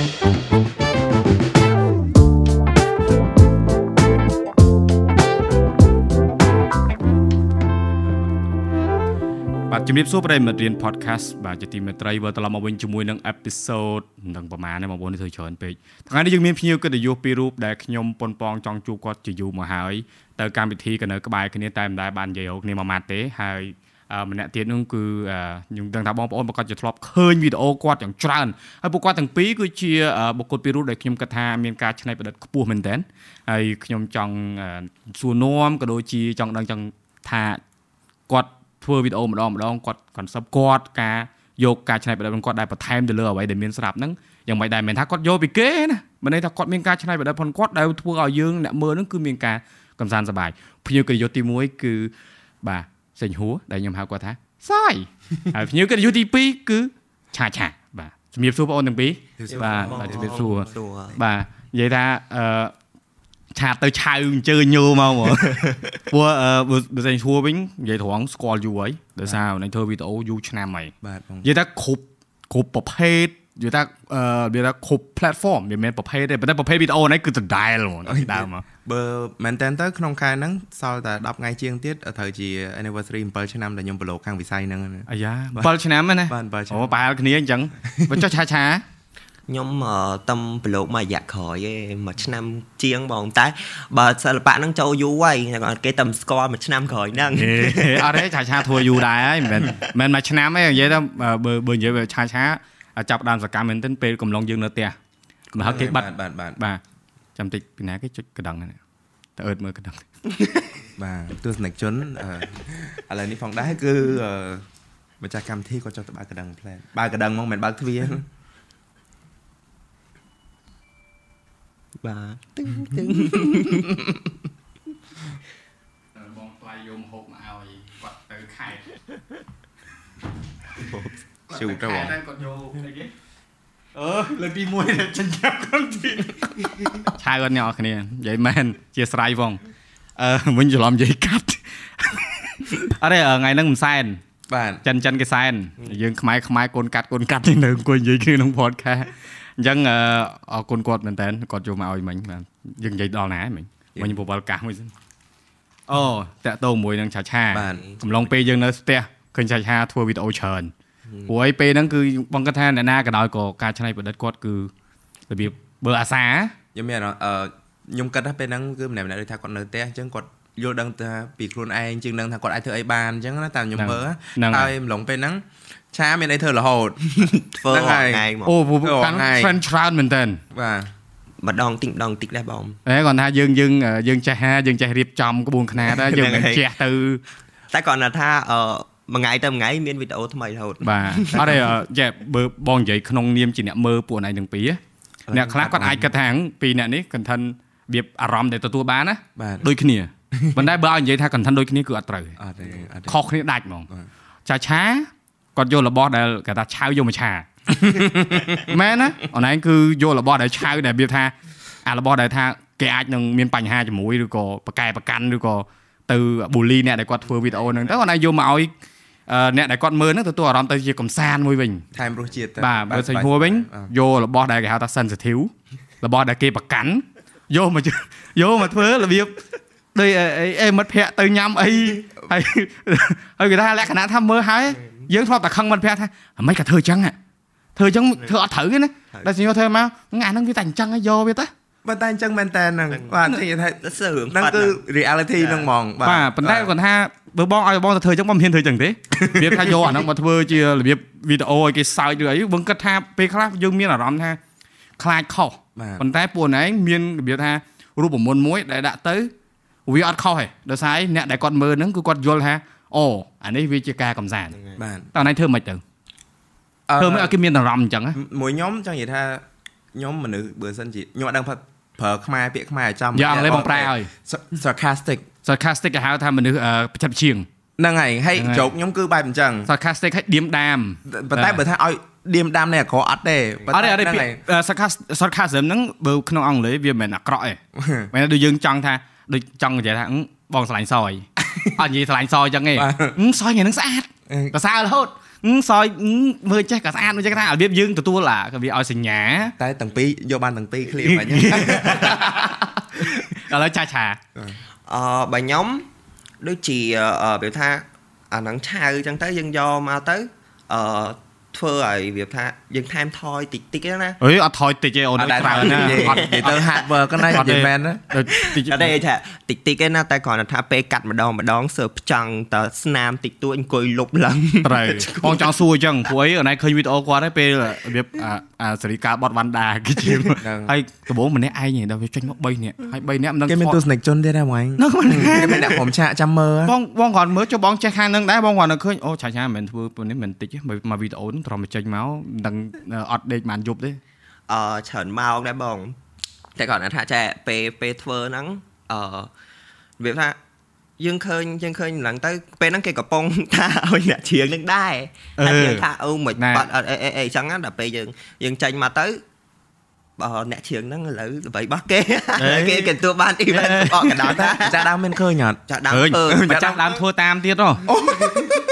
បាទជំរាបសួរប្រិយមិត្តរៀន podcast បាទជាទីមេត្រីវិលត្រឡប់មកវិញជាមួយនឹង episode នឹងប្រហែលបងប្អូននេះធ្វើច្រើនពេកថ្ងៃនេះយើងមានភ្ញៀវកិត្តិយសពីររូបដែលខ្ញុំប៉ុនប៉ងចង់ជួបគាត់ជាយូរមកហើយទៅកម្មវិធីក៏នៅក្បែរគ្នាតែមិនដែលបាននិយាយរកគ្នាមួយម៉ាត់ទេហើយ ម្នាក់ទៀតនោះគឺខ្ញុំដឹងថាបងប្អូនប្រកាសជាធ្លាប់ឃើញវីដេអូគាត់យ៉ាងច្រើនហើយពួកគាត់ទាំងពីរគឺជាបុគ្គលពីររូបដែលខ្ញុំគិតថាមានការច្នៃប្រឌិតខ្ពស់មែនទែនហើយខ្ញុំចង់សួរនាំក៏ដូចជាចង់ដឹងចង់ថាគាត់ធ្វើវីដេអូម្ដងម្ដងគាត់ concept គាត់ការយកការច្នៃប្រឌិតរបស់គាត់ដែលបន្ថែមទៅលើអ្វីដែលមានស្រាប់ហ្នឹងយ៉ាងមិនដែរមិនថាគាត់យកពីគេណាមិនន័យថាគាត់មានការច្នៃប្រឌិតផងគាត់ដែលធ្វើឲ្យយើងអ្នកមើលហ្នឹងគឺមានការកំសាន្តសប្បាយភ្ញៀវកិត្តិយសទី1គឺបាទ សេងហួរដែលខ្ញុំហៅគាត់ថាសាយហើយភ្ញៀវកិត្តិយសទី2គឺឆាឆាបាទជំរាបសួរបងអូនទាំងពីរបាទជំរាបសួរបាទនិយាយថាអឺឆាតទៅឆៅអញ្ជើញញោមកមកព្រោះបើសិនឈួរវិញនិយាយត្រង់ស្គាល់យូរហើយដោយសារនឹងធ្វើវីដេអូយូរឆ្នាំហើយបាទនិយាយថាគ្រប់គ្រប់ប្រភេទ និយាយថាអឺនិយាយថាគ្រប់ platform មិនមែនប្រភេទទេប៉ុន្តែប្រភេទវីដេអូនេះគឺដដែលហ្មងដើមមកបើមែនតើទៅក្នុងខែហ្នឹងសល់តែ10ថ្ងៃជាងទៀតត្រូវជា anniversary 7ឆ្នាំដែលខ្ញុំប្រឡូកខាងវិស័យហ្នឹងអាយ៉ា7ឆ្នាំណាបាទ7ឆ្នាំអូប្រហែលគ្នាអញ្ចឹងបើចុះឆាឆាខ្ញុំតំប្រឡូកមួយរយៈក្រោយឯងមួយឆ្នាំជាងបងតែបើសិល្បៈហ្នឹងចូលយូរហើយគេតែស្គាល់មួយឆ្នាំក្រោយហ្នឹងអត់ទេឆាឆាធ្វើយូរដែរហើយមិនមែនមួយឆ្នាំទេនិយាយទៅបើបើនិយាយឆាឆា ចាប់ដើមសកម្មមែនទែនពេលកំឡុងយើងនៅផ្ទះកំហឹកគេបាត់បាទបាទបាទចាំតិចពីណាគេចុចកណ្ដឹងហ្នឹងទៅអឺតមើលកណ្ដឹងបាទទស្សនិកជនឥឡូវនេះផងដែរគឺម្ចាស់កម្មវិធីគាត់ចង់ទៅបើកកណ្ដឹងផ្លែបើកកណ្ដឹងហ្មងមិនបើកទ្វារបាទទឹងទឹងបងថ្លៃយមហូបមកឲ្យគាត់ទៅខេត្តជូទៅបងគាត់យកអីគេអឺលើកទី1ចិញ្ចឹមគាត់ទីឆៅអត់អ្នកគ្នានិយាយមែនជាស្រ័យបងអឺវិញច្រឡំនិយាយកាត់អរេថ្ងៃហ្នឹងមិនសែនបាទចិនចិនគេសែនយើងខ្មែរខ្មែរកូនកាត់កូនកាត់នៅអង្គុយនិយាយគ្នាក្នុង podcast អញ្ចឹងអរគុណគាត់មែនតើគាត់ចូលមកឲ្យមិញបាទយើងនិយាយដល់ណាមិញមិញបបលកាសមួយសិនអូតាក់តងមួយនឹងឆាឆាកំឡុងពេលយើងនៅផ្ទះឃើញឆាឆាធ្វើវីដេអូច្រើន ព្រោះឯពេលហ្នឹងគឺបងគាត់ថាអ្នកណាក៏ដោយក៏ការច្នៃប្រឌិតគាត់គឺរបៀបបើអាសាខ្ញុំមានអឺខ្ញុំគិតថាពេលហ្នឹងគឺម្នាក់ម្នាក់ដូចថាគាត់នៅផ្ទះអញ្ចឹងគាត់យល់ដឹងថាពីខ្លួនឯងជាងដឹងថាគាត់អាចធ្វើអីបានអញ្ចឹងណាតាមខ្ញុំមើលហើយម្លងពេលហ្នឹងឆាមានអីធ្វើរហូតធ្វើថ្ងៃមកអូកាន់ friend ច្រើនមែនតើបាទម្ដងតិចម្ដងតិចដែរបងអេគាត់ថាយើងយើងយើងចេះហាយើងចេះរៀបចំក្បួនខ្នាតដែរយើងមិនចេះទៅតែគាត់ថាអឺ មួយថ្ងៃទៅមួយថ្ងៃមានវីដេអូថ្មីរហូតបាទអត់ទេចេះបើបងនិយាយក្នុងនាមជាអ្នកមើលពួកណៃទាំងពីរអ្នកខ្លះគាត់អាចគិតថាពីអ្នកនេះ content របៀបអារម្មណ៍ដែលទទួលបានណាដូចគ្នាប៉ុន្តែបើឲ្យនិយាយថា content ដូចគ្នាគឺអត់ត្រូវអត់ទេខុសគ្នាដាច់ហ្មងចាឆាគាត់យករបស់ដែលគេថាឆៅយកមកឆាមែនណាអនឡាញគឺយករបស់ដែលឆៅដែលវាថាអារបស់ដែលថាគេអាចនឹងមានបញ្ហាជាមួយឬក៏ប្រកែប្រកាន់ឬក៏ទៅបូលីអ្នកដែលគាត់ធ្វើវីដេអូហ្នឹងទៅអនឡាញយកមកឲ្យ អ្នកដែលគាត់មើលហ្នឹងទទួលអារម្មណ៍ទៅជាកំសាន្តមួយវិញថែមរសជាតិទៅបាទបើសិនហួរវិញយករបស់ដែលគេហៅថា sensitive របស់ដែលគេប្រកាន់យកមកយកមកធ្វើរបៀបដូចអីមិត្តភ័ក្ដិទៅញ៉ាំអីហើយហើយគេថាលក្ខណៈថាមើលហើយយើងធ្លាប់តែខឹងមិត្តភក្តិថាមិនក៏ធ្វើអញ្ចឹងធ្វើអញ្ចឹងធ្វើអត់ត្រូវទេណាតែសញ្ញធ្វើមកអាហ្នឹងវាតែអញ្ចឹងយកវាទៅ បើតែអញ្ចឹងមែនតើហ្នឹងបាទនិយាយថាហ្នឹងគឺ reality ហ្នឹងហ្មងបាទប៉ុន្តែគាត់ថាបើបងឲ្យបងទៅធ្វើអញ្ចឹងបងមិនហ៊ានធ្វើអញ្ចឹងទេវាថាយកអាហ្នឹងមកធ្វើជារបៀបវីដេអូឲ្យគេសើចឬអីបងគិតថាពេលខ្លះយើងមានអារម្មណ៍ថាខ្លាចខុសប៉ុន្តែពួកឯងមានរបៀបថារូបមន្តមួយដែលដាក់ទៅវាអត់ខុសទេដោយសារអ្នកដែលគាត់មើលហ្នឹងគឺគាត់យល់ថាអូអានេះវាជាការកំសាន្តបាទតើណៃធ្វើមិនទៅធ្វើមិនឲ្យគេមានអារម្មណ៍អញ្ចឹងមួយខ្ញុំចង់និយាយថា ខ្ញុំមនុស្សបើសិនជាខ្ញុំអត់ដឹងប្រើខ្មែរពាក្យខ្មែរចំយ៉ាងអង់គ្លេសបងប្រែឲ្យ sarcastic sarcastic គេហៅថាមនុស្សប្រចាំជាងហ្នឹងហើយហើយ joke ខ្ញុំគឺបែបអញ្ចឹង sarcastic ឲ្យឌៀមដាមប៉ុន្តែបើថាឲ្យឌៀមដាមនេះអាក្រក់អត់ទេអត់ទេអត់ទេ sarcasm ហ្នឹងបើក្នុងអង់គ្លេសវាមិនមែនអាក្រក់ទេមិនដូចយើងចង់ថាដូចចង់និយាយថាបងឆ្លាញ់សយអត់និយាយឆ្លាញ់សយអញ្ចឹងទេសយថ្ងៃហ្នឹងស្អាតប្រសើររហូត សោយមើលចេះក៏ស្អាតមើលចេះក៏ស្អាតរបៀបយើងទទួលអាវាឲ្យសញ្ញាតែទាំងពីរយកបានទាំងពីរឃ្លៀបាញ់ឥឡូវចាឆាអឺបើខ្ញុំដូចជាវាថាអាហ្នឹងឆៅអញ្ចឹងទៅយើងយកមកទៅអឺ ធ្វើឲ្យវាថាយើងថែមថយតិចតិចណាអើយអត់ថយតិចទេអូនក្រៅណាអត់និយាយទៅ hard work ណានិយាយមែនណាតិចអត់ទេថាតិចតិចទេណាតែគ្រាន់តែថាពេលកាត់ម្ដងម្ដងសើផ្ចង់តស្នាមតិចតួចអង្គុយលុបឡើងត្រូវបងចង់សួរអញ្ចឹងព្រោះអីអូនឯងឃើញវីដេអូគាត់ទេពេលរបៀប អាសេរីកាបតវ៉ាន់ដាគឺជាហើយដំបូងម្នាក់ឯងដល់វាចេញមក3នាក់ហើយ3នាក់មិនដឹងគេមានទស្សនិកជនទេដែរហ្មងគេមានអ្នកខ្ញុំឆាកចាំមើលបងបងគ្រាន់មើលចុះបងចេះខាងនឹងដែរបងគ្រាន់តែឃើញអូឆាឆាមិនមែនធ្វើនេះមិនតិចទេមកវីដេអូនឹងត្រឹមតែចេញមកមិនដឹងអត់ដេកបានយប់ទេអឺច្រើនម៉ោងដែរបងតែគាត់ថាចេះពេលពេលធ្វើហ្នឹងអឺវាថា យើងឃើញយើងឃើញឡើងទៅពេលហ្នឹងគេកំពុងថាឲ្យអ្នកជ្រៀងនឹងដែរហើយយើងថាអូមិនបាត់អត់អីអីចឹងណាដល់ពេលយើងយើងចេញមកទៅបើអ្នកជ្រៀងហ្នឹងឥឡូវល្បីបោះគេគេគេទួបានអ៊ីវ៉ែនអកកណ្ដាលថាចាស់ដើមមានឃើញអត់ចាស់ដើមម្ចាស់ដើមធ្វើតាមទៀតហ៎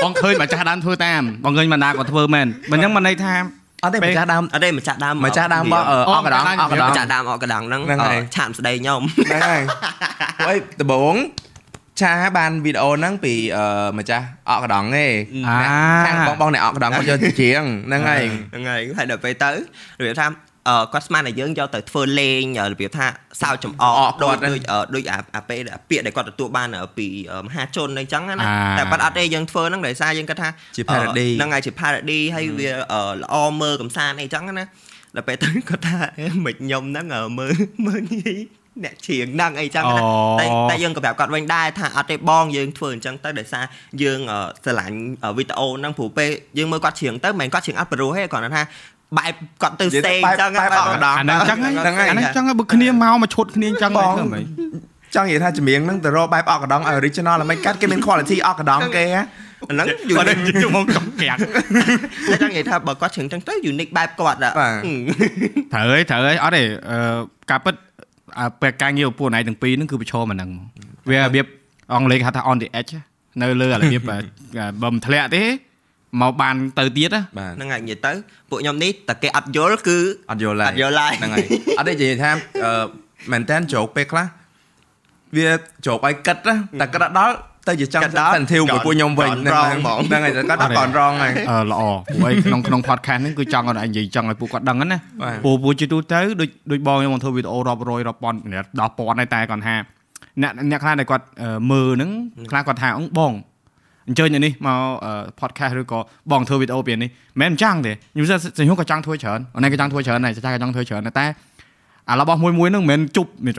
បងឃើញម្ចាស់ដើមធ្វើតាមបងឃើញបណ្ដាក៏ធ្វើមែនមិនហ្នឹងមិនន័យថាអត់ទេម្ចាស់ដើមអត់ទេម្ចាស់ដើមម្ចាស់ដើមបោះអកកណ្ដាលអកកណ្ដាលម្ចាស់ដើមអកកណ្ដាលហ្នឹងឆានស្ដីខ្ញុំហ្នឹងហើយព្រោះដំបង ឆាបានវីដេអូហ្នឹងពីម្ចាស់អកកដងទេខាងបងបងអ្នកអកកដងគាត់យកជាងហ្នឹងហើយហ្នឹងហើយហើយដល់ពេលទៅរបៀបថាគាត់ស្មានតែយើងយកទៅធ្វើលេងរបៀបថាសើចចំអកដូចដូចដូចអាពេលពាក្យដែលគាត់ទទួលបានពីមហាជនអីចឹងណាតែបាត់អត់ទេយើងធ្វើហ្នឹងដោយសារយើងគាត់ថាជា parody ហ្នឹងហើយជា parody ហើយវាល្អមើលកំសាន្តអីចឹងណាដល់ពេលទៅគាត់ថាមិនខ្ញុំហ្នឹងមើលមើលងាយ អ្នកច្រៀងហ្នឹងអីចឹងណាតែតែយើងក៏ប្រាប់គាត់វិញដែរថាអត់ទេបងយើងធ្វើអញ្ចឹងទៅដោយសារយើងស្រឡាញ់វីដេអូហ្នឹងព្រោះពេលយើងមើលគាត់ច្រៀងទៅមិនមែនគាត់ច្រៀងអត់ប្រុសទេគាត់ថាបែបគាត់ទៅស្ទេអញ្ចឹងបែបអកដងអាហ្នឹងអញ្ចឹងហ្នឹងអាហ្នឹងអញ្ចឹងបើគ្នាមកមកឈុតគ្នាអញ្ចឹងធ្វើម៉េចចង់និយាយថាចម្រៀងហ្នឹងទៅរកបែបអកដងឲ្យ original ល្មិចកាត់គេមាន quality អកដងគេហ្នឹងយូនិកជុំមកកក្រាក់តែចង់និយាយថាបើគាត់ច្រៀងចឹងទៅ unique បែបគាត់ត្រូវហើយត្រូវហើយអត់ទេការពិត ពេលការងារពួកណៃទាំងពីរហ្នឹងគឺប្រឈមអាហ្នឹងវារបៀបអង់គ្លេសហៅថា on the edge នៅលើរបៀបបើមិនធ្លាក់ទេមកបានទៅទៀតហ្នឹងហើយនិយាយទៅពួកខ្ញុំនេះតែគេអត់យល់គឺអត់យល់ឡើយអត់យល់ឡើយហ្នឹងហើយអត់ទេនិយាយថាមែនតើជោគពេលខ្លះវាជោគឲ្យគិតតែគិតដល់ ទៅជាចង់សិនធីវមួយពួកខ្ញុំវិញហ្នឹងហើយគាត់ដល់ còn រងហើយអឺល្អពួកឯងក្នុងក្នុង podcast ហ្នឹងគឺចង់ឲ្យនិយាយចង់ឲ្យពួកគាត់ដឹងណាពួកពួកជាទូទៅដូចដូចបងខ្ញុំធ្វើវីដេអូរាប់រយរាប់ពាន់ដល់ពាន់ហើយតែគាត់ថាអ្នកអ្នកខ្លះដែលគាត់មើលហ្នឹងខ្លះគាត់ថាអឺបងអញ្ជើញនេះមក podcast ឬក៏បងធ្វើវីដេអូពីនេះមិនមែនអញ្ចឹងទេខ្ញុំសឹងខ្ញុំក៏ចង់ធ្វើច្រើនអូនឯងក៏ចង់ធ្វើច្រើនដែរចាចាក៏ចង់ធ្វើច្រើនតែ អារបស់មួយមួយហ្នឹងមិនមែនជប់មាន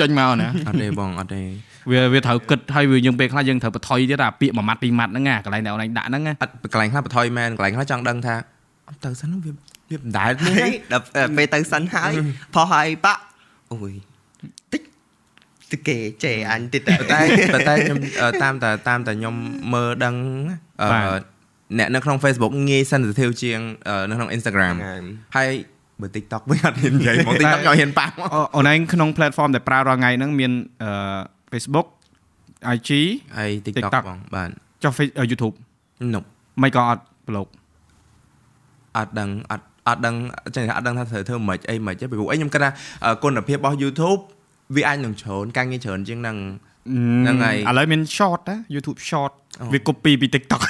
ចេញមកណាអត់ទេបងអត់ទេវាវាត្រូវគិតហើយវាយើងពេលខ្លះយើងត្រូវបន្ថយទៀតអាពាក្យមួយម៉ាត់ពីរម៉ាត់ហ្នឹងណាកន្លែងដែលអូនឯងដាក់ហ្នឹងអត់កន្លែងខ្លះបន្ថយមែនកន្លែងខ្លះចង់ដឹងថាអត់ទៅសិនវាវាបណ្ដែលនេះដល់ពេលទៅសិនហើយផុសហើយបាក់អូយតិចទៅគេចេអញតិចតែតែតែខ្ញុំតាមតែតាមតែខ្ញុំមើលដឹងអ្នកនៅក្នុង Facebook ងាយ sensitive ជាងនៅក្នុង Instagram ហើយ បើ TikTok វិញអត់ហ៊ាននិយាយមក TikTok ខ្ញុំហ៊ានប៉ះអូនឯងក្នុង platform ដែលប្រើរាល់ថ្ងៃហ្នឹងមាន Facebook IG ហើយ TikTok បងបាទចុះ YouTube នោះមិនក៏អត់ប្លុកអត់ដឹងអត់អត់ដឹងចឹងអត់ដឹងថាត្រូវធ្វើមិនអីមិនទេពីព្រោះអីខ្ញុំគិតថាគុណភាពរបស់ YouTube វាអាចនឹងច្រើនការងារច្រើនជាងនឹង ហ្នឹងហើយឥឡូវមាន short ណា YouTube short វា copy ពី TikTok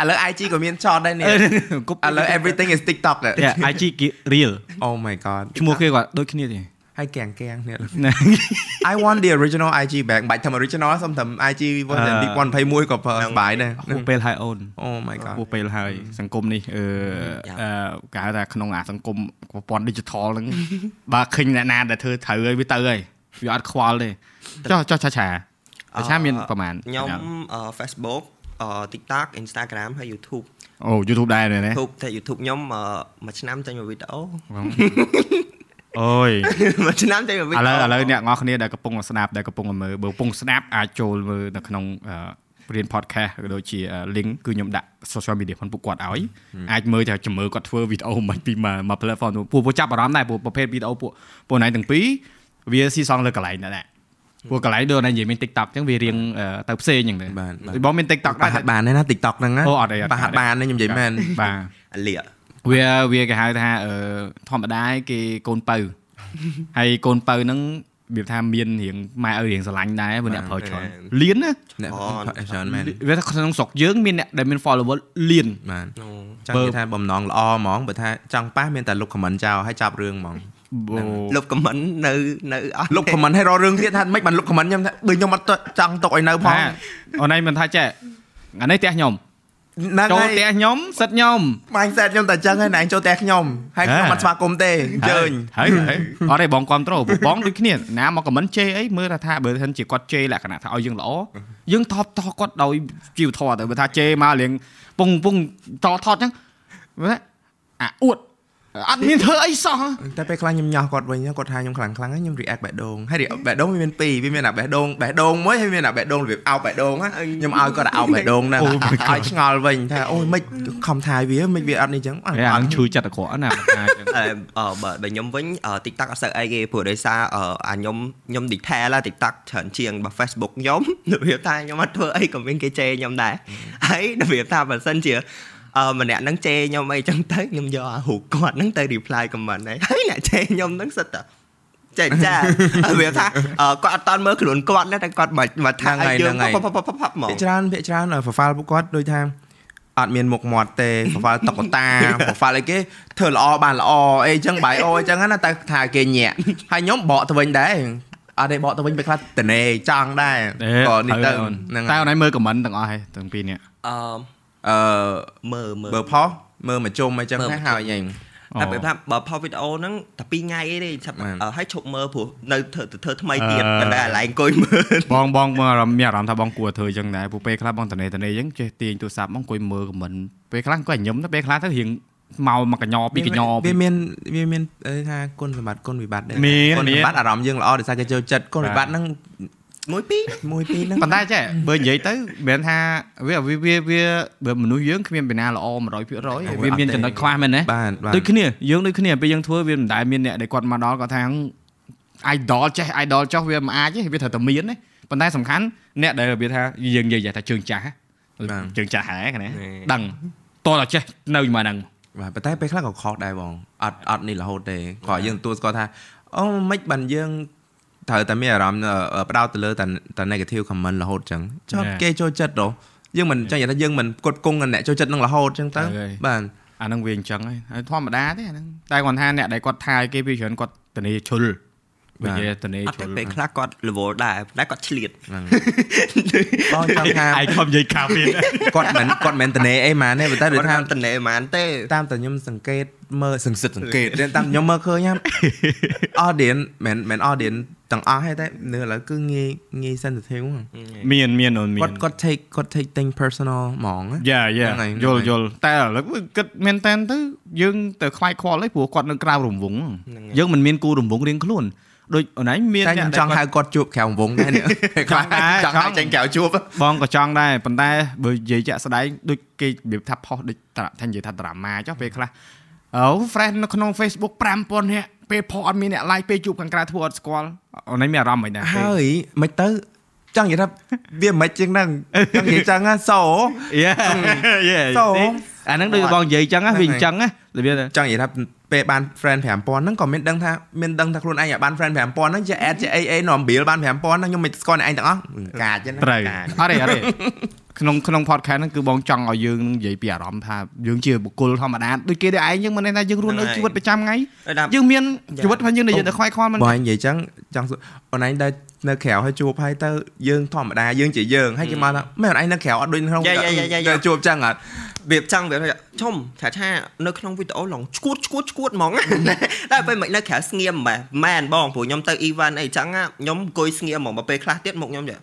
ឥឡូវ IG ក៏មាន short ដែរនេះឥឡូវ everything is TikTok IG real oh my god ឈ្មោះគេគាត់ដូចគ្នាទេហើយកៀងកៀងនេះ I want the original IG back បាច់ធ្វើ original សុំធ្វើ IG 2021ក៏ប្រើសបាយដែរពូពេលហើយអូន Oh my god ពូពេលហើយសង្គមនេះអឺគេហៅថាក្នុងអាសង្គមប្រព័ន្ធ digital ហ្នឹងបើឃើញអ្នកណាដែលធ្វើត្រូវហើយវាទៅហើយ វាអត់ខ្វល់ទេចុះចុះឆាឆាឆាមានប្រហែលខ្ញុំ Facebook TikTok Instagram ហើយ YouTube អូ YouTube ដែរណា YouTube តែ YouTube ខ្ញុំមួយឆ្នាំចេញមួយវីដេអូអូយមួយឆ្នាំចេញមួយវីដេអូឥឡូវឥឡូវអ្នកនរគ្នាដែលកំពុងស្ដាប់ដែលកំពុងមើលបើកំពុងស្ដាប់អាចចូលមើលនៅក្នុងរៀន podcast ក៏ដូចជា link គឺខ្ញុំដាក់ social media ផងពួកគាត់ឲ្យអាចមើលតែជំរឿគាត់ធ្វើវីដេអូមិនពីមក platform ពួកពួកចាប់អារម្មណ៍ដែរពួកប្រភេទវីដេអូពួកពួកណៃទាំងពីរ វាស៊ីសងលើកន្លែងដែរព្រោះកន្លែងដូចណានិយាយមាន TikTok អញ្ចឹងវារៀងទៅផ្សេងអញ្ចឹងទៅបាទបងមាន TikTok បាហាត់បានទេណា TikTok ហ្នឹងណាអូអត់អីអត់បាហាត់បានទេខ្ញុំនិយាយមែនបាទអាលៀកវាវាគេហៅថាអឺធម្មតាគេកូនពៅហើយកូនពៅហ្នឹងវាថាមានរៀងម៉ែឪរៀងស្រឡាញ់ដែរព្រោះអ្នកប្រើច្រើនលៀនណាអ្នកច្រើនមែនវាថាក្នុងស្រុកយើងមានអ្នកដែលមាន follower លៀនបាទអូចង់និយាយថាបំណងល្អហ្មងបើថាចង់ប៉ះមានតែលុប comment ចោលហើយចាប់រឿងហ្មង លុបខមមិននៅនៅអស់លុប comment ឲ្យរករឿងទៀតថាមិនបានលុប comment ខ្ញុំថាបើខ្ញុំអត់ចង់ទុកឲ្យនៅផងថាអូនឯងមិនថាចេះអានេះផ្ទះខ្ញុំហ្នឹងចូលហើយផ្ទះខ្ញុំសិតខ្ញុំ mindset ខ្ញុំតែចឹងហើយណែចូលផ្ទះខ្ញុំហើយខ្ញុំអត់ស្វាគមន៍ទេអញ្ជើញហើយហើយអត់ទេបងគ្រប់ត្រូលបងដូចគ្នាណាមកខមមិនជេរអីមើលថាថាបើមិនជាគាត់ជេរលក្ខណៈថាឲ្យយើងល្អយើងថតតគាត់ដោយជីវធម៌ទៅបើថាជេរមករៀងពងពងតថតអញ្ចឹងមើលអាអួត អត់មានធ្វើអីសោះតែពេលខ្លះខ្ញុំញ៉ោះគាត់វិញគាត់ថាខ្ញុំខ្លាំងខ្លាំងហើយខ្ញុំ react បេះដូងហើយ react បេះដូងវាមានពីរវាមានអាបេះដូងបេះដូងមួយហើយមានអាបេះដូងរបៀបអោបបេះដូងណាខ្ញុំឲ្យគាត់អោបបេះដូងហ្នឹងឲ្យឆ្ងល់វិញថាអូយមិនខំថាយវាមិនវាអត់នេះចឹងអហេអានឹងឈឺចិត្តអាក្រក់ណាមិនថាអញ្ចឹងអឺអឺបើបើខ្ញុំវិញអឺ TikTok អត់សូវអីទេព្រោះដោយសារអឺអាខ្ញុំខ្ញុំ detail ឡា TikTok ច្រើនជាងបើ Facebook ខ្ញុំរបៀបថាខ្ញុំអត់ធ្វើអីក៏មានគេជេរខ្ញុំដែរហើយរបៀបថាបើសិនជា អឺម្នាក់ហ្នឹងជេរខ្ញុំអីចឹងទៅខ្ញុំយកអារូបគាត់ហ្នឹងទៅ reply comment ហើយហើយអ្នកជេរខ្ញុំហ្នឹងសិតតែចេះចារបៀបថាអឺគាត់អត់តន់មើលខ្លួនគាត់ណាតែគាត់មកមកថាឲ្យយើងផាប់ផាប់ផាប់ផាប់ហ្មងភាគច្រើនភាគច្រើន profile ពួកគាត់ដូចថាអត់មានមុខមាត់ទេ profile តុកតា profile អីគេធ្វើល្អបានល្អអីចឹងបាយអូអីចឹងណាតែថាគេញាក់ហើយខ្ញុំបកទៅវិញដែរអត់ទេបកទៅវិញពេលខ្លះតនេចង់ដែរក៏នេះទៅហ្នឹងតែអូនឯងមើលខមមិនទាំងអស់ហើយទាំងពីរនេះអឺ អឺមើលមើលបើផុសមើលមកជុំអីចឹងមើលណាមកជុំហើយអញតែពេលថាបើផុសវីដេអូហ្នឹងតែ2ថ្ងៃអីទេឆាប់បានអឺឲ្យឈប់មើលព្រោះនៅធ្វើធ្វើថ្មីទៀតអឺប៉ុន្តែអាឡែងអង្គុយមើលបងបងមើលអារម្មណ៍មានអារម្មណ៍ថាបងគួរធ្វើអញ្ចឹងដែរពួកពេលខ្លះបងតនេតនេអញ្ចឹងចេះទាញទូរស័ព្ទបងអង្គុយមើលខមមិនពេលខ្លះក៏ញញឹមទៅពេលខ្លះទៅរៀងមកមកកញ្ញពីរកញ្ញវាមានវាមានអីថាគុណសម្បត្តិគុណវិបត្តិដែរមានគុណមានវិបត្តិអារម្មណ៍យើងល្អដោយសារគេចូលចិត្តគុណវិបត្តិហ្នឹង មួយពីរមួយពីរហ្នឹងប៉ុន្តែចេះបើនិយាយទៅមិនមែនថាវាវាវាវាបើមនុស្សយើងគ្មានពីណាល្អ100%វាមានចំណុចខ្វះមែនទេបាទបាទដូចគ្នាយើងដូចគ្នាពេលយើងធ្វើវាមិនដែលមានអ្នកដែលគាត់មកដល់គាត់ថា idol ចេះ idol ចោះវាមិនអាចទេវាត្រូវតែមានទេប៉ុន្តែសំខាន់អ្នកដែលវាថាយើងនិយាយថាជើងចាស់ជើងចាស់ហែកណាដឹងតោះតែចេះនៅជាមួយហ្នឹងបាទប៉ុន្តែពេលខ្លះក៏ខុសដែរបងអត់អត់នេះរហូតទេគ្រាន់យើងទទួលស្គាល់ថាអូមិនបានយើង ត្រូវតែមានអារម្មណ៍ផ្ដោតទៅលើតែតែ negative comment រហូតចឹងចុះគេចូលចិត្តហ៎យើងមិនចឹងនិយាយថាយើងមិនគត់គង់នឹងអ្នកចូលចិត្តនឹងរហូតចឹងទៅបាទអាហ្នឹងវាអញ្ចឹងហើយហើយធម្មតាទេអាហ្នឹងតែគាត់ថាអ្នកដែលគាត់ថាយគេវាច្រើនគាត់តនីឈុលបើនិយាយតនីអត់ឈុតែលពេលខ្លះគាត់ level ដែរតែគាត់ឆ្លៀតហ្នឹងបងចង់ថាឯងខំនិយាយខាវាគាត់មិនគាត់មិនតនេអីហ្មងទេប៉ុន្តែគាត់ដូចថាថាតនេហ្មងទេតាមតែខ្ញុំសង្កេតមើលសង្សិតសង្កេតតាមខ្ញុំមើលឃើញហ្នឹង audience មិនមិន audience ទាំងអស់ទេតែនៅឥឡូវគឺងាយងាយ sensitive ហ្នឹងមានមានអូនមានគាត់គាត់ take គាត់ take thing personal ហ្មងណាយ៉ាយ៉ាហ្នឹងហើយយល់ហ្នឹងហើយយល់តែឥឡូវគិតមែនតើទៅយើងទៅខ្វាយខ្វល់អីព្រោះគាត់នៅក្រៅរង្វង់យើងមិនមានគូរង្វង់រៀងខ្លួនដូចអូនឯងមានតែខ្ញុំចង់ហៅគាត់ជួបក្រៅវងដែរនេះខ្លះចង់ហៅចេញក្រៅជួបបងក៏ចង់ដែរប៉ុន្តែបើនិយាយជាក់ស្ដែងដូចគេរបៀបថាផុសដូចតាថានិយាយថាដ្រាម៉ាចុះពេលខ្លះ អូ friend នៅក្នុង Facebook 5000នាក់ពេលផុសអត់មានអ្នក like ពេលជួបខាងក្រៅធ្វើអត់ស្គាល់អូនឯងមានអារម្មណ៍មិនដែរហើយមិនទៅចង់និយាយថាវាមិនជាងហ្នឹងចង់និយាយចឹងណាសោយេយេ So អាហ្នឹងដូចបងនិយាយចឹងណាវាអញ្ចឹងណារបៀបចង់និយាយថាពេលបាន friend 5000ហ្នឹងក៏មានដឹងថាមានដឹងថាខ្លួនឯងអាចបាន friend 5000ហ្នឹងជា add ជាអីអីនាំ bill បាន5000ហ្នឹងខ្ញុំមិនស្គាល់អ្នកឯងទាំងអស់កាចចឹងណាត្រូវកាចអត់ទេអត់ទេ ក្នុងក្នុង podcast ហ្នឹងគឺបងចង់ឲ្យយើងនឹងនិយាយពីអារម្មណ៍ថាយើងជាបុគ្គលធម្មតាដូចគេដូចឯងយើងមិនមែនថាយើងរស់នៅជីវិតប្រចាំថ្ងៃតែថាយើងមានជីវិតរបស់យើងដែលយើងទៅខ្វាយខ្វល់មិនបងឯងនិយាយចឹងចង់សួរអូនឯងដែលនៅក្រៅឲ្យជួបហើយទៅយើងធម្មតាយើងជាយើងហើយគេមកថាមែនអូនឯងនៅក្រៅអត់ដូចនៅក្នុងយ៉ាយ៉ាយ៉ាយ៉ាទៅជួបចឹងអត់វាចង់វាឈុំថាថានៅក្នុងវីដេអូឡងឈួតឈួតឈួតហ្មងតែពេលមិននៅក្រៅស្ងៀមម៉ែមែនបងព្រោះខ្ញុំទៅ event អីចឹងខ្ញុំអង្គុយស្ងៀមហ្មងមកពេលខ្លះទៀតមុខខ្ញុំចា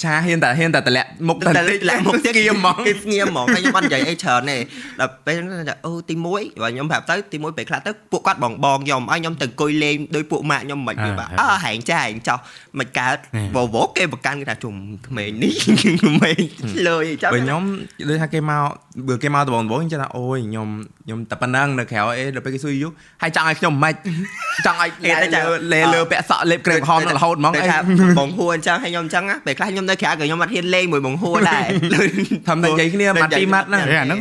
ឆាហ៊ានតែហ៊ានតែតម្លាក់មុខតែលាក់មុខទៀតស្គៀមហ្មងគេស្ងៀមហ្មងហើយខ្ញុំអត់និយាយអីច្រើនទេដល់ពេលហ្នឹងថាអូទី1បើខ្ញុំប្រាប់ទៅទី1ពេលខ្លះទៅពួកគាត់បងបងខ្ញុំឲ្យខ្ញុំទៅអង្គុយលេងដោយពួកម៉ាក់ខ្ញុំមិនវាបាទអើហែងចាហែងចោះមិនកើតវវគេប្រកាន់គេថាជុំក្មេងនេះក្មេងលើយចាំបើខ្ញុំដូចថាគេមកបើគេមកដំបងដំបងខ្ញុំចេះថាអូយខ្ញុំខ្ញុំតែប៉ុណ្ណឹងនៅក្រៅអីដល់ពេលគេសួរយូរហើយចង់ឲ្យខ្ញុំមិនខ្មិចចង់ឲ្យលេលើពាក់សក់លេបក្រែមហមរហូតហ្មងអីថាបងហួរអញ្ចឹងឲ្យខ្ញុំអញ្ចឹងពេលខ្លះខ្ញុំនៅក្រៅក៏ខ្ញុំអត់ហ៊ានលេងមួយបងហួរដែរធម្មតានិយាយគ្នាម៉ាត់ពីម៉ាត់ហ្នឹងអាហ្នឹង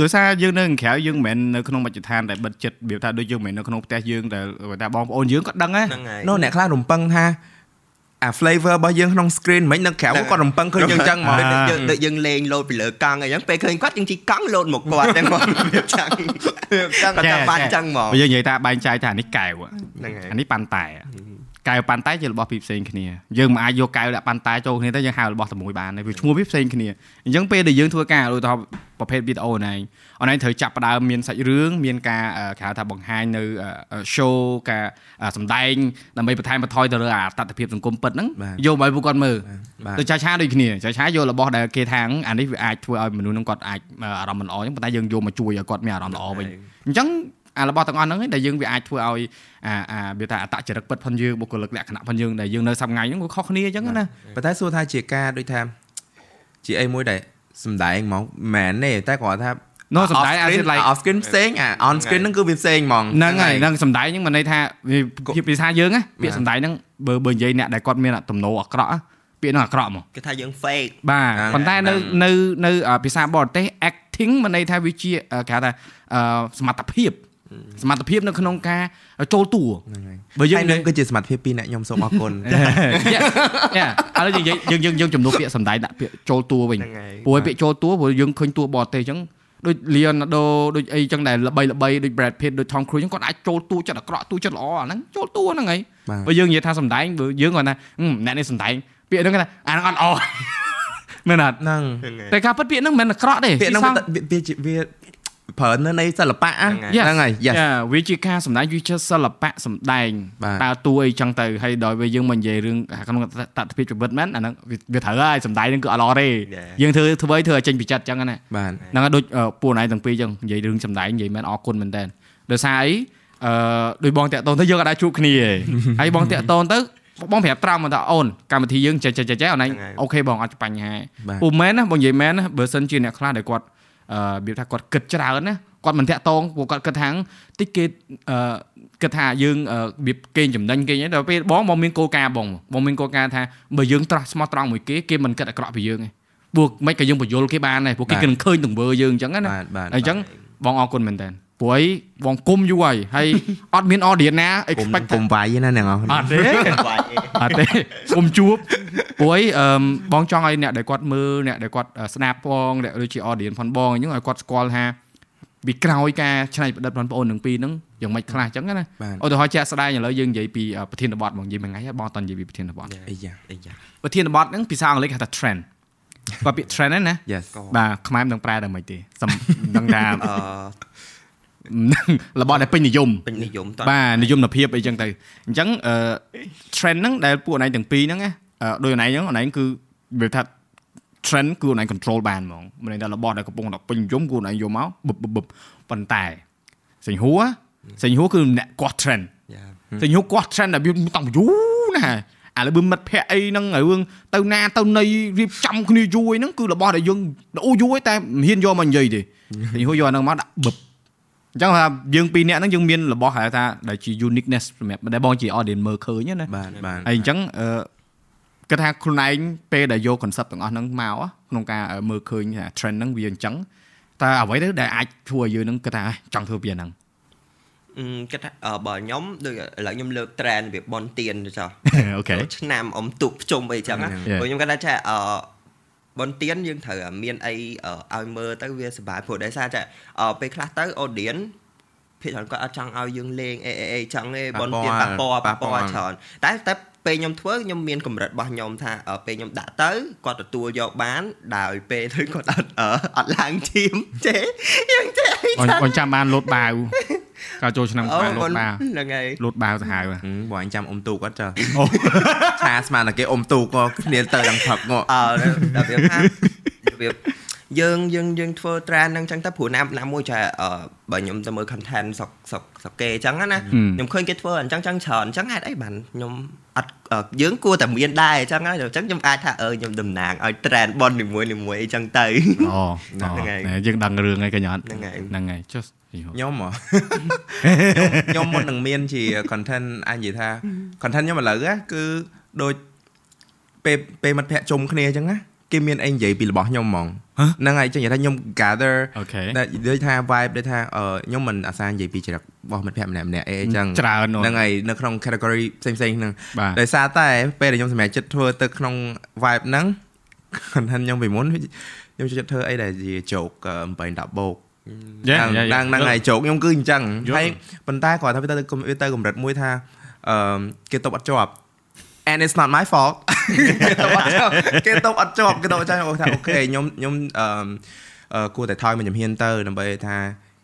ដោយសារយើងនៅក្រៅយើងមិនមែននៅក្នុងមជ្ឈដ្ឋានដែលបិទចិត្តវាថាដូចយើងមិនមែននៅក្នុងផ្ទះយើងដែលថាបងប្អូនយើងក៏ដឹងដែរនោះអ្នកខ្លះរំពឹងថាអា flavor របស់យើងក្នុង screen មិននៅក្រៅគាត់រំពឹងឃើញយើងចឹងហ្មងដូចយើងលេងលោតពីលើកង់អញ្ចឹងពេលឃើញគាត់យើងជីកង់លោតមកគាត់តែគាត់ចឹងចឹងគាត់បានចឹងហ្មងយើងនិយាយថាបែងចែកថានេះកែវហ្នឹងហើយអានេះប៉ាន់តែ កែវប៉ាន់តែជារបស់ពីផ្សេងគ្នាយើងមិនអាចយកកែវដាក់ប៉ាន់តែចូលគ្នាទៅយើងហៅរបស់តែមួយបានទេវាឈ្មោះវាផ្សេងគ្នាអញ្ចឹងពេលដែលយើងធ្វើការឧទាហរណ៍ប្រភេទវីដេអូណៃអនឡាញត្រូវចាប់ផ្ដើមមានសាច់រឿងមានការគេហៅថាបង្ហាញនៅ show ការសម្ដែងដើម្បីបន្ថែមបន្ថយទៅលើអាតតិភាពសង្គមពិតហ្នឹងយកឲ្យពួកគាត់មើលទៅចាឆាដូចគ្នាចាឆាយករបស់ដែលគេថាអានេះវាអាចធ្វើឲ្យមនុស្សហ្នឹងគាត់អាចអារម្មណ៍មិនល្អអញ្ចឹងប៉ុន្តែយើងយកមកជួយឲ្យគាត់មានអារម្មណ៍ល្អវិញអញ្ចឹង អារបស់ទាំងអស់ហ្នឹងដែលយើងវាអាចធ្វើឲ្យអាអាវាថាអតចរិតពិតផងយើងបុគ្គលិកលក្ខណៈផងយើងដែលយើងនៅសប្ងៃហ្នឹងវាខុសគ្នាអញ្ចឹងណាប៉ុន្តែសួរថាជាការដូចថាជាអីមួយដែលសំដែងហ្មងមែនទេតែគាត់ថានោះសំដែងអាច like off screen ផ្សេងអា on screen ហ្នឹងគឺវាផ្សេងហ្មងហ្នឹងហើយហ្នឹងសំដែងហ្នឹងមិនន័យថាវាភាសាយើងណាពាក្យសំដែងហ្នឹងបើបើនិយាយអ្នកដែលគាត់មានទំនោរអាក្រក់ពាក្យហ្នឹងអាក្រក់ហ្មងគេថាយើង fake បាទប៉ុន្តែនៅនៅនៅភាសាបរទេស acting មិនន័យថាវាជាគេហៅថាសមត្ថភាព សមត្ថភាពនៅក្នុងការចូលតួបើយើងនឹងគឺជាសមត្ថភាពពីអ្នកខ្ញុំសូមអរគុណយ៉ាឥឡូវយើងយើងយើងយើងចំនួនពាក្យសម្ដែងដាក់ពាក្យចូលតួវិញព្រោះពាក្យចូលតួព្រោះយើងឃើញតួបរទេសអញ្ចឹងដូច Leonardo ដូចអីចឹងដែលល្បីល្បីដូច Brad Pitt ដូច Tom Cruise ចឹងគាត់អាចចូលតួចិត្តអាក្រក់តួចិត្តល្អអាហ្នឹងចូលតួហ្នឹងហើយបើយើងនិយាយថាសម្ដែងបើយើងគាត់ថាអ្នកនេះសម្ដែងពាក្យហ្នឹងថាអាហ្នឹងអត់ល្អមែនអត់ហ្នឹងតែការពិតពាក្យហ្នឹងមិនមែនអាក្រក់ទេពាក្យហ្នឹងវាវា ប្រើនៅនៃសិល្បៈហ្នឹងហើយយ៉ាវាជាការសម្ដែងវាជាសិល្បៈសម្ដែងតើតួអីចឹងទៅហើយដល់ពេលយើងមកនិយាយរឿងក្នុងតតិភាពជីវិតមែនអាហ្នឹងវាត្រូវហើយសម្ដែងហ្នឹងគឺអត់ល្អទេយើងធ្វើធ្វើឲ្យធ្វើឲ្យចេញពីចិត្តចឹងណាហ្នឹងហើយដូចពួកណៃទាំងពីរចឹងនិយាយរឿងសម្ដែងនិយាយមែនអរគុណមែនតើដោយសារអីអឺដោយបងតាក់តូនទៅយើងអាចជួបគ្នាហើយបងតាក់តូនទៅបងប្រាប់ត្រង់មកថាអូនកម្មវិធីយើងចេះចេះចេះអូនអូខេបងអត់បញ្ហាពូមែនណាបងនិយាយមែនណាបើសិនជាអ្នកខ្លះដែលគាត់អឺ របៀបថាគាត់គិតច្រើនណាគាត់មិនតាក់តងព្រោះគាត់គិតថាតិចគេអឺគិតថាយើងរបៀបគេចំណេញគេដល់ពេលបងបងមានគោលការណ៍បងបងមានគោលការណ៍ថាបើយើងត្រាស់ស្មោះត្រង់មួយគេគេមិនគិតអាក្រក់ពីយើងទេព្រោះមិនក៏យើងបញ្យល់គេបានដែរព្រោះគេគិតឃើញទង្វើយើងអញ្ចឹងណាអញ្ចឹងបងអរគុណមែនតើ ព្រោះអីបងគុំយូរហើយហើយអត់មាន audience ណា expect គុំវាយណាអ្នកនរអត់ទេអត់ទេគុំជួបព្រោះអីបងចង់ឲ្យអ្នកដែលគាត់មើលអ្នកដែលគាត់ស្ដាប់ផងអ្នកដូចជា audience ផងបងអញ្ចឹងឲ្យគាត់ស្គាល់ថាពីក្រោយការច្នៃប្រឌិតបងប្អូនទាំងពីរហ្នឹងយ៉ាងម៉េចខ្លះអញ្ចឹងណាឧទាហរណ៍ជាក់ស្ដែងឥឡូវយើងនិយាយពីប្រធានបទមកនិយាយមួយថ្ងៃហើយបងតនិយាយពីប្រធានបទអីយ៉ាអីយ៉ាប្រធានបទហ្នឹងភាសាអង់គ្លេសហៅថា trend គាត់ពាក្យ trend ហ្នឹងណាបាទខ្មែរមិនដឹងប្រែដល់មិនទេសំដឹងថាអឺ របស់ដែលពេញនិយមពេញនិយមតបាទនិយមភាពអីចឹងទៅអញ្ចឹងអឺ trend ហ្នឹងដែលពួកអនឡាញទាំងពីរហ្នឹងណាដោយអនឡាញហ្នឹងអនឡាញគឺវាថា trend គឺអនឡាញ control បានហ្មងមិនថារបស់ដែលកំពុងតែពេញនិយមគឺអនឡាញយកមកបឹបបឹបប៉ុន្តែសេញហួរសេញហួរគឺអ្នកគាត់ trend សេញហួរគាត់ trend ដែលវាតាំងយូរណាឥឡូវបើមិត្តភ័ក្ដិអីហ្នឹងរឿងទៅណាទៅណីរៀបចំគ្នាយូរអីហ្នឹងគឺរបស់ដែលយើងអូយូរតែមិនហ៊ានយកមកនិយាយទេសេញហួរយកអាហ្នឹងមកដាក់បឹប អញ្ចឹងថាយើងពីរនាក់ហ្នឹងយើងមានរបស់ហៅថាដែលជា uniqueness សម្រាប់ដែលបងជា audience មើលឃើញណាបាទបាទហើយអញ្ចឹងអឺគាត់ថាខ្លួនឯងពេលដែលយក concept ទាំងអស់ហ្នឹងមកក្នុងការមើលឃើញថា trend ហ្នឹងវាអញ្ចឹងតើអ្វីទៅដែលអាចធ្វើឲ្យយើងហ្នឹងគាត់ថាចង់ធ្វើពីហ្នឹងអឺគាត់ថាបើខ្ញុំដូចឥឡូវខ្ញុំលើក trend វាបនទៀនទៅចុះអូខេឆ្នាំអមទុកភ្ជុំអីចឹងណាព្រោះខ្ញុំគាត់ថាអឺ បនទៀនយើងត្រូវមានអីឲ្យមើលទៅវាសុបាយព្រោះដោយសារតែពេលខ្លះទៅ audience ភាគច្រើនគាត់អត់ចង់ឲ្យយើងលេងអេអេអេចង់ទេបនទៀនប៉ះពណ៌ប៉ះពណ៌ច្រើនតែតែពេលខ្ញុំធ្វើខ្ញុំមានកម្រិតរបស់ខ្ញុំថាពេលខ្ញុំដាក់ទៅគាត់ទទួលយកបានដោយពេលទៅគាត់អត់អត់ឡើងឈាមចេយ៉ាងចេបងចាំបានលោតបាវ កាលចូលឆ្នាំបាវលោតបាវហ្នឹងហើយលោតបាវសាហាវបងអញចាំអ៊ំទូកអត់ចាឆាស្មានតែគេអ៊ំទូកក៏គ្នាទៅដល់ផឹកមកអើដល់វាថាវាយើងយើងយើងធ្វើ trend ហ្នឹងចឹងទៅព្រោះណាណាមួយចាបើខ្ញុំទៅមើល content ស្រុកស្រុកស្រុកគេអញ្ចឹងណាខ្ញុំឃើញគេធ្វើអញ្ចឹងចឹងច្រើនអញ្ចឹងហេតុអីបានខ្ញុំអត់យើងគួរតែមានដែរអញ្ចឹងហើយអញ្ចឹងខ្ញុំអាចថាអឺខ្ញុំតំណាងឲ្យ trend ប៉ុននីមួយនីមួយអីចឹងទៅអូហ្នឹងហើយយើងដឹងរឿងហើយកញ្ញាហ្នឹងហើយហ្នឹងហើយចុះ ខ្ញុំខ្ញុំមុននឹងមានជា content អាចនិយាយថា content ខ្ញុំឥឡូវគឺដូចពេលពេលមិត្តភ័ក្ដិជុំគ្នាអញ្ចឹងណាគេមានអីនិយាយពីរបស់ខ្ញុំហ្មងហ្នឹងហើយចឹងនិយាយថាខ្ញុំ gather ដូចថា vibe ដូចថាខ្ញុំមិនអាសានិយាយពីចរិតរបស់មិត្តភក្តិម្នាក់ម្នាក់អីចឹងច្រើនហ្នឹងហើយនៅក្នុង category ផ្សេងផ្សេងហ្នឹងដោយសារតែពេលដែលខ្ញុំសម្រេចចិត្តធ្វើទៅក្នុង vibe ហ្នឹង content ខ្ញុំពីមុនខ្ញុំចិត្តធ្វើអីដែលជា joke 8 10បូក ហ្នឹងហ្នឹងហើយជោគខ្ញុំគឺអញ្ចឹងហើយប៉ុន្តែគាត់ថាវាទៅវាទៅកម្រិតមួយថាអឺគេតបអត់ជាប់ and it's not my fault គេតបអត់ជាប់គេតបអត់ជាប់អូថាអូខេខ្ញុំខ្ញុំអឺគួរតែថយមួយជំហានទៅដើម្បីថា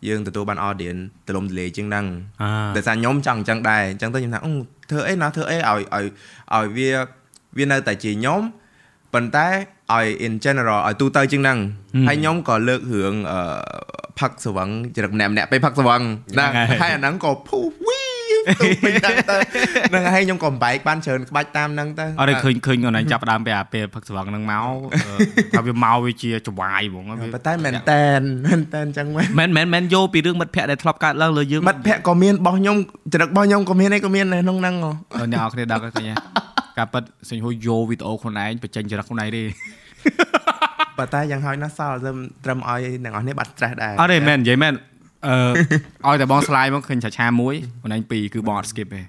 យើងទទួលបាន audience ទលំទលាយជាងហ្នឹងតែថាខ្ញុំចង់អញ្ចឹងដែរអញ្ចឹងទៅខ្ញុំថាអូធ្វើអីណាធ្វើអីឲ្យឲ្យឲ្យវាវានៅតែជាខ្ញុំប៉ុន្តែ ឲ្យ in general ឲ្យទូទៅជាងហ្នឹងហើយខ្ញុំក៏លើករឿងអឺផឹកស្វឹងចរិតម្នាក់ម្នាក់ពេលផឹកស្វឹងហ្នឹងហើយអាហ្នឹងក៏ភូវីទូពេញហ្នឹងទៅហ្នឹងហើយខ្ញុំក៏បែកបានច្រើនក្បាច់តាមហ្នឹងទៅអត់ឃើញឃើញខ្លួនឯងចាប់ដើមពីអាពេលផឹកស្វឹងហ្នឹងមកថាវាមកវាជាចវាយហ្មងប៉ុន្តែមែនតែនមែនតែនចឹងមែនមែនមែនយកពីរឿងមិត្តភ័ក្តិដែលធ្លាប់កើតឡើងលើយើងមិត្តភ័ក្តិក៏មានរបស់ខ្ញុំចរិតរបស់ខ្ញុំក៏មានអីក៏មានក្នុងហ្នឹងអ្នកនរគ្នាដឹងឃើញ ការប៉ັດសេញហួយយកវីដេអូខ្លួនឯងបញ្ចេញចរិតខ្លួនឯងទេប៉ុន្តែយ៉ាងហោចណាស់សល់ត្រឹមឲ្យអ្នកនរនេះបាត់ stress ដែរអត់ទេមែននិយាយមែនអឺឲ្យតែបង slide មកឃើញឆាឆាមួយខ្លួនឯងពីរគឺបងអត់ skip ទេ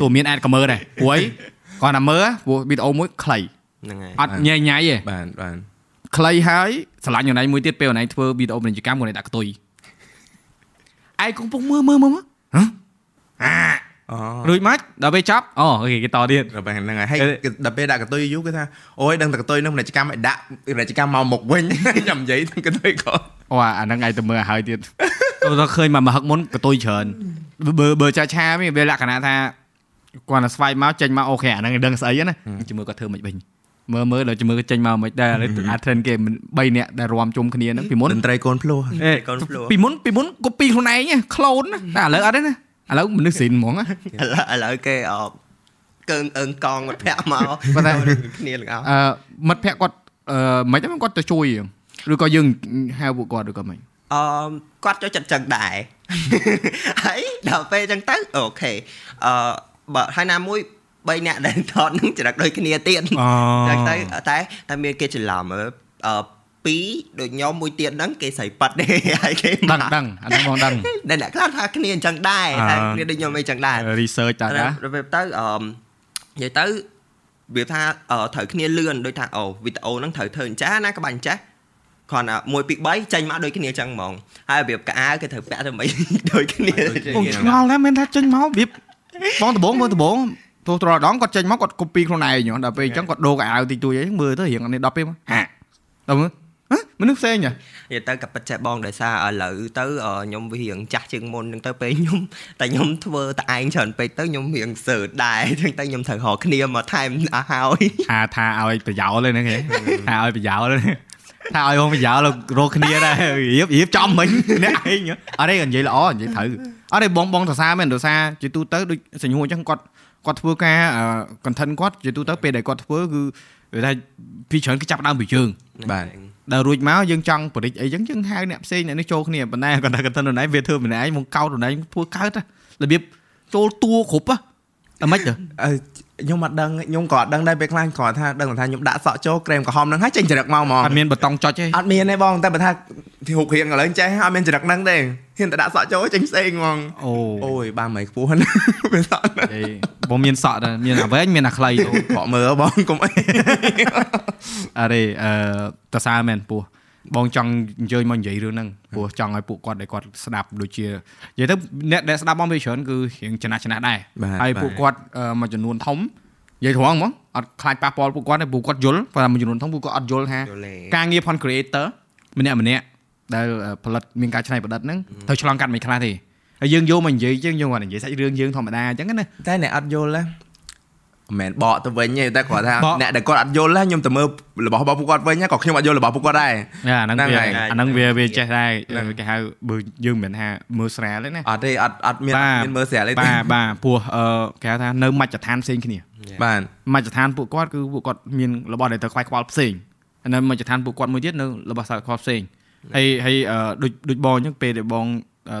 ទោះមានអាចក៏មើលដែរព្រោះគាត់តែមើលព្រោះវីដេអូមួយខ្លីហ្នឹងហើយអត់ញ៉ៃញ៉ៃទេបាទបាទខ្លីហើយឆ្លាញ់ខ្លួនឯងមួយទៀតពេលខ្លួនឯងធ្វើវីដេអូពាណិជ្ជកម្មខ្លួនឯងដាក់កតុយឯងកំពុងមើលមើលមើលហ៎អា រួចមកដល់ពេលចប់អូគេគេតទៀតដល់ពេលហ្នឹងហើយដល់ពេលដាក់កតុយយូរគេថាអូយដឹងតែកតុយនឹងពាណិជ្ជកម្មឲ្យដាក់ពាណិជ្ជកម្មមកមុខវិញខ្ញុំនិយាយកតុយក៏អូអាហ្នឹងឯងទៅមើលឲ្យទៀតទៅឃើញមកមហឹកមុនកតុយច្រើនបើបើចាឆាវាលក្ខណៈថាគាត់ទៅស្វែងមកចេញមកអូខេអាហ្នឹងដឹងស្អីណាជាមួយគាត់ធ្វើមិនវិញមើលមើលដល់ជាមួយចេញមកមិនដែរអា trend គេ3នាក់ដែលរួមជុំគ្នាហ្នឹងពីមុនតន្ត្រីកូនភ្លោះកូនភ្លោះពីមុនពីមុន copy ខ្លួនឯងក្លូនតែឥឡូវអត់ទេណា ឥឡូវមនុស្សស៊ីនហ្មងឥឡូវឥឡូវគេអកើងអើងកងមិត្តភ័ក្ដិមកគាត់ថាគ្នាលងអឺមិត្តភ័ក្ដិគាត់អឺមិនទេគាត់ទៅជួយឬក៏យើងហៅពួកគាត់ឬក៏មិនអឺគាត់ចូលចិត្តចឹងដែរហើយដល់ពេលចឹងទៅអូខេអឺបើហើយណាមួយ3នាក់ដែលថតនឹងចរិតដូចគ្នាទៀតចឹងទៅតែតែមានគេច្រឡំអឺ 2ដូចខ្ញុំមួយទៀតហ្នឹងគេស្រីប៉ាត់ទេហើយគេដឹងដឹងអាហ្នឹងបងដឹងដែលអ្នកខ្លះថាគ្នាអញ្ចឹងដែរតែគ្នាដូចខ្ញុំអីចឹងដែរ research តាណាទៅទៅអឺនិយាយទៅវាថាត្រូវគ្នាលឿនដូចថាអូវីដេអូហ្នឹងត្រូវធ្វើអញ្ចាស់ណាក្បាច់អញ្ចាស់គ្រាន់តែ1 2 3ចេញមកដូចគ្នាចឹងហ្មងហើយរបៀបកៅគេត្រូវពាក់ទៅមិនដូចគ្នាបងឆ្ងល់ដែរមែនថាចេញមករបៀបបងដបងមើលដបងទោះត្រដងគាត់ចេញមកគាត់ copy ខ្លួនឯងដល់ពេលអញ្ចឹងគាត់ដូរកៅតិចតួចអីមើលទៅរៀងនេះ10ពេលហាដល់មើល មនុស្សផ្សេងនិយាយទៅក៏ពិតចេះបងដោយសារឥឡូវទៅខ្ញុំវារៀងចាស់ជាងមុនហ្នឹងទៅពេលខ្ញុំតែខ្ញុំធ្វើតែឯងច្រើនពេកទៅខ្ញុំរៀងសើដែរចឹងទៅខ្ញុំត្រូវរកគ្នាមកថែមអស់ហើយថាថាឲ្យប្រយោលហ្នឹងគេថាឲ្យប្រយោលថាឲ្យបងប្រយោលរកគ្នាដែររៀបរៀបចំមិញអ្នកឯងអត់ទេនិយាយល្អនិយាយត្រូវអត់ទេបងបងសរសើរមែនសរសើរជាទូទៅដូចសញ្ញូអញ្ចឹងគាត់គាត់ធ្វើការ content គាត់ជាទូទៅពេលដែលគាត់ធ្វើគឺវាថាពីច្រើនគឺចាប់ដើមពីជើងបាទ ដល់រួចមកយើងចង់បរិចអីចឹងយើងហៅអ្នកផ្សេងអ្នកនេះចូលគ្នាប៉ុន្តែគាត់ថាគាត់ទៅនរណាវាធ្វើម្នាក់ឯងមកកោតនរណាធ្វើកើតរបៀបចូលតួគ្រប់ហ៎អាម៉េចទៅ ខ្ញុំអត់ដឹងខ្ញុំក៏អត់ដឹងដែរពេលខ្លះគាត់ថាដឹងថាខ្ញុំដាក់សក់ចូលក្រែមក្រហមហ្នឹងហើយចេញចរិតមកហ្មងអត់មានបតង់ចុចទេអត់មានទេបងតែបើថារូបរាងឥឡូវចេះអត់មានចរិតហ្នឹងទេហ៊ានតែដាក់សក់ចូលចេញផ្សេងហ្មងអូអូយបានមិនខ្ពស់ណាវាសក់បងមានសក់ដែរមានអាវែងមានអាខ្លីបកមើលបងកុំអីអរេអឺតសាមែនពោះ បងចង់អញ្ជើញមកនិយាយរឿងហ្នឹងព្រោះចង់ឲ្យពួកគាត់ដែលគាត់ស្ដាប់ដូចជានិយាយទៅអ្នកដែលស្ដាប់បងវាច្រើនគឺរៀងចំណាស់ចំណាស់ដែរហើយពួកគាត់មួយចំនួនធំនិយាយត្រង់ហ្មងអត់ខ្លាចប៉ះពាល់ពួកគាត់ទេពួកគាត់យល់ប៉ុន្តែមួយចំនួនធំពួកគាត់អត់យល់ថាការងារ content creator ម្នាក់ម្នាក់ដែលផលិតមានការច្នៃប្រឌិតហ្នឹងត្រូវឆ្លងកាត់មិនខ្លះទេហើយយើងយកមកនិយាយជាងយើងគាត់និយាយសាច់រឿងយើងធម្មតាអញ្ចឹងណាតែអ្នកអត់យល់ណា មិនមែនបកទៅវិញទេតែគាត់ថាអ្នកដែលគាត់អត់យល់ខ្ញុំទៅមើលរបស់របស់ពួកគាត់វិញក៏ខ្ញុំអត់យល់របស់ពួកគាត់ដែរអាហ្នឹងវាអាហ្នឹងវាវាចេះដែរគេហៅបើយើងមិនថាមើលស្រាលទេណាអត់ទេអត់អត់មានមានមើលស្រាលទេបាទបាទព្រោះគេហៅថានៅមជ្ឈដ្ឋានផ្សេងគ្នាបាទមជ្ឈដ្ឋានពួកគាត់គឺពួកគាត់មានរបស់ដែលទៅខ្វាយខ្វល់ផ្សេងនៅមជ្ឈដ្ឋានពួកគាត់មួយទៀតនៅរបស់សាខ្វល់ផ្សេងហើយហើយដូចដូចបងអញ្ចឹងពេលដែលបង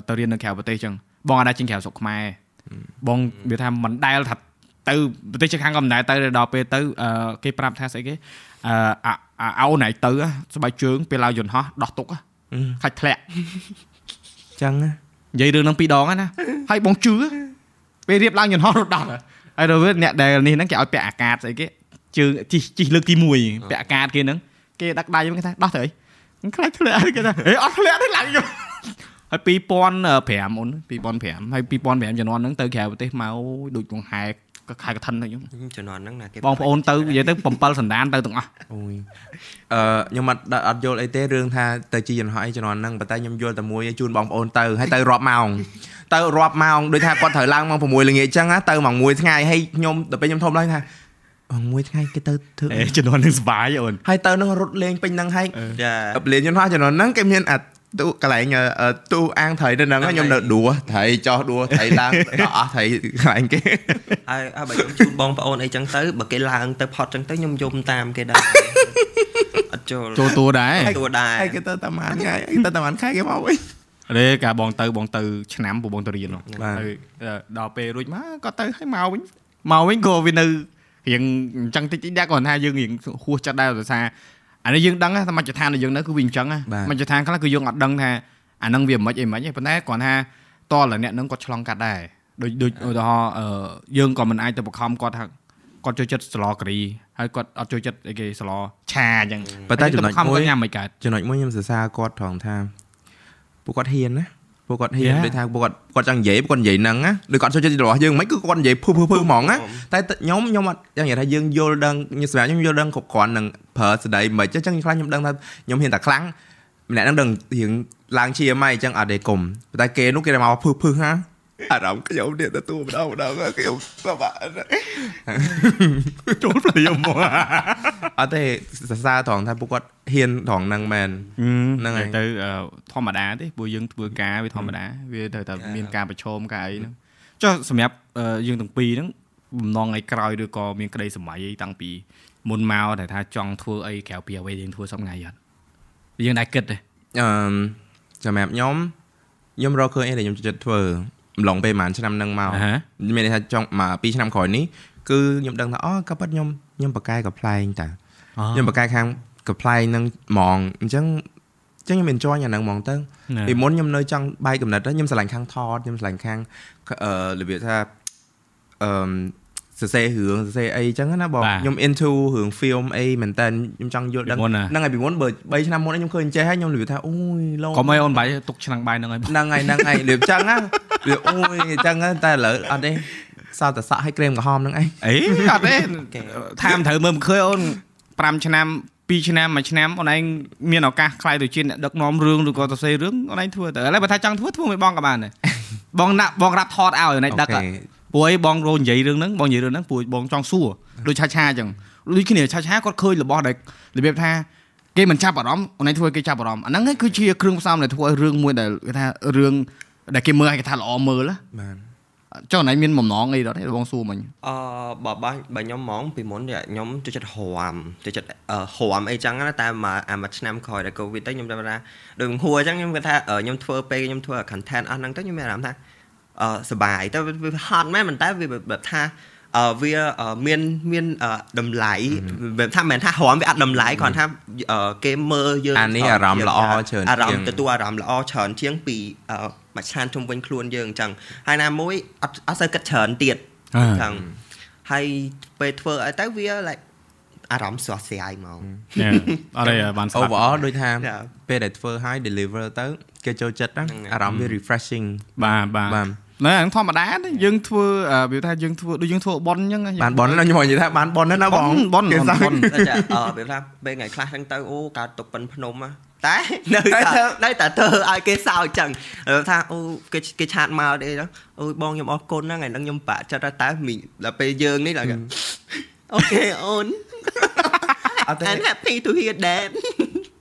ទៅរៀននៅក្រៅប្រទេសអញ្ចឹងបងអាចចេញក្រៅស្រុកខ្មែរបងវាថាមិនដែលថា ទៅប្រទេសជិតខាងក៏មិនដែលទៅដល់ពេលទៅគេប្រាប់ថាស្អីគេអឺអោណៃទៅស្បែកជើងពេលឡើងយន្តហោះដោះទុកខាច់ធ្លាក់ចឹងនិយាយរឿងហ្នឹងពីរដងណាហើយបងជឿពេលរៀបឡើងយន្តហោះរត់ដោះហើយដល់អ្នកដែលនេះហ្នឹងគេឲ្យពាក់អាកាសស្អីគេជើងជីជីលើកទី1ពាក់អាកាសគេហ្នឹងគេដឹកដៃគេថាដោះទៅអីខ្លាចធ្លាក់គេថាអេអត់ធ្លាក់ទេឡើងហើយ2005អូន2005ហើយ2005ជំនាន់ហ្នឹងទៅក្រៅប្រទេសមកដូចកង្ហែ ក៏ខែកឋិនទៅខ្ញុំជំនាន់ហ្នឹងណាគេបងប្អូនទៅនិយាយទៅ7សណ្ដានទៅទាំងអស់អូយអឺខ្ញុំអត់អត់យល់អីទេរឿងថាទៅជីយន្តហោះអីជំនាន់ហ្នឹងប៉ុន្តែខ្ញុំយល់តែមួយជូនបងប្អូនទៅហើយទៅរាប់ម៉ោងទៅរាប់ម៉ោងដូចថាគាត់ត្រូវឡើងម៉ោង6ល្ងាចអញ្ចឹងទៅម៉ោង1ថ្ងៃហើយខ្ញុំដល់ពេលខ្ញុំធំឡើងថាមួយថ្ងៃគេទៅធ្វើអេជំនាន់នឹងសុបាយអូនហើយទៅនឹងរត់លេងពេញហ្នឹងហើយចាលេងយន្តហោះជំនាន់ហ្នឹងគេមានអា ទូកន្លែងទូអាងត្រីនៅហ្នឹងខ្ញុំនៅដួសត្រីចោះដួសត្រីឡើងអស់ត្រីកន្លែងគេហើយហើយបើខ្ញុំជូនបងប្អូនអីចឹងទៅបើគេឡើងទៅផុតចឹងទៅខ្ញុំយំតាមគេដែរអត់ចូលចូលតួដែរតួដែរហើយគេទៅតាម៉ានថ្ងៃទៅតាម៉ានខែគេមកវិញរេកាបងទៅបងទៅឆ្នាំពបងទៅរៀនហើយដល់ពេលរួចមកក៏ទៅឲ្យមកវិញមកវិញក៏វានៅរៀងអញ្ចឹងតិចតិចដែរគាត់ថាយើងរៀងហួសចិត្តដែរដោយសារ អានេះយើងដឹងថាមជ្ឈដ្ឋានរបស់យើងនៅគឺវាអញ្ចឹងមជ្ឈដ្ឋានខ្លះគឺយើងអត់ដឹងថាអានឹងវាមិនអីមិនទេប៉ុន្តែគាត់ថាតលអ្នកនឹងគាត់ឆ្លងកាត់ដែរដូចដូចឧទាហរណ៍យើងក៏មិនអាចទៅបង្ខំគាត់ថាគាត់ចូលចិត្តស្លការីហើយគាត់អត់ចូលចិត្តអីគេស្លឆាអញ្ចឹងប៉ុន្តែចំណុចមួយញ៉ាំមិនកើតចំណុចមួយខ្ញុំសរសើរគាត់ត្រង់ថាពួកគាត់ហ៊ានណា ពួកគាត់ហ៊ានដូចថាពួកគាត់គាត់ចង់និយាយពួកគាត់និយាយហ្នឹងណាដូចគាត់ចូលចិត្តរបស់យើងមិនគឺគាត់និយាយភឺភឺភឺហ្មងណាតែខ្ញុំខ្ញុំអត់យ៉ាងនិយាយថាយើងយល់ដឹងខ្ញុំសម្រាប់ខ្ញុំយល់ដឹងគ្រប់គ្រាន់នឹងប្រើស្ដីមិនអញ្ចឹងខ្លះខ្ញុំដឹងថាខ្ញុំហ៊ានតែខ្លាំងម្នាក់ហ្នឹងដឹងរៀងឡើងជាម៉ៃអញ្ចឹងអត់ទេគុំតែគេនោះគេមកភឺភឺហា អារម្មណ៍ខ្ញុំនេះទទួលម្ដងម្ដងខ្ញុំសប្បាយចូលភ្លាមមកអត់ទេសរសើរត្រង់ថាពួកគាត់ហ៊ានត្រង់ហ្នឹងមែនហ្នឹងហើយទៅធម្មតាទេព្រោះយើងធ្វើការវាធម្មតាវាត្រូវតែមានការប្រឈមការអីហ្នឹងចុះសម្រាប់យើងទាំងពីរហ្នឹងបំណងឲ្យក្រោយឬក៏មានក្តីសម័យអីតាំងពីមុនមកតែថាចង់ធ្វើអីក្រៅពីអ្វីយើងធ្វើសប្ងៃអត់យើងដែរគិតទេអឺសម្រាប់ខ្ញុំខ្ញុំរកឃើញអីដែលខ្ញុំចិត្តធ្វើ ម្លងពេលប្រហែលឆ្នាំហ្នឹងមកមានន័យថាចង់មក2ឆ្នាំក្រោយនេះគឺខ្ញុំដឹងថាអូក៏ប៉ិតខ្ញុំខ្ញុំបកកែកំ pl ែងតាខ្ញុំបកកែខាងកំ pl ែងហ្នឹងហ្មងអញ្ចឹងចឹងខ្ញុំ enjoy អាហ្នឹងហ្មងទៅពីមុនខ្ញុំនៅចង់បាយកំណត់ខ្ញុំស្រឡាញ់ខាងថតខ្ញុំស្រឡាញ់ខាងអឺរបៀបថាអឺ សរសេររឿងសរសេរអីចឹងណាបងខ្ញុំ into រឿង film អីមែនតើខ្ញុំចង់យល់ដឹងហ្នឹងហើយពីមុនបើ3ឆ្នាំមុនខ្ញុំឃើញចេះហើយខ្ញុំនិយាយថាអូយឡូកុំឲ្យអូនបាយទុកឆ្នាំងបាយហ្នឹងហើយហ្នឹងហើយហ្នឹងហើយរៀបចឹងណាវាអូយចឹងតែឥឡូវអត់ទេសោះតែសក់ឲ្យក្រែមក្រហមហ្នឹងអីអីអត់ទេថាមិនត្រូវមើលមិនឃើញអូន5ឆ្នាំ2ឆ្នាំមួយឆ្នាំអូនឯងមានឱកាសខ្លាយទៅជាអ្នកដឹកនាំរឿងឬក៏ទៅសេរឿងអូនឯងធ្វើទៅឥឡូវបើថាចង់ធ្វើធ្វើមួយបងក៏បានដែរបងណាក់បងរាប់ថតឲ្យអូនឯងដឹក ព្រោះអីបងរោនិយាយរឿងហ្នឹងបងនិយាយរឿងហ្នឹងព្រោះបងចង់សួរដូចឆាឆាអញ្ចឹងដូចគ្នាឆាឆាគាត់ឃើញរបស់ដែលរបៀបថាគេមិនចាប់អារម្មណ៍អូនឯងធ្វើគេចាប់អារម្មណ៍អាហ្នឹងគឺជាគ្រឿងផ្សំដែលធ្វើឲ្យរឿងមួយដែលគេថារឿងដែលគេមើលឲ្យគេថាល្អមើលបាទចុះណៃមានបំណងអីដល់ទេបងសួរមិញអឺបើបើបើខ្ញុំហ្មងពីមុនខ្ញុំចូលចិត្តរាំចូលចិត្តរាំអីចឹងណាតែមកអាមួយឆ្នាំក្រោយដែលកូវីដទៅខ្ញុំថាដូចហួរអញ្ចឹងខ្ញុំគាត់ថាខ្ញុំធ្វើពេលខ្ញុំធ្វើ content អស់ហ្នឹងទៅខ្ញុំមានអារម្មណ៍ថាអឺ សបាយតែវាហត់មែនប៉ុន្តែវាបែបថាអឺវាមានមានតម្លៃបែបថាមិនថារំវាអត់តម្លៃគ្រាន់ថាគេមើលយើងអានេះអារម្មណ៍ល្អច្រើនអារម្មណ៍ទទួលអារម្មណ៍ល្អច្រើនជាងពីមួយឆានជុំវិញខ្លួនយើងអញ្ចឹងហើយណាមួយអត់អត់សូវគិតច្រើនទៀតអញ្ចឹងហើយពេលធ្វើឲ្យទៅវា like អារម្មណ៍ស្រស់ស្រាយហ្មងអត់ទេបានស្ដាប់ overall ដូចថាពេលដែលធ្វើឲ្យ deliver ទៅគេចូលចិត្តណាអារម្មណ៍វា refreshing បាទបាទបាទ ណែហ្នឹងធម្មតាយើងធ្វើវាថាយើងធ្វើដូចយើងធ្វើប៉ុនអញ្ចឹងបានប៉ុនណាខ្ញុំនិយាយថាបានប៉ុនណាបងប៉ុនប៉ុនតែអឺវាថាពេលថ្ងៃខ្លះហ្នឹងទៅអូកើតទុកប៉ុនភ្នំតែនៅតែនៅតែធ្វើឲ្យគេសើចចឹងថាអូគេគេឆាតមកទេអូបងខ្ញុំអរគុណហ្នឹងថ្ងៃហ្នឹងខ្ញុំបាក់ចិត្តតែមីដល់ពេលយើងនេះដល់អូខេអូនអត់ទេ I'm happy to hear that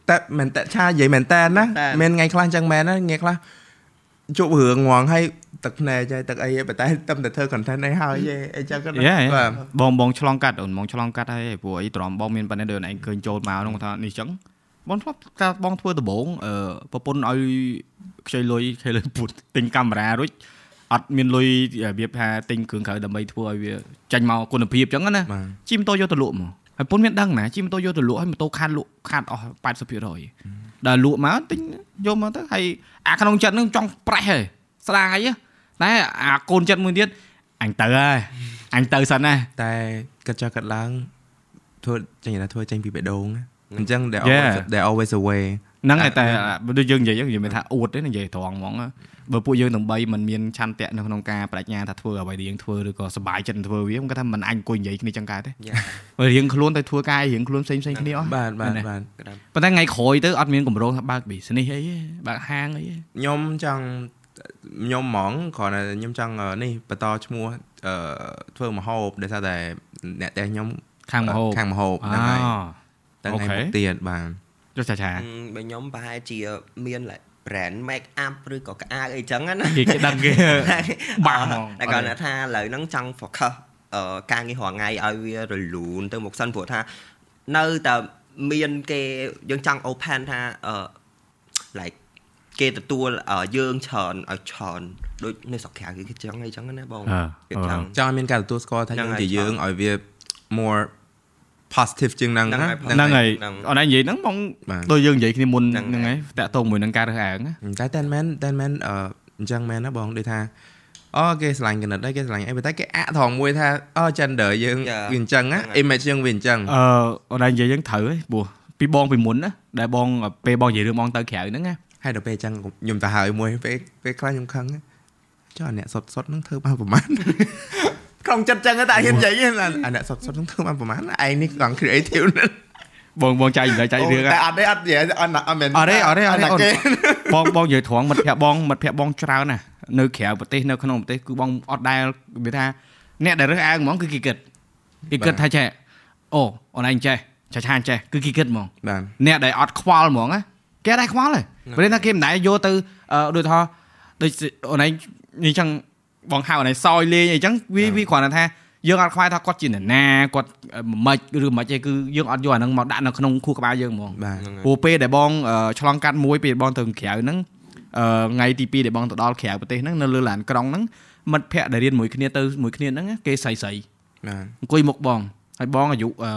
តែមែនតែឆានិយាយមែនតែនណាតែមានថ្ងៃខ្លះអញ្ចឹងមែនណាថ្ងៃខ្លះជប់រឿងងងហើយ ទឹកភ្នែកហើយទឹកអីហើយប៉ុន្តែតែតែធ្វើ content អីហើយឯងអញ្ចឹងក៏យេបាទបងបងឆ្លងកាត់អូនបងឆ្លងកាត់ហើយព្រោះអីទ្រាំបងមានប៉ុណ្ណេះដូចឯងឃើញចូលមកហ្នឹងថានេះចឹងបងធ្លាប់កាលបងធ្វើដំបូងអឺប្រពន្ធឲ្យខ្ចីលុយខ្ចីលុយពុតទិញកាមេរ៉ារួចអត់មានលុយរបៀបថាទិញគ្រឿងក្រៅដើម្បីធ្វើឲ្យវាចាញ់មកគុណភាពចឹងណាបាទជិះម៉ូតូយកទៅលក់មកហើយពុនមានដឹងណាជិះម៉ូតូយកទៅលក់ហើយម៉ូតូខាតលក់ខាតអស់80%ដល់លក់មកទិញយកមកទៅហើយអាក្នុងចិត្តហ្នឹងចង់ប្រេះហើយស្ដាយហ៎ តែអាកូនចិត្តមួយទៀតអញទៅហើយអញទៅសិនណាតែគិតចុះគិតឡើងធ្វើចេញថាធ្វើចេញពីបេះដូងណាអញ្ចឹង they Yeah. always they always away ហ្នឹងហើយតែដូចយើងនិយាយហ្នឹងនិយាយមិនថាអួតទេនិយាយត្រង់ហ្មងបើពួកយើងទាំង3មិនមានឆន្ទៈនៅក្នុងការបដិញ្ញាថាធ្វើអ្វីដែលយើងធ្វើឬក៏សប្បាយចិត្តនឹងធ្វើវាខ្ញុំគាត់ថាមិនអញអង្គុយនិយាយគ្នាចឹងកើតទេយ៉ាបើរៀងខ្លួនទៅធ្វើការរៀងខ្លួនផ្សេងផ្សេងគ្នាអស់បាទបាទមែនទេបាទប៉ុន្តែថ្ងៃក្រោយទៅអត់មានកម្រងថាបើក business អីទេបើកហាងអីទេខ្ញុំចង់ ខ្ញុំហ្មងគ្រាន់តែខ្ញុំចង់អឺនេះបន្តឈ្មោះអឺធ្វើមហូបដោយសារតែអ្នកតែខ្ញុំខាងមហូបខាងមហូបអូហ្នឹងហើយតែអូថ្ងៃខេមុខទៀតបាទចុះចាចាបើខ្ញុំប្រហែលជាមាន like brand make up ឬក៏ក្អាកអីចឹងណាគេគេដឹងគេបាក់ហ្មងតែគាត់ថាឥឡូវហ្នឹងចង់ focus អឺការងាររាល់ថ្ងៃឲ្យវារលូនទៅមុខសិនព្រោះថានៅតែមានគេយើងចង់ open ថាអឺ like គេទទួលអឺយើងច្រើនឲ្យច្រើនដូចនៅស្រុកក្រៅគេចឹងអីចឹងណាបងអឺគេចឹងចង់ឲ្យមានការទទួលស្គាល់ថាហ្នឹងយើងហើយជាយើងឲ្យវា more positive ជាងហ្នឹងហ្នឹងណាហើយហ្នឹងហើយហ្នឹងអនឡាញនិយាយហ្នឹងបងបាទដូចយើងនិយាយគ្នាមុនហ្នឹងហ្នឹងហើហើយយតាក់ទងមួយនឹងការរើសអើងណាតែតែមែនតែមែនអឺអញ្ចឹងមែនណាបងដូចថាអូគេឆ្លាញ់កណិតហើយគេឆ្លាញ់អីប៉ុន្តែគេអាក់ថងមួយថាអូ gender យើង Yeah. វាអញ្ចឹងណាហ្នឹងហើយ image យើងវាអញ្ចឹងអឺអនឡាញនិយាយហ្នឹងត្រូវហ៎ព្រោះពីបងពីមុនណាដែលបងពេលបងនិយាយរឿងបងទៅក្រៅហ្នឹងណា ហើយដល់ពេលអញ្ចឹងខ្ញុំទៅហើយមួយពេលពេលខ្លះខ្ញុំខឹងណាចុះអាអ្នកសុតសុតហ្នឹងធ្វើបានប្រហែលក្នុងចិត្តអញ្ចឹងតែហ៊ាននិយាយទេអាអាអ្នកសុតសុតហ្នឹងធ្វើបានប្រហែលឯងនេះកង់ creative ណាស់បងបងចែកចម្លែកចែករឿងតែហ៎អត់ទេអត់និយាយអត់ណាអត់មែនអត់ទេអត់ទេអត់ទេអូនគេបងបងនិយាយត្រង់មិត្តភ័ក្ដិបងមិត្តភ័ក្ដិបងច្រើនណាស់នៅក្រៅប្រទេសនៅក្នុងប្រទេសគឺបងអត់ដែលវាថាអ្នកដែលរើសអើងហ្មងគឺគេគិតគេគិតថាចេះអូអូនឯងចេះឆាឆានចេះគឺគេគិតហ្មងបាទអ្នកដែលអត់ខ្វល់ហ្មងណាគេអត់ដែរខ្វល់ទេ ព្រោះថាគេមិនដែរយកទៅអឺដូចថាដូចអូនឯងនេះចឹងបងហៅអូនឯងសោយលេងអីចឹងវាវាគ្រាន់តែថាយើងអត់ខ្វល់ថាគាត់ជានរណាគាត់មិនឬមិនទេគឺយើងអត់យកអាហ្នឹងមកដាក់នៅក្នុងខួរក្បាលយើងហ្មងបាទព្រោះពេលដែលបងអឺឆ្លងកាត់មួយពេលបងទៅក្រៅហ្នឹងអឺថ្ងៃទី2ដែលបងទៅដល់ក្រៅប្រទេសហ្នឹងនៅលើឡានក្រុងហ្នឹងមិត្តភ័ក្តិដែលរៀនមួយគ្នាទៅមួយគ្នាហ្នឹងគេស្រីស្រីបាទអង្គុយមុខបងហើយបងអាយុអឺ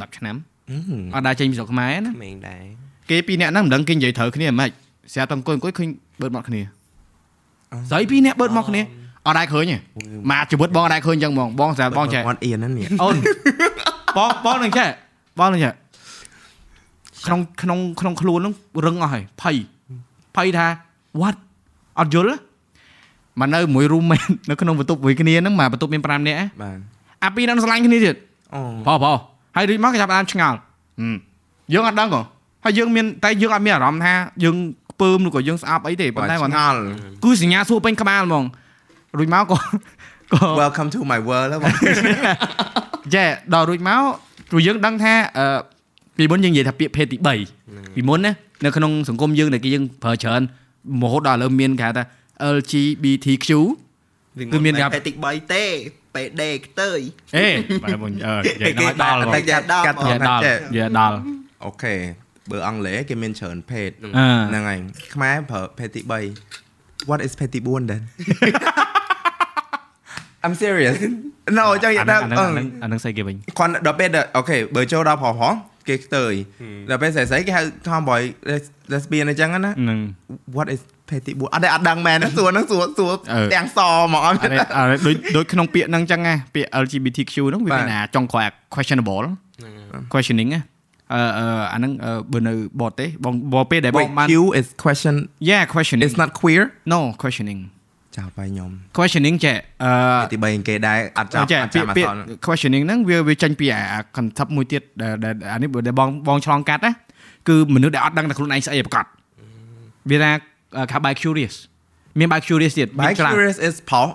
7 10ឆ្នាំអឺអត់ដែរចេញពីស្រុកខ្មែរណាមែនដែរ គេពីរនាក់ហ្នឹងមិនដឹងគេនិយាយត្រូវគ្នាមិនស្រាប់តែអង្គុយអង្គុយឃើញបឺតមកគ្នាស្រីពីរនាក់បឺតមកគ្នាអត់ដែរឃើញទេមកជីវិតបងអត់ដែរឃើញអញ្ចឹងហ្មងបងស្រាប់បងចេះអត់អៀនហ្នឹងនេះអូនបងបងនឹងចេះបងនឹងចេះក្នុងក្នុងក្នុងខ្លួនហ្នឹងរឹងអស់ហើយភ័យភ័យថា what អត់យល់មកនៅមួយ roommate នៅក្នុងបន្ទប់មួយគ្នាហ្នឹងមកបន្ទប់មាន5នាក់ហ៎បាទអាពីរហ្នឹងស្រឡាញ់គ្នាទៀតអូប៉ោប៉ោហើយរួចមកគេចាប់បានឆ្ងល់ហឹមយើងអត់ដឹងហ៎ ហើយយើងមានតែយើងអត់មានអារម្មណ៍ថាយើងខ្ពើមឬក៏យើងស្អប់អីទេប៉ុន្តែគាត់ឆ្ងថាល់គឺសញ្ញាសួរពេញក្បាលហ្មងរួចមកក៏ក៏ welcome to my world ហ្នឹងបងចេះដល់រួចមកព្រោះយើងដឹងថាអឺពីមុនយើងនិយាយថាពាក្យភេទទី3ពីមុនណានៅក្នុងសង្គមយើងដែលគេយើងប្រើច្រើនរហូតដល់ឥឡូវមានគេហៅថា LGBTQ គឺមានការពេទី3ទេពេដេខ្ទើយអេបាទបងអឺនិយាយដល់ដល់ហ្មងតែនិយាគេដល់កាត់ហ្មងយដល់និយាយដល់អូខេ បើអង់គ្លេសគេមានច្រើនភេទអឺហ្នឹងហើយខ្មែរប្រើភេទទី3 what is ភេទទី4 then I'm serious no ចង់និយាយអាថាហ្នឹងអាហ្នឹងអាហ្នឹងស្អីគេវិញគាត់ដល់ពេលដែលអូខេបើចូលដល់ប្រុសប្រុសគេខ្ទើយដល់ពេលស្រីស្រីគេហៅ tomboy lesbian អញ្ចឹងណាហ្នឹង what is ភេទទី4អត់ទេអត់ដឹងមែនណាសួរហ្នឹងសួរសួរអឺទាំងសមកអត់អរេអរេដូចដូចក្នុងពាក្យហ្នឹងចឹងណាពាក្យ LGBTQ ហ្នឹងវាបាទមានអាចុងក្រោយអា questionable questioning ណា អឺអឺអាហ្នឹងអឺបើនៅបតទេបងបងពេលដែលបង Wait, បាន Q is question yeah questioning it's not queer no questioning ចោលបាយខ្ញុំ questioning ចេះអឺភេទទី3គេដែរអត់ចាប់ចេះអត់ពាចាប់ក្យមកពាក្សយល់ questioning ហ្នឹងវាវាចេញពីអា concept មួយទៀតដែលដែលអានេះបើដែលបងបងឆ្លងកាត់ណាគឺមនុស្សដែលអត់ដឹងតែខ្លួនឯងស្អីប្រកាសវាថាខា by curious មាន by curious ទៀត by មានច្រើន curious is ផុស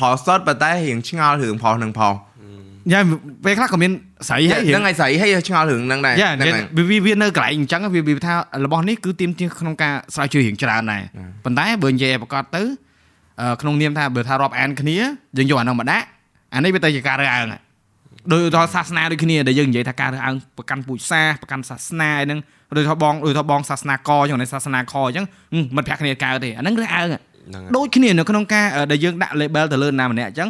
ផុសសតប៉ុន្តែរៀងឆ្ងល់រឿងផុសនឹងផុសយ៉ាពេលខ្លះក៏មាន ស្រីហើយហ្នឹងហើយស្រីហើយឆ្ងល់រឿងហ្នឹងដែរយ៉ាហ្នឹងហើយវាវាវានៅកន្លែងអញ្ចឹងវាវាថារបស់នេះគឺទៀមទាក្នុងការស្រាវជ្រាវរៀងច្រើនដែរប៉ុន្តែបើនិយាយឲ្យប្រកាសទៅអឺក្នុងនាមថាបើថារាប់អានគ្នាយើងយកអាហ្នឹងមកដាក់អានេះវាទៅជាការរើសអើងហើយដោយឧទាហរណ៍សាសនាដូចគ្នាដែលយើងនិយាយថាការរើសអើងប្រកាន់ពូជសាសន៍ប្រកាន់សាសនាអីហ្នឹងដូចថាបងដូចថាបងសាសនាកអញ្ចឹងសាសនាខអញ្ចឹងហឹមមិត្តភក្តិគ្នាកើតទេអាហ្នឹងរើសអើងហ៎ហ្នឹងហើយដូចគ្នានៅក្នុងការអឺដែលយើងដាក់ label ទៅលើណាម្នាក់អញ្ចឹង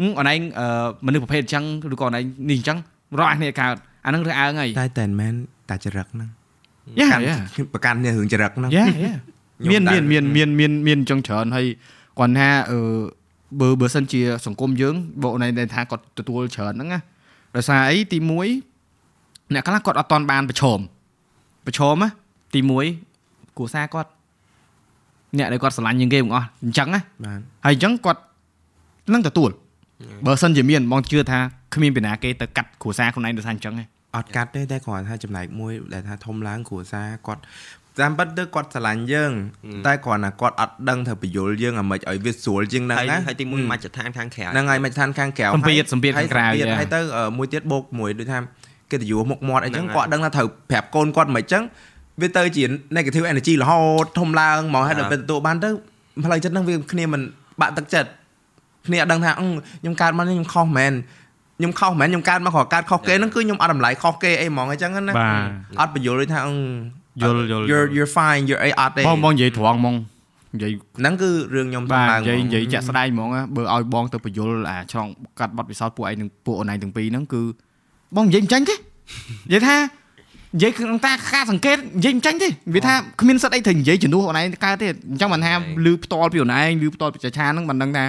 ហឹមអនឯងអឺមនុស្សប្រភេទអញ្ចឹងឬក៏អនឯងនេះអញ្ចឹង រាប់អានគ្នាកើតអាហ្នឹងរើសអើងហើយតែតែមិនមែនតែចរិតហ្នឹងយ៉ាកាន់យ៉ាប្រកាន់គ្នារឿងចរិតហ្នឹងយ៉ាយ៉ាខ្ញុំមានដែរមានមានមានមានមានអញ្ចឹងច្រើនហើយគាត់ថាអឺបើបើសិនជាសង្គមយើងបើអូនឯងដែលថាគាត់ទទួលច្រើនហ្នឹងណាដោយសារអីទី1អ្នកខ្លះគាត់អត់តន់បានប្រឈមប្រឈមណាទី1គ្រួសារគាត់អ្នកដែលគាត់ស្រឡាញ់ជាងគេទាំងអស់អញ្ចឹងណាបាទហើយអញ្ចឹងគាត់នឹងទទួលបើសិនជាមានបងជឿថា គ្មានពីណាគេទៅកាត់គ្រួសារខ្លួនឯងដោយសារអញ្ចឹងឯងអត់កាត់ទេតែគ្រាន់ថាចំណែកមួយដែលថាធំឡើងគ្រួសារគាត់តាមពិតទៅគាត់ស្រឡាញ់យើងតែគ្រាន់តែគាត់អត់ដឹងថាបញ្យលយើងអាម៉េចឲ្យវាស្រួលជាងហ្នឹងហើយណាហើយទីមួយមជ្ឈដ្ឋានខាងក្រៅហ្នឹងហើយមិនឋានខាងក្រៅសម្ពាធសម្ពាធខាងក្រៅហើយយ៉ាហើយទៅអឺមួយទៀតបូកមួយដូចថាកិត្តិយសមុខមាត់អីចឹងហ្នឹងហើយគាត់ដឹងថាត្រូវប្រាប់កូនគាត់មិនចឹងវាទៅជា negative energy រហូតធំឡើងហ្មងហើយដល់ពេលទទួលបានទៅផ្លូវចិត្តហ្នឹងវាគ្នាមិនបាក់ទឹកចិត្តគ្នាអត់ដឹងថាអឺខ្ញុំកើតមកនេះខ្ញុំខុសមែន ខ្ញុំខុសមែនខ្ញុំកើតមកគ្រាន់កើតខុសគេហ្នឹងគឺខ្ញុំអត់តម្លៃខុសគេអីហ្មងអញ្ចឹងណាបាទអត់បញ្យល់ដូចថាអឺយល់យល់ you're you're fine you're អីអត់ទេបងបងនិយាយត្រង់ហ្មងនិយាយហ្នឹងគឺរឿងខ្ញុំបាទឡើងនិយាយហ្មងនិយាយចាក់ស្ដែងហ្មងណាបើឲ្យបងទៅបញ្យលអាឆ្លងកាត់បတ်ពិសោធន៍ពួកឯងនឹងពួកអូនឯងទាំងពីរហ្នឹងគឺបងនិយាយមិនចាញ់ទេនិយាយថានិយាយក្នុងតាការសង្កេតនិយាយមិនចាញ់ទេវាថាគ្មានសិទ្ធអីត្រូវនិយាយជំនួសអូនឯងកើតទេអញ្ចឹងបានថាលឺផ្ទាល់ពីអូនឯងលឺផ្ទាល់ពីចាឆាហ្នឹងបានដឹងថា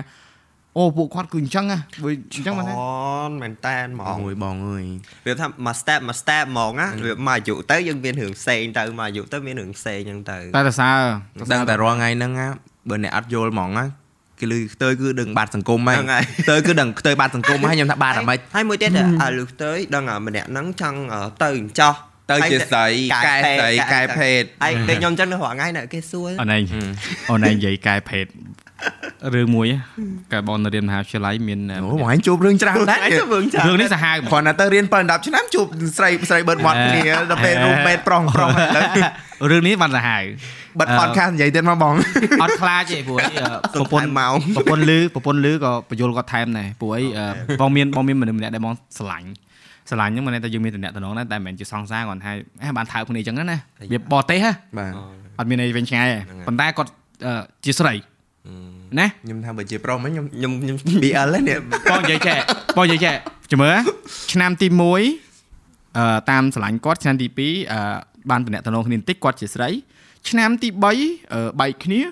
អូពួកគាត់គឺអញ្ចឹងណាបើអញ្ចឹងបានថាអូនមែនតែនហ្មបងងអើយបងអើយវាថាមួយ step មួយ step ហ្មងណាវាមកអាយុទៅយើងមានរឿងផ្សេងទៅមកអាយុទៅមានរឿងផ្សេងអញ្ចឹងទៅតែតសើដឹងតែរាល់ថ្ងៃហ្នឹងណាបើអ្នកអត់យល់ហ្មងណាគេលឺខ្ទើយគឺដឹងបាត់សង្គមហើយហ្នឹងហើយខ្ទើយគឺដឹងខ្ទើយបាត់សង្គមហើយខ្ញុំថាបាត់អាម៉េចហើយមួយទៀតអាលឺផ្ទើយដឹងអាម្នាក់ហ្នឹងចង់អឺទៅអញ្ចោះទៅជាស្រីកែស្រីកែភេទហើយពេលខ្ញុំអញ្ចឹងនៅរាល់ថ្ងៃនៅគេសួរអូនឯងអូនឯងនិយាយកែភេទ រឿងមួយកាលបងនៅរៀនមហាវិទ្យាល័យមានអូបងឯងជួបរឿងច្រើនដែរហើយទៅមើងចារឿងនេះសាហាវហ្មងគ្រាន់តែទៅរៀន7 10ឆ្នាំជួបស្រីស្រីបឺតមាត់គ្នាដល់ពេល roommate ប្រុសប្រុសឥឡូវរឿងនេះបានសាហាវបិទ podcast និយាយទៀតមកបងអត់ខ្លាចទេព្រោះអីអឺសុំប្រពន្ធថែមម៉ោងប្រពន្ធលឺប្រពន្ធលឺក៏បញ្យលគាត់ថែមដែរព្រោះអីអឺបងមានបងមានមនុស្សម្នាក់ដែលបងស្រឡាញ់ស្រឡាញ់ហ្នឹងមិនមែនតែយើងមានតំណែងតំណងណាតែមិនមែនជាសង្សារគាត់ថាអេបានថើបគ្នាអញ្ចឹងណាវាបរទេសហ៎បាទអត់មានអីវិញឆ្ងាយទេហ្នឹងហើយប៉ុន្តែគាត់អឺជាស្រី ណាខ្ញុំថាបើជាប្រុសមិនខ្ញុំខ្ញុំខ្ញុំ BL ហ្នឹងនេះបងនិយាយចេះបងនិយាយចេះចាំមើលឆ្នាំទី1អឺតាមស្រឡាញ់គាត់ឆ្នាំទី2អឺបានតំណែងតំណងគ្នាបន្តិចគាត់ជាស្រីឆ្នាំទី3អឺបែកគ្នារ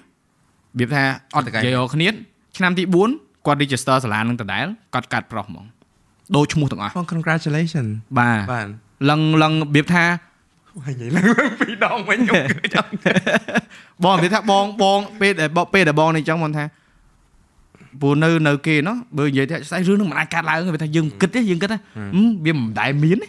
បៀបថាអត់និយាយរកគ្នាឆ្នាំទី4គាត់ register សាលានឹងដដែលគាត់កាត់ប្រុសហ្មងដូរឈ្មោះទាំងអស់បង congratulation បាទបាទឡឹងឡឹងរបៀបថា និយាយឡើងពីរដងវិញខ្ញុំគឺចង់បងនិយាយថាបងបងពេលដែលបងពេលដែលបងនេះចឹងបងថាព្រោះនៅនៅគេណោះបើនិយាយថាស្អីរឿងនឹងមិនអាចកាត់ឡើងទេវាថាយើងគិតទេយើងគិតថាហឹមវាមិនដែលមានទេ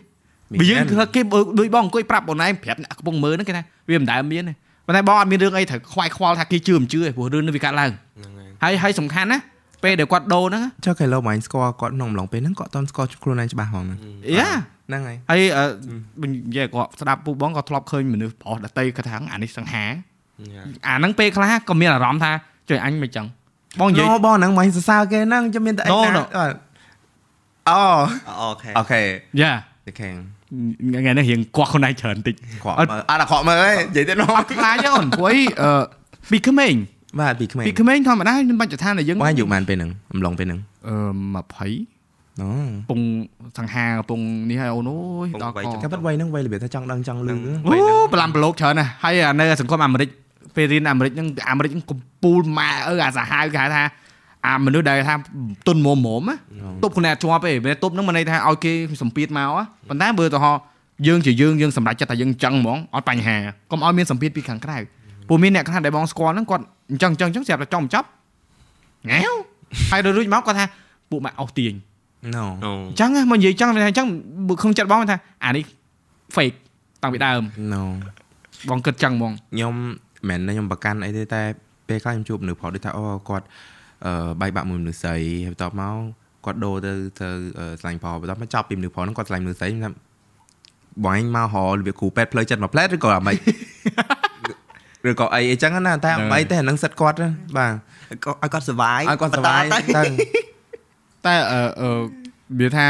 បើយើងធ្វើគេបើដូចបងអង្គុយប្រាប់បងឯងប្រាប់អ្នកកំពុងមើលហ្នឹងគេថាវាមិនដែលមានទេប៉ុន្តែបងអត់មានរឿងអីត្រូវខ្វាយខ្វល់ថាគេជឿមិនជឿទេព្រោះរឿងនេះវាកាត់ឡើងហ្នឹងហើយហើយហើយសំខាន់ណាពេលដែលគាត់ដូរហ្នឹងចុះគេលោបងឯងស្គាល់គាត់ក្នុងអំឡុងពេលហ្នឹងគាត់អត់តន់ស្គាល់ខ្លួនឯងច្បាស់ហ្មងណាយ៉ា ហ្នឹងហើយហើយអឺនិយាយគាត់ស្ដាប់ពូបងក៏ធ្លាប់ឃើញមនុស្សប្រុសដតីគាត់ថាអានេះសង្ហាអាហ្នឹងពេលខ្លះក៏មានអារម្មណ៍ថាជួយអញមិនចឹងបងនិយាយណូបងហ្នឹងមិនសរសើរគេហ្នឹងចាំមានតែអី No, ណា no. អត់អូអូខេអូខេយ៉ាតែខាងថ្ងៃនេះរៀងគាស់ខ្លួនឯងច្រើនតិចខ្វក់អត់មើលអត់អាខ្វក់មើលអីនិយាយទៀតណូអត់ខ្លាចទេអូនព្រោះអីអឺពីក្មេងបាទពីក្មេងពីក្មេងធម្មតាខ្ញុំបាច់ថាដែលយើងបងអាយុប៉ុន្មានពេលហ្នឹងអំឡុងពេលហ្នឹងអឺ20អូ ពងសង្ហាកំពងនេះហើយអូនអូយដល់កកាពិតវ័យហ្នឹងវ័យរបៀបថាចង់ដឹងចង់លឺអូប្រឡាំប្រឡូកច្រើនណាស់ហើយអានៅសង្គមអាមេរិកពេលរៀនអាមេរិកហ្នឹងអាមេរិកហ្នឹងកំពូលម៉ែអើអាសាហាវគេហៅថាអាមនុស្សដែលថាទុនមុំមុំណាទប់គ្នាអត់ជាប់ទេពេលទប់ហ្នឹងមិនន័យថាឲ្យគេសម្ពាធមកណាប៉ុន្តែបើទៅហោយើងជាយើងយើងសម្រេចចិត្តថាយើងចឹងហ្មងអត់បញ្ហាកុំឲ្យមានសម្ពាធពីខាងក្រៅព្រោះមានអ្នកខ្លះដែលបងស្គាល់ហ្នឹងគាត់អញ្ចឹងអញ្ចឹងអញ្ចឹងស្រាប់តែចំបញ្ចប់ងែវហើយដល់រួចមកគាត់ថាពួកម៉ាក់អស់ទាញ ណូអូអញ្ចឹងណាមកនិយាយអញ្ចឹងអញ្ចឹងបើក្នុងចិត្តបងគាត់ថាអានេះ fake តាំងពីដើមណូបងគិតចឹងហ្មងខ្ញុំមិនមែនខ្ញុំប្រកាន់អីទេតែពេលខ្លះខ្ញុំជួបមនុស្សប្រុសដូចថាអូគាត់អឺបែកបាក់មួយមនុស្សស្រីហើយបន្ទាប់មកគាត់ដូរទៅទៅស្លាញ់ផលបន្ទាប់មកចប់ពីមនុស្សផលហ្នឹងគាត់ស្លាញ់មនុស្សស្រីខ្ញុំថាបងឯងមកហៅរបៀបគ្រូពេទ្យផ្លូវចិត្តមួយផ្លែតឬក៏អាម៉េចឬក៏អីអីចឹងណាតែអីទេអានឹងសិតគាត់បាទឲ្យគាត់សុបាយឲ្យគាត់សុបាយទៅ តែអឺវាថា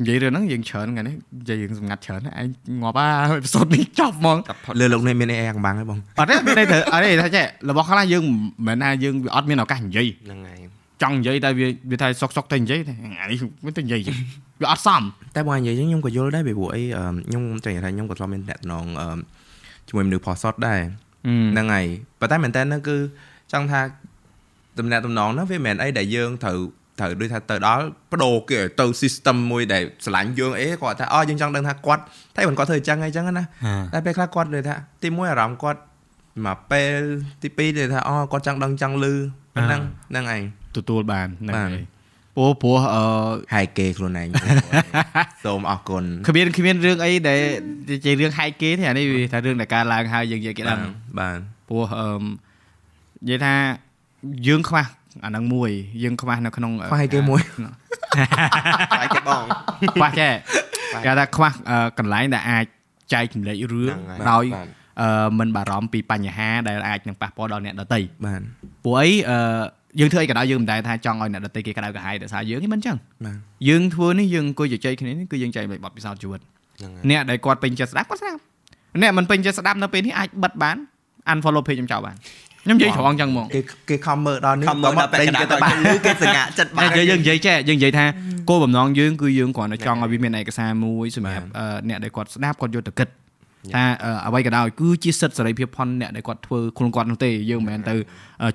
និយាយរឿងហ្នឹងយើងច្រើនថ្ងៃនេះនិយាយរឿងសម្ងាត់ច្រើនឯងងាប់អាអេពីសូតនេះចប់ហ្មងលើលោកនេះមានអីអាំងបាំងហ៎បងអត់ទេមានន័យទៅអត់ទេថាចេះរបស់ខ្លះយើងមិនមែនថាយើងវាអត់មានឱកាសនិយាយហ្នឹងហើយចង់និយាយតែវាវាថាសុកសុកទៅនិយាយអានេះមិនទៅនិយាយវាអត់សមតែបងនិយាយខ្ញុំក៏យល់ដែរពីព្រោះអីខ្ញុំចង់និយាយថាខ្ញុំក៏ធ្លាប់មានអ្នកនងជាមួយមនុស្សផុសសុតដែរហ្នឹងហើយប៉ុន្តែមែនតើហ្នឹងគឺចង់ថាតំណាក់តំណងហ្នឹងវាមិនមែនអីដែលយើងត្រូវ ត្រូវដូចថាទៅដល់បដូរគេទៅ system មួយដែលឆ្លាញ់យើងអីគាត់ថាអូយើងចង់ដឹងថាគាត់តែមិនគាត់ធ្វើអញ្ចឹងអីចឹងណាតែពេលខ្លះគាត់លើថាទី1អារម្មណ៍គាត់មកពេលទី2លើថាអូគាត់ចង់ដឹងចង់លឺហ្នឹងហ្នឹងឯងទទួលបានហ្នឹងហើយព្រោះព្រោះអឺហាយគេខ្លួនឯងសូមអរគុណគ្មានគ្មានរឿងអីដែលជារឿងហាយគេទេអានេះវាថារឿងដែលកើតឡើងហើយយើងនិយាយគេដឹងបាទព្រោះអឺនិយាយថា យើងខ្វះអាហ្នឹងមួយយើងខ្វះនៅក្នុងខ្វះគេមួយខ្វះគេបងខ្វះចេះគេថាខ្វះកន្លែងដែលអាចចែកចម្លែករឿងដោយអឺមិនបារម្ភពីបញ្ហាដែលអាចនឹងប៉ះពាល់ដល់អ្នកដទៃបាទព្រោះអីអឺយើងធ្វើអីក៏ដោយយើងមិនដែលថាចង់ឲ្យអ្នកដទៃគេក្តៅក្រហាយដោយសារយើងមិនអញ្ចឹងបាទយើងធ្វើនេះយើងអង្គុយជជែកគ្នានេះគឺយើងចែកបទពិសោធន៍ជីវិតអ្នកដែលគាត់ពេញចិត្តស្ដាប់គាត់ស្ដាប់អ្នកមិនពេញចិត្តស្ដាប់នៅពេលនេះអាចបិទបាន unfollow page ខ្ញុំចោលបាន ខ្ញុំនិយាយត្រង់ចឹងហ្មងគេគេខំមើលដល់នេះខំមើលដល់ពេលគេទៅបានឬគេសង្ហាចិត្តបានយើងនិយាយចេះយើងនិយាយថាគោលបំណងយើងគឺយើងគ្រាន់តែចង់ឲ្យវាមានឯកសារមួយសម្រាប់អ្នកដែលគាត់ស្ដាប់គាត់យកទៅគិតថាអ្វីក៏ដោយគឺជាសិទ្ធិសេរីភាពផុនអ្នកដែលគាត់ធ្វើខ្លួនគាត់នោះទេយើងមិនមែនទៅ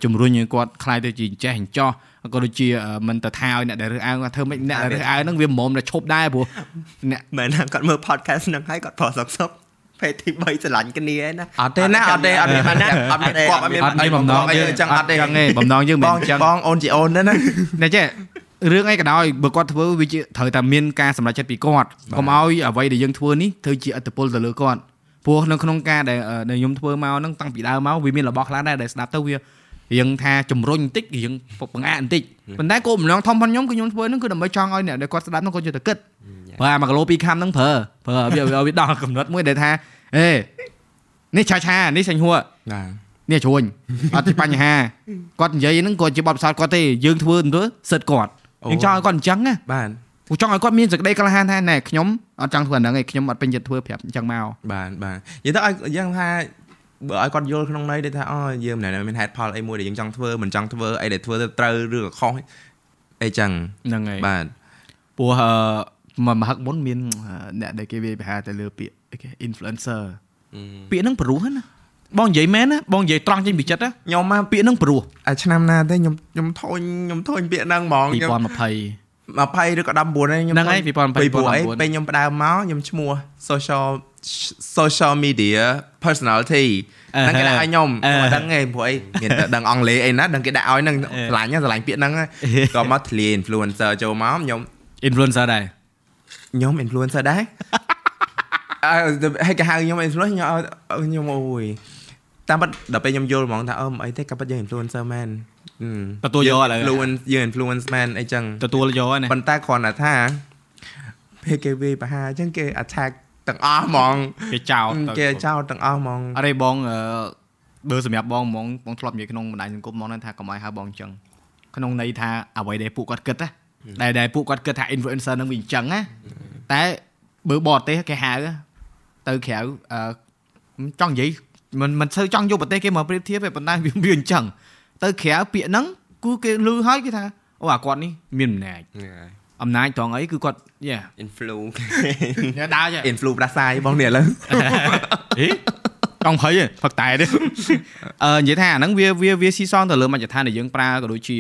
ជំរុញឲ្យគាត់ខ្លាយទៅជាចេះអញ្ចោះក៏ដូចជាមិនទៅថាឲ្យអ្នកដែលរើសអើងធ្វើមិនអ្នកដែលរើសអើងហ្នឹងវាមុំតែឈប់ដែរព្រោះអ្នកមែនថាគាត់មើល podcast ហ្នឹងហើយគាត់ប្រសសុកសុក ភេទទី3ស្រឡាញ់គ្នាណាអត់ទេណាអត់ទេអត់មានបានអត់មានគាត់អត់មានអីបំណងយើងចឹងអត់ទេចឹងទេបំណងយើងមិនចឹងបងអូនជាអូនណាណាចេះរឿងអីក៏ដោយបើគាត់ធ្វើវាត្រូវតែមានការសម្រេចចិត្តពីគាត់កុំឲ្យអ្វីដែលយើងធ្វើនេះធ្វើជាអត្តពលទៅលើគាត់ព្រោះនៅក្នុងការដែលខ្ញុំធ្វើមកហ្នឹងតាំងពីដើមមកវាមានរបស់ខ្លះដែរដែលស្ដាប់ទៅវារៀងថាជំរុញបន្តិចរៀងបង្អាក់បន្តិចប៉ុន្តែគោលបំណងធំរបស់ខ្ញុំគឺខ្ញុំធ្វើហ្នឹងគឺដើម្បីចង់ឲ្យអ្នកដែលគាត់ស្ដាប់ហ្នឹងគាត់យកទៅគិតប្រើ1គីឡូ2ខាំហ្នឹងប្រើប្រើវាវាដល់កំណត់មួយដែលថា អេនេះឆាឆានេះសាញ់ហួរបាទនេះជ្រួញអត់ជាបញ្ហាគាត់និយាយហ្នឹងគាត់ជាបបផ្សោតគាត់ទេយើងធ្វើទៅសិតគាត់យើងចង់ឲ្យគាត់អញ្ចឹងណាបាទខ្ញុំចង់ឲ្យគាត់មានសេចក្តីក្លាហានថាណែខ្ញុំអត់ចង់ធ្វើអាហ្នឹងឯងខ្ញុំអត់ពេញចិត្តធ្វើប្រាប់អញ្ចឹងមកបាទបាទនិយាយទៅឲ្យយ៉ាងថាបើឲ្យគាត់យល់ក្នុងន័យដែលថាអូយើងមិនមានហេតុផលអីមួយដែលយើងចង់ធ្វើមិនចង់ធ្វើអីដែលធ្វើទៅត្រូវឬក៏ខុសអីចឹងហ្នឹងហើយបាទព្រោះអឺមហឹកមុនមានអ្នកដែលគេវាយប្រហារទៅលើពាក្យ គេ influencer ពាក្យហ្នឹងព្រោះណាបងនិយាយមែនណាបងនិយាយត្រង់ចេញពីចិត្តណាខ្ញុំមកពាក្យហ្នឹងព្រោះអាឆ្នាំណាទេខ្ញុំខ្ញុំធុញខ្ញុំធុញពាក្យហ្នឹងហ្មង2020 20ឬក៏19ខ្ញុំហ្នឹងហើយ2020 2019អីពេលខ្ញុំផ្ដើមមកខ្ញុំឈ្មោះ social social media personality ហ្នឹងគេដាក់ឲ្យខ្ញុំខ្ញុំដឹងទេព្រោះអីមានតែដឹងអង់គ្លេសអីណាដឹងគេដាក់ឲ្យហ្នឹងឆ្លាញ់ឆ្លាញ់ពាក្យហ្នឹងក៏មកធ្លា influencer ចូលមកខ្ញុំ influencer ដែរខ្ញុំ influencer ដែរអើ ហើយគេហៅខ្ញុំ influencer ខ្ញុំខ្ញុំអូយតាមពិតដល់ពេលខ្ញុំយល់ហ្មងថាអឺអីទេក៏ពិតយើង influencer មែនទទួលយកឥឡូវ influence យើង influence man អីចឹងទទួលយកហ្នឹងប៉ុន្តែគ្រាន់តែថាពេលគេវាបហាអញ្ចឹងគេ attack ទាំងអស់ហ្មងគេចោតគេចោតទាំងអស់ហ្មងអរេបងបើសម្រាប់បងហ្មងបងធ្លាប់និយាយក្នុងបណ្ដាញសង្គមហ្មងថាកុំឲ្យហៅបងអញ្ចឹងក្នុងន័យថាអ្វីដែលពួកគាត់គិតណាដែលដែលពួកគាត់គិតថា influencer នឹងវាអញ្ចឹងណាតែបើបរទេសគេហៅ ទៅក្រៅចង់និយាយមិនមិនសូវចង់យកប្រទេសគេមកប្រៀបធៀបទេប៉ុន្តែវាអញ្ចឹងទៅក្រៅពាក្យហ្នឹងគឺគេលឺហើយគេថាអូអាគាត់នេះមានអំណាចអំណាចត្រង់អីគឺគាត់យ៉ា influ យ៉ាដើរចា influ ផ្ដាសាយបងនេះឥឡូវអេកង់ភ័យផឹកតែទេអឺនិយាយថាអាហ្នឹងវាវាវាស៊ីសងទៅលើមជ្ឈដ្ឋានដែលយើងប្រើក៏ដូចជា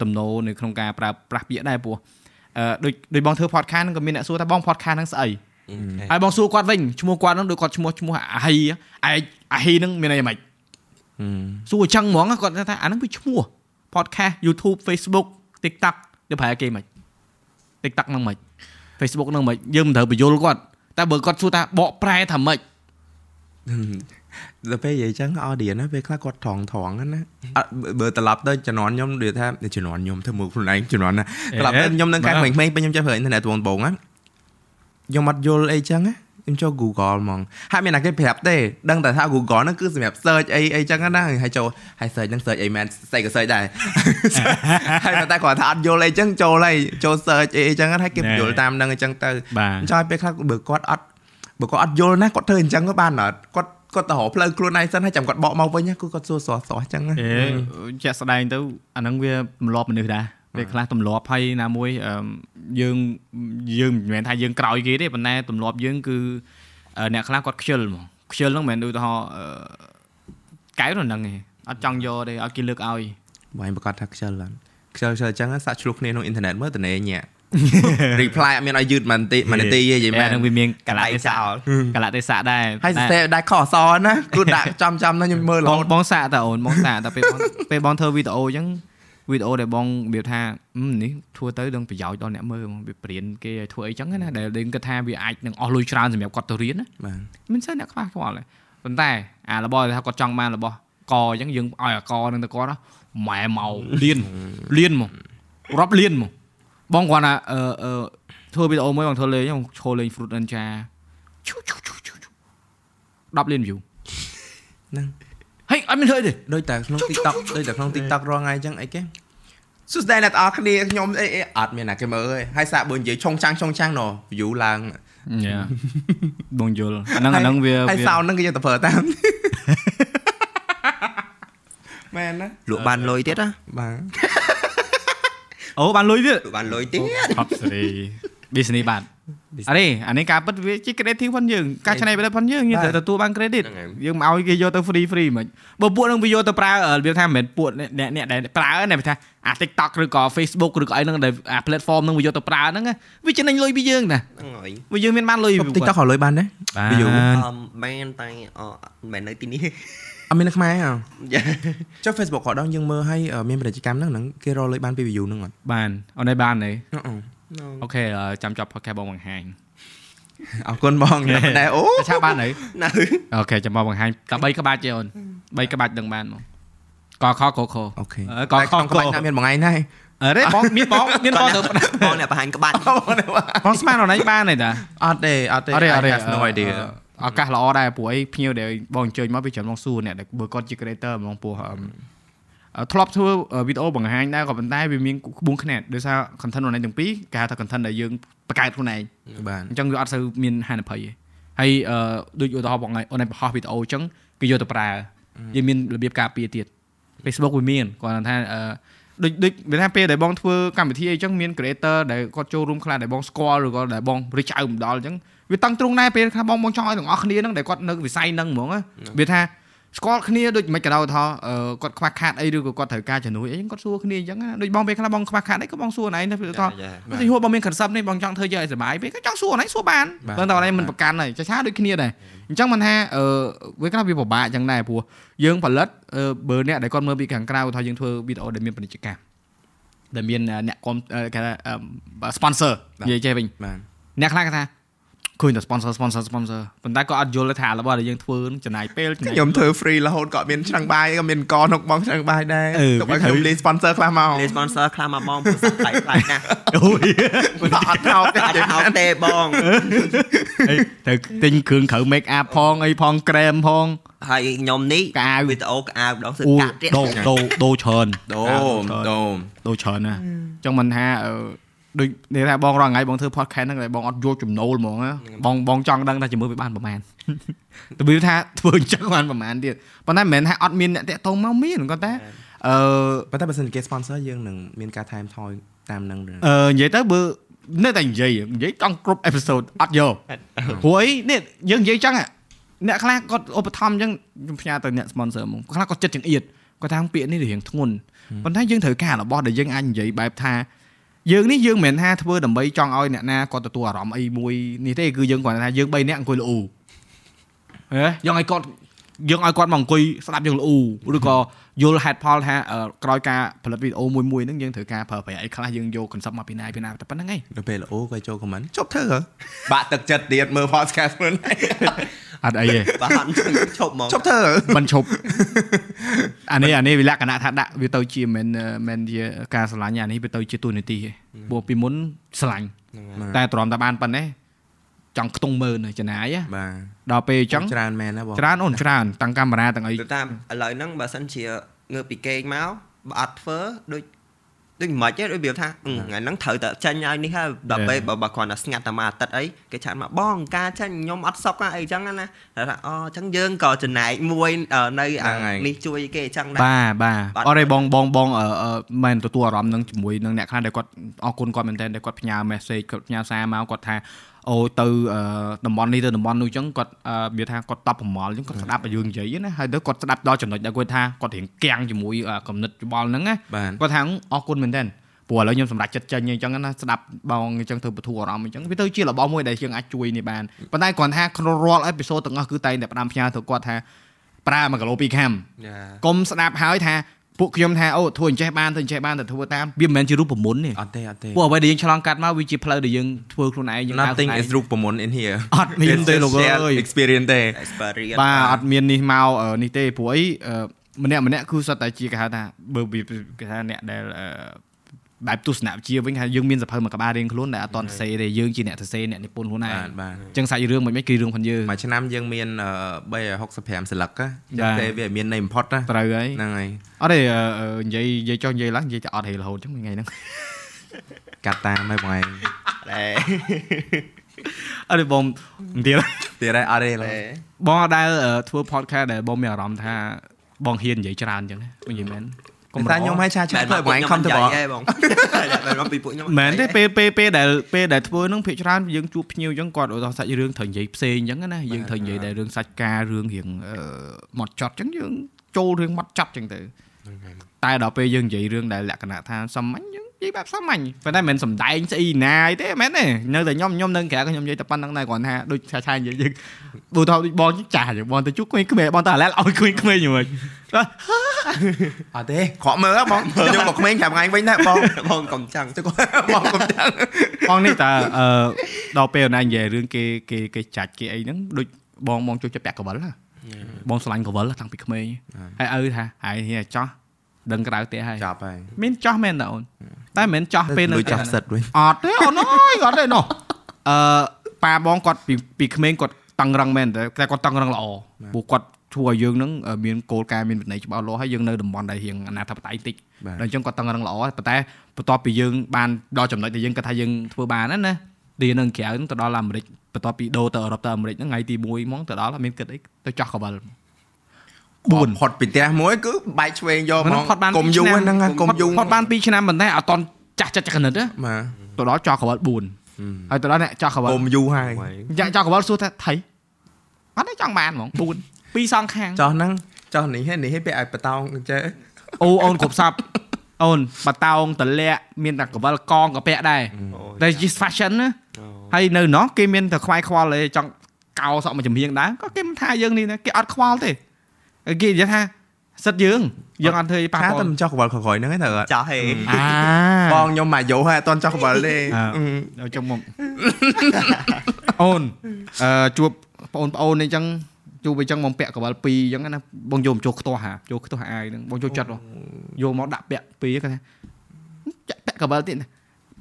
ទំនោរនៅក្នុងការប្រើប្រាស់ពាក្យដែរពោះអឺដូចដូចបងធ្វើ podcast ហ្នឹងក៏មានអ្នកសួរថាបង podcast ហ្នឹងស្អី ហើយបងសួរគាត់វិញឈ្មោះគាត់ហ្នឹងដូចគាត់ឈ្មោះឈ្មោះអាហ៊ីឯអាហ៊ីហ្នឹងមានអីហ្មងសួរអញ្ចឹងហ្មងគាត់ថាអាហ្នឹងវាឈ្មោះ podcast YouTube Facebook TikTok ទៅប្រែគេមិន TikTok ហ្នឹងមិន Facebook ហ្នឹងមិនយើងមិនត្រូវបញ្យល់គាត់តែបើគាត់សួរថាបកប្រែថាម៉េចដល់ពេលនិយាយចឹង audience ណាពេលខ្លះគាត់ត្រង់ត្រង់ណាអត់បើត្រឡប់ទៅជំនាន់ខ្ញុំនិយាយថាជំនាន់ខ្ញុំធ្វើមកខ្លួនឯងជំនាន់ណាត្រឡប់ទៅខ្ញុំនឹងកាត់ក្មេងៗពេលខ្ញុំចេះប្រើអ៊ីនធឺណិតបងបងណា ខ្ញុំអត់យល់អីចឹងណាខ្ញុំចូល Google ហ្មងហើយមានតែគេប្រាប់ទេដឹងតែថា Google ហ្នឹងគឺសម្រាប់ search អីអីចឹងណាហើយចូលហើយ search ហ្នឹង search អីមែនស្អីក៏ search ដែរហើយតែគាត់ថាអត់យល់អីចឹងចូលហើយចូល search អីអីចឹងហើយគេយល់តាមហ្នឹងអញ្ចឹងទៅចង់ពេលខ្លះបើគាត់អត់បើគាត់អត់យល់ណាគាត់ធ្វើអញ្ចឹងក៏បានអត់គាត់គាត់ទៅរកផ្លូវខ្លួនឯងសិនហើយចាំគាត់បកមកវិញគឺគាត់សួរស្រស់ស្រស់អញ្ចឹងអេជាក់ស្ដែងទៅអាហ្នឹងវាទម្លាប់មនុស្សដែរ ពេលខ្លះទម្លាប់ហើយណាមួយយើងយើងមិនមែនថាយើងក្រោយគេទេប៉ុន្តែទម្លាប់យើងគឺអ្នកខ្លះគាត់ខ្ជិលហ្មងខ្ជិលហ្នឹងមិនមែនឧទាហរណ៍កែវហ្នឹងឯងអត់ចង់យកទេឲ្យគេលើកឲ្យបងប្រកាសថាខ្ជិលឡើងខ្ជិលខ្ជិលអញ្ចឹងសាក់ឆ្លោះគ្នាក្នុងអ៊ីនធឺណិតមើលតនេញា reply អត់មានឲ្យយឺតមួយនាទីមួយនាទីទេយីមែនហ្នឹងវាមានកលៈទេសៈកលៈទេសៈដែរហើយសរសេរដែរខអសណាគឺដាក់ចំចំណាខ្ញុំមើលបងបងសាកតើអូនបងសាកតើពេលបងពេលបងធ្វើវីដេអូអញ្ចឹង វីដេអូដែលបងរបៀបថានេះធ្វើទៅនឹងប្រយោជន៍ដល់អ្នកមើលវាប្រៀនគេឲ្យធ្វើអីចឹងណាដែលយើងគិតថាវាអាចនឹងអស់លុយច្រើនសម្រាប់គាត់ទៅរៀនណាបាទមិនសូវអ្នកខ្លះខ្វល់ទេប៉ុន្តែអារបស់ថាគាត់ចង់បានរបស់កអញ្ចឹងយើងឲ្យអាកនឹងទៅគាត់ម៉ែមកលៀនលៀនមករាប់លៀនមកបងគាត់ថាអឺអឺធ្វើវីដេអូមួយបងធ្វើលេងខ្ញុំឈរលេង Fruit Ninja ឈូឈូឈូឈូ10លាន view ហ្នឹង ហើយអត់មានធ្វើទេដូចតែក្នុង TikTok ដូចតែក្នុង TikTok រាល់ថ្ងៃអញ្ចឹងអីគេសួស្តីអ្នកទាំងអស់គ្នាខ្ញុំអីអត់មានណាគេមើលអើយហើយសាកបើនិយាយឆុងចាំងឆុងចាំងណ view ឡើងយ៉ាបងយល់អាហ្នឹងអាហ្នឹងវាហើយ sound ហ្នឹងគេយកទៅប្រើតាមមែនណាលក់បានលុយទៀតណាបាទអូបានលុយទៀតបានលុយទៀតអត់ស្រី business បាទ អរេអានេះការពិតវាជា credit ផងយើងការច្នៃប្រឌិតផងយើងយើងត្រូវទទួលបាន credit យើងមកឲ្យគេយកទៅ free free មិនបើពួកនឹងវាយកទៅប្រើរបៀបថាមិនមែនពួកអ្នកអ្នកដែលប្រើណាថាអា TikTok ឬក៏ Facebook ឬក៏អីហ្នឹងដែលអា platform ហ្នឹងវាយកទៅប្រើហ្នឹងវាចំណេញលុយពីយើងណាហ្នឹងហើយវាយើងមានបានលុយ TikTok ក៏លុយបានដែរវាយូមែនតែមិនមែននៅទីនេះអត់មាននៅខ្មែរហ៎ចុះ Facebook ក៏ដល់យើងមើលឲ្យមានពាណិជ្ជកម្មហ្នឹងគេរកលុយបានពី view ហ្នឹងអត់បានអូនឯបានទេ អូខេចាំចប់ podcast បងបង្ហាញអរគុណបងណែអូឆាបានហើយនៅអូខេចាំមកបង្ហាញតែ3ក្បាច់ទេអូន3ក្បាច់ដឹងបានមកកខកខអូខេកខក្បាច់ណាមានបងឯងដែរអរេបងមានបងមានបងទៅបងអ្នកបង្ហាញក្បាច់បងស្មានអនឡាញបានទេតាអត់ទេអត់ទេអរេអរេ no idea ឱកាសល្អដែរព្រោះអីភ្ញៀវដែលបងអញ្ជើញមកវាច្រើនបងសួរអ្នកដែលបើគាត់ជា creator ហ្មងពោះ ធ្លាប់ធ្វើវីដេអូបង្ហាញដែរក៏ប៉ុន្តែវាមានក្បួនខ្នាតដោយសារ content online ទាំងពីរគេហៅថា content ដែលយើងបង្កើតខ្លួនឯងបាទអញ្ចឹងវាអត់សូវមានហានិភ័យទេហើយអឺដូចឧទាហរណ៍បងអូនឯងបង្ហោះវីដេអូអញ្ចឹងគេយកទៅប្រើយើងមានរបៀបការពារទៀត Facebook វាមានគាត់ថាអឺដូចដូចវាថាពេលដែលបងធ្វើកម្មវិធីអីចឹងមាន creator ដែលគាត់ចូលរួមខ្លះដែលបងស្គាល់ឬក៏ដែលបងរិះចៅម្ដងអញ្ចឹងវាតឹងទ្រង់ដែរពេលខ្លះបងបងចង់ឲ្យទាំងអស់គ្នាហ្នឹងដែលគាត់នៅវិស័យហ្នឹងហ្មងវាថា ស្គាល់គ្នាដូចមិនក៏ដោយថាគាត់ខ្វះខាតអីឬក៏គាត់ត្រូវការជំនួយអីគាត់សួរគ្នាអញ្ចឹងដូចបងពេលខ្លះបងខ្វះខាតអីក៏បងសួរណៃទៅថាទៅហួរបងមាន concept នេះបងចង់ធ្វើយកឲ្យសុបាយពេលក៏ចង់សួរណៃសួរបានបើតែណៃមិនប្រកាន់ហើយចាឆាដូចគ្នាដែរអញ្ចឹងមិនថាអឺវាខ្លះវាពិបាកអញ្ចឹងដែរព្រោះយើងផលិតបើអ្នកដែលគាត់មើលពីខាងក្រៅថាយើងធ្វើវីដេអូដែលមានពាណិជ្ជកម្មដែលមានអ្នកគាំគេថា sponsor និយាយចេះវិញអ្នកខ្លះគេថា ឃើញតែ sponsor sponsor sponsor ប៉ុន្តែក៏អត់យល់ថារបស់ដែលយើងធ្វើចំណាយពេលចំណាយខ្ញុំធ្វើ free រហូតក៏មានឆ្លងបាយក៏មានកក្នុងបងឆ្លងបាយដែរទុកឲ្យខ្ញុំលេ sponsor ខ្លះមកលេ sponsor ខ្លះមកបងព្រោះផ្លែផ្លែណាអូយអត់ថោកទេអត់ថោកទេបងអីទៅទិញគ្រឿងក្រៅ make up ផងអីផងក្រែមផងហើយខ្ញុំនេះកៅវីដេអូកៅម្ដងសឹកកាត់ទៀតដូដូដូច្រើនដូដូដូច្រើនណាអញ្ចឹងមិនថាអឺ ដូចនិយាយថាបងរងថ្ងៃបងធ្វើ podcast ហ្នឹងតែបងអត់យកចំណូលហ្មងបងបងចង់ដឹងថាជាមួយវាបានប្រហែលទៅវាថាធ្វើអញ្ចឹងបានប្រហែលទៀតប៉ុន្តែមិនមែនថាអត់មានអ្នកតាក់ទងមកមានគាត់តែអឺប៉ុន្តែបើសិនគេ sponsor យើងនឹងមានការថែមថយតាមនឹងអឺនិយាយទៅបើនៅតែនិយាយនិយាយចង់គ្រប់ episode អត់យកព្រោះអីនេះយើងនិយាយចឹងអ្នកខ្លះគាត់ឧបត្ថម្ភអញ្ចឹងខ្ញុំផ្ញើទៅអ្នក sponsor ហ្មងខ្លះគាត់ចិត្តចង្អៀតគាត់ថាពាក្យនេះរៀងធ្ងន់ប៉ុន្តែយើងត្រូវការរបស់ដែលយើងអាចនិយាយបែបថា យើងនេះយើងមិនមែនថាធ្វើដើម្បីចង់ឲ្យអ្នកណាគាត់ទទួលអារម្មណ៍អីមួយនេះទេគឺយើងគ្រាន់តែថាយើង3នាក់អង្គុយលូហ៎យើងឲ្យគាត់យើងឲ្យគាត់មកអង្គុយស្ដាប់យើងលូឬក៏យល់ហេតុផលថាក្រោយការផលិតវីដេអូមួយមួយហ្នឹងយើងត្រូវការប្រើប្រាស់អីខ្លះយើងយក concept មកពីណាពីណាតែប៉ុណ្្នឹងឯងដល់ពេលល្អក៏ចូល comment ចប់ធ្វើបាក់ទឹកចិត្តទៀតមើល podcast ខ្លួន អត់អីទេបានឈប់ហ្មងឈប់ធ្វើមិនឈប់អានេះអានេះវាលក្ខណៈថាដាក់វាទៅជាមិនមិនជាការស្រឡាញ់អានេះវាទៅជាទូនីតិទេព្រោះពីមុនស្រឡាញ់តែទ្រាំតែបានប៉ុណ្ណេះចង់ខ្ទង់មើលនៅចំណាយណាបាទដល់ពេលអញ្ចឹងច្រើនមែនណាបងច្រើនអូនច្រើនតាំងកាមេរ៉ាទាំងអីទៅតាមឥឡូវហ្នឹងបើសិនជាងើបពីគេងមកបើអត់ធ្វើដូច ដូចមិនទេដូចវាថាអឺថ្ងៃហ្នឹងត្រូវតែចាញ់ឲ្យនេះហើយដល់ពេលបើបើគ្រាន់តែស្ងាត់តែមួយអាទិត្យអីគេឆានមកបងការចាញ់ខ្ញុំអត់សុកណាអីចឹងណាតែថាអូអញ្ចឹងយើងក៏ចំណែកមួយនៅអានេះជួយគេអញ្ចឹងដែរបាទបាទបាត់អរេបងបងបងអឺអឺមិនទទួលអារម្មណ៍នឹងជាមួយនឹងអ្នកខ្លះដែលគាត់អរគុណគាត់មែនតើដែលគាត់ផ្ញើ message គាត់ផ្ញើសារមកគាត់ថា អូទៅអឺតំបន់នេះទៅតំបន់នោះអញ្ចឹងគាត់អឺវាថាគាត់តបប្រមល់អញ្ចឹងគាត់ស្ដាប់ឲ្យយើងនិយាយណាហើយទៅគាត់ស្ដាប់ដល់ចំណុចដែលគាត់ថាគាត់រៀងគាំងជាមួយអឺគំនិតច្បល់ហ្នឹងណាបាទគាត់ថាអរគុណមែនតើព្រោះឥឡូវខ្ញុំសម្រេចចិត្តចេញអញ្ចឹងណាស្ដាប់បងអញ្ចឹងធ្វើបទូអារម្មណ៍អញ្ចឹងវាទៅជារបស់មួយដែលយើងអាចជួយនេះបានប៉ុន្តែគ្រាន់ថាក្នុងរាល់អេពីសូតទាំងអស់គឺតែងតែផ្ដាំផ្ញើទៅគាត់ថាប្រើ1គីឡូ2ខាំយ៉ាកុំស្ដាប់ហើយថា ពួកខ្ញុំថាអូធ្វើអញ្ចេះបានធ្វើអញ្ចេះបានតែធ្វើតាមវាមិនមែនជារូបមន្តទេអត់ទេអត់ទេពួកអ្វីដែលយើងឆ្លងកាត់មកវាជាផ្លូវដែលយើងធ្វើខ្លួនឯងយើងដើរ nothing ខ្លួនឯ is ងរូបមន្ត in here អត់មានទេលោកអើ It's just យ experience ទេ experience បាទអត់មាននេះមកអឺនេះទេព្រោះអីអឺម្នាក់ម្នាក់គឺសុទ្ធតែជាគេហៅថាបើវាគេថាអ្នកដែលអឺ បែបទស្សនវិជ្ជាវិញថាយើងមានសភៅមួយក្បាលរៀងខ្លួនដែលអត់តន់សរសេរទេយើងជាអ្នកសរសេរអ្នកនិពន្ធខ្លួនឯងបាទបាទអញ្ចឹងសាច់រឿងមិនមិនគឺរឿងផងយើងមួយឆ្នាំយើងមានអឺ365សន្លឹកណាបាទតែវាមាន name import ណាត្រូវហើយហ្នឹងហើយអត់ទេអឺអឺនិយាយនិយាយចុះនិយាយឡើងនិយាយតែអត់ហេរហូតអញ្ចឹងថ្ងៃហ្នឹងកាត់តាមហើយបងឯងដែរអត់ទេបងនិយាយទៀតហើយអត់ទេឡើយបងអត់ដែលអឺធ្វើ podcast ដែលបងមានអារម្មណ៍ថាបងហ៊ាននិយាយច្រើនអញ្ចឹងណាបងនិយាយមែន តែខ្ញុំឲ្យឆាឆាតែធ្វើបងឯង comfortable ឯងបងតែមកពីពួកខ្ញុំមែនទេពេលពេលពេលដែលពេលដែលធ្វើហ្នឹងភាគច្រើនយើងជួបភ្ញៀវអញ្ចឹងគាត់ឧទាហរណ៍សាច់រឿងត្រូវនិយាយផ្សេងអញ្ចឹងណាយើងត្រូវនិយាយតែរឿងសាច់ការរឿងរៀងអឺមកចត់អញ្ចឹងយើងចូលរឿងមកចត់អញ្ចឹងទៅតែដល់ពេលយើងនិយាយរឿងដែលលក្ខណៈថាសាមញ្ញយើង និយាយបែបសាមញ្ញប៉ុន្តែមិនមែនសំដែងស្អីណាយទេមែនទេនៅតែខ្ញុំខ្ញុំនៅក្រៅខ្ញុំនិយាយតែប៉ុណ្្នឹងដែរគ្រាន់ថាដូចឆាឆានិយាយយើងបើថាដូចបងចាស់អញ្ចឹងបងទៅជួបក្មេងៗបងទៅអាឡែឲ្យក្មេងៗយ៉ាងម៉េចអត់ទេក្រក់មើលហ៎បងខ្ញុំមកក្មេងប្រាប់ថ្ងៃវិញដែរបងបងកុំចង់ទៅគាត់បងកុំចាំបងនេះតើអឺដល់ពេលណានិយាយរឿងគេគេគេចាច់គេអីហ្នឹងដូចបងបងចូលចិត្តពាក់កវលណាបងឆ្លាញ់កវលតាំងពីក្មេងហើយឪថាហើយនេះចោះ ដឹងក្រៅទេហើយចាប់ហើយមានចោះមែនតើអូនតែមិនមែនចោះពេលនៅលុយចាប់សិតវិញអត់ទេអូនអើយអត់ទេណោះអឺប៉ាបងគាត់ពីពីក្មេងគាត់តឹងរឹងមែនតែតែគាត់តឹងរឹងល្អព្រោះគាត់ធ្វើឲ្យយើងនឹងមានគោលការណ៍មានវិន័យច្បាស់លាស់ហើយយើងនៅតំបន់ដែលរៀងអនាធិបតេយ្យតិចបាទដល់អញ្ចឹងគាត់តឹងរឹងល្អប៉ុន្តែបន្ទាប់ពីយើងបានដល់ចំណុចដែលយើងគិតថាយើងធ្វើបានណាណាទីនៅក្រៅទៅដល់អាមេរិកបន្ទាប់ពីដូរទៅអឺរ៉ុបទៅអាមេរិកហ្នឹងថ្ងៃទី1ហ្មងទៅដល់អត់មានគិតអីទៅចោះកវល 4ផុតពីផ្ទះមួយគឺបែកឆ្វេងយកហ្មងផុតបានកុំយូរហ្នឹងណាកុំយូរផុតបាន2ឆ្នាំប៉ុន្តែអត់តន់ចាស់ចិត្តចក្និតណាបាទទៅដល់ចោះកវល4ហើយទៅដល់អ្នកចោះកវលកុំយូរហើយចាក់ចោះកវលសួរថាថៃអត់ទេចង់បានហ្មង4ពីរសងខាងចោះហ្នឹងចោះនេះនេះឲ្យពាក់ឲ្យបតោងចេះអូអូនគ្រប់សពអូនបតោងតលាក់មានតែកវលកងក៏ពាក់ដែរតែជា fashion ណាហើយនៅនោះគេមានតែខ្វាយខ្វល់ទេចង់កោសក់មកចំហៀងដែរក៏គេមិនថាយើងនេះណាគេអត់ខ្វល់ទេ គេនិយាយថាសិតយើងយើងអត់ធ្វើប៉ះថាពាតែល់មិនចោះកវលក្រោយហ្នឹងទេត្រូវអត់ចោះហេអាបងខ្ញុំមកយោហើយអត់តន់ចោះកវលទេដល់ចុងមកអូនអឺជួបបងប្អូនអីចឹងជួបអីចឹងមកពាក់កវល2អញ្ចឹងណាបងយកមកចូលខ្ទាស់ហាចូលខ្ទាស់អាយហ្នឹងបងចូលចិត្តហ៎យកមកដាក់ពាក់2គាត់ថាចាក់ពាក់កវលទៀតណា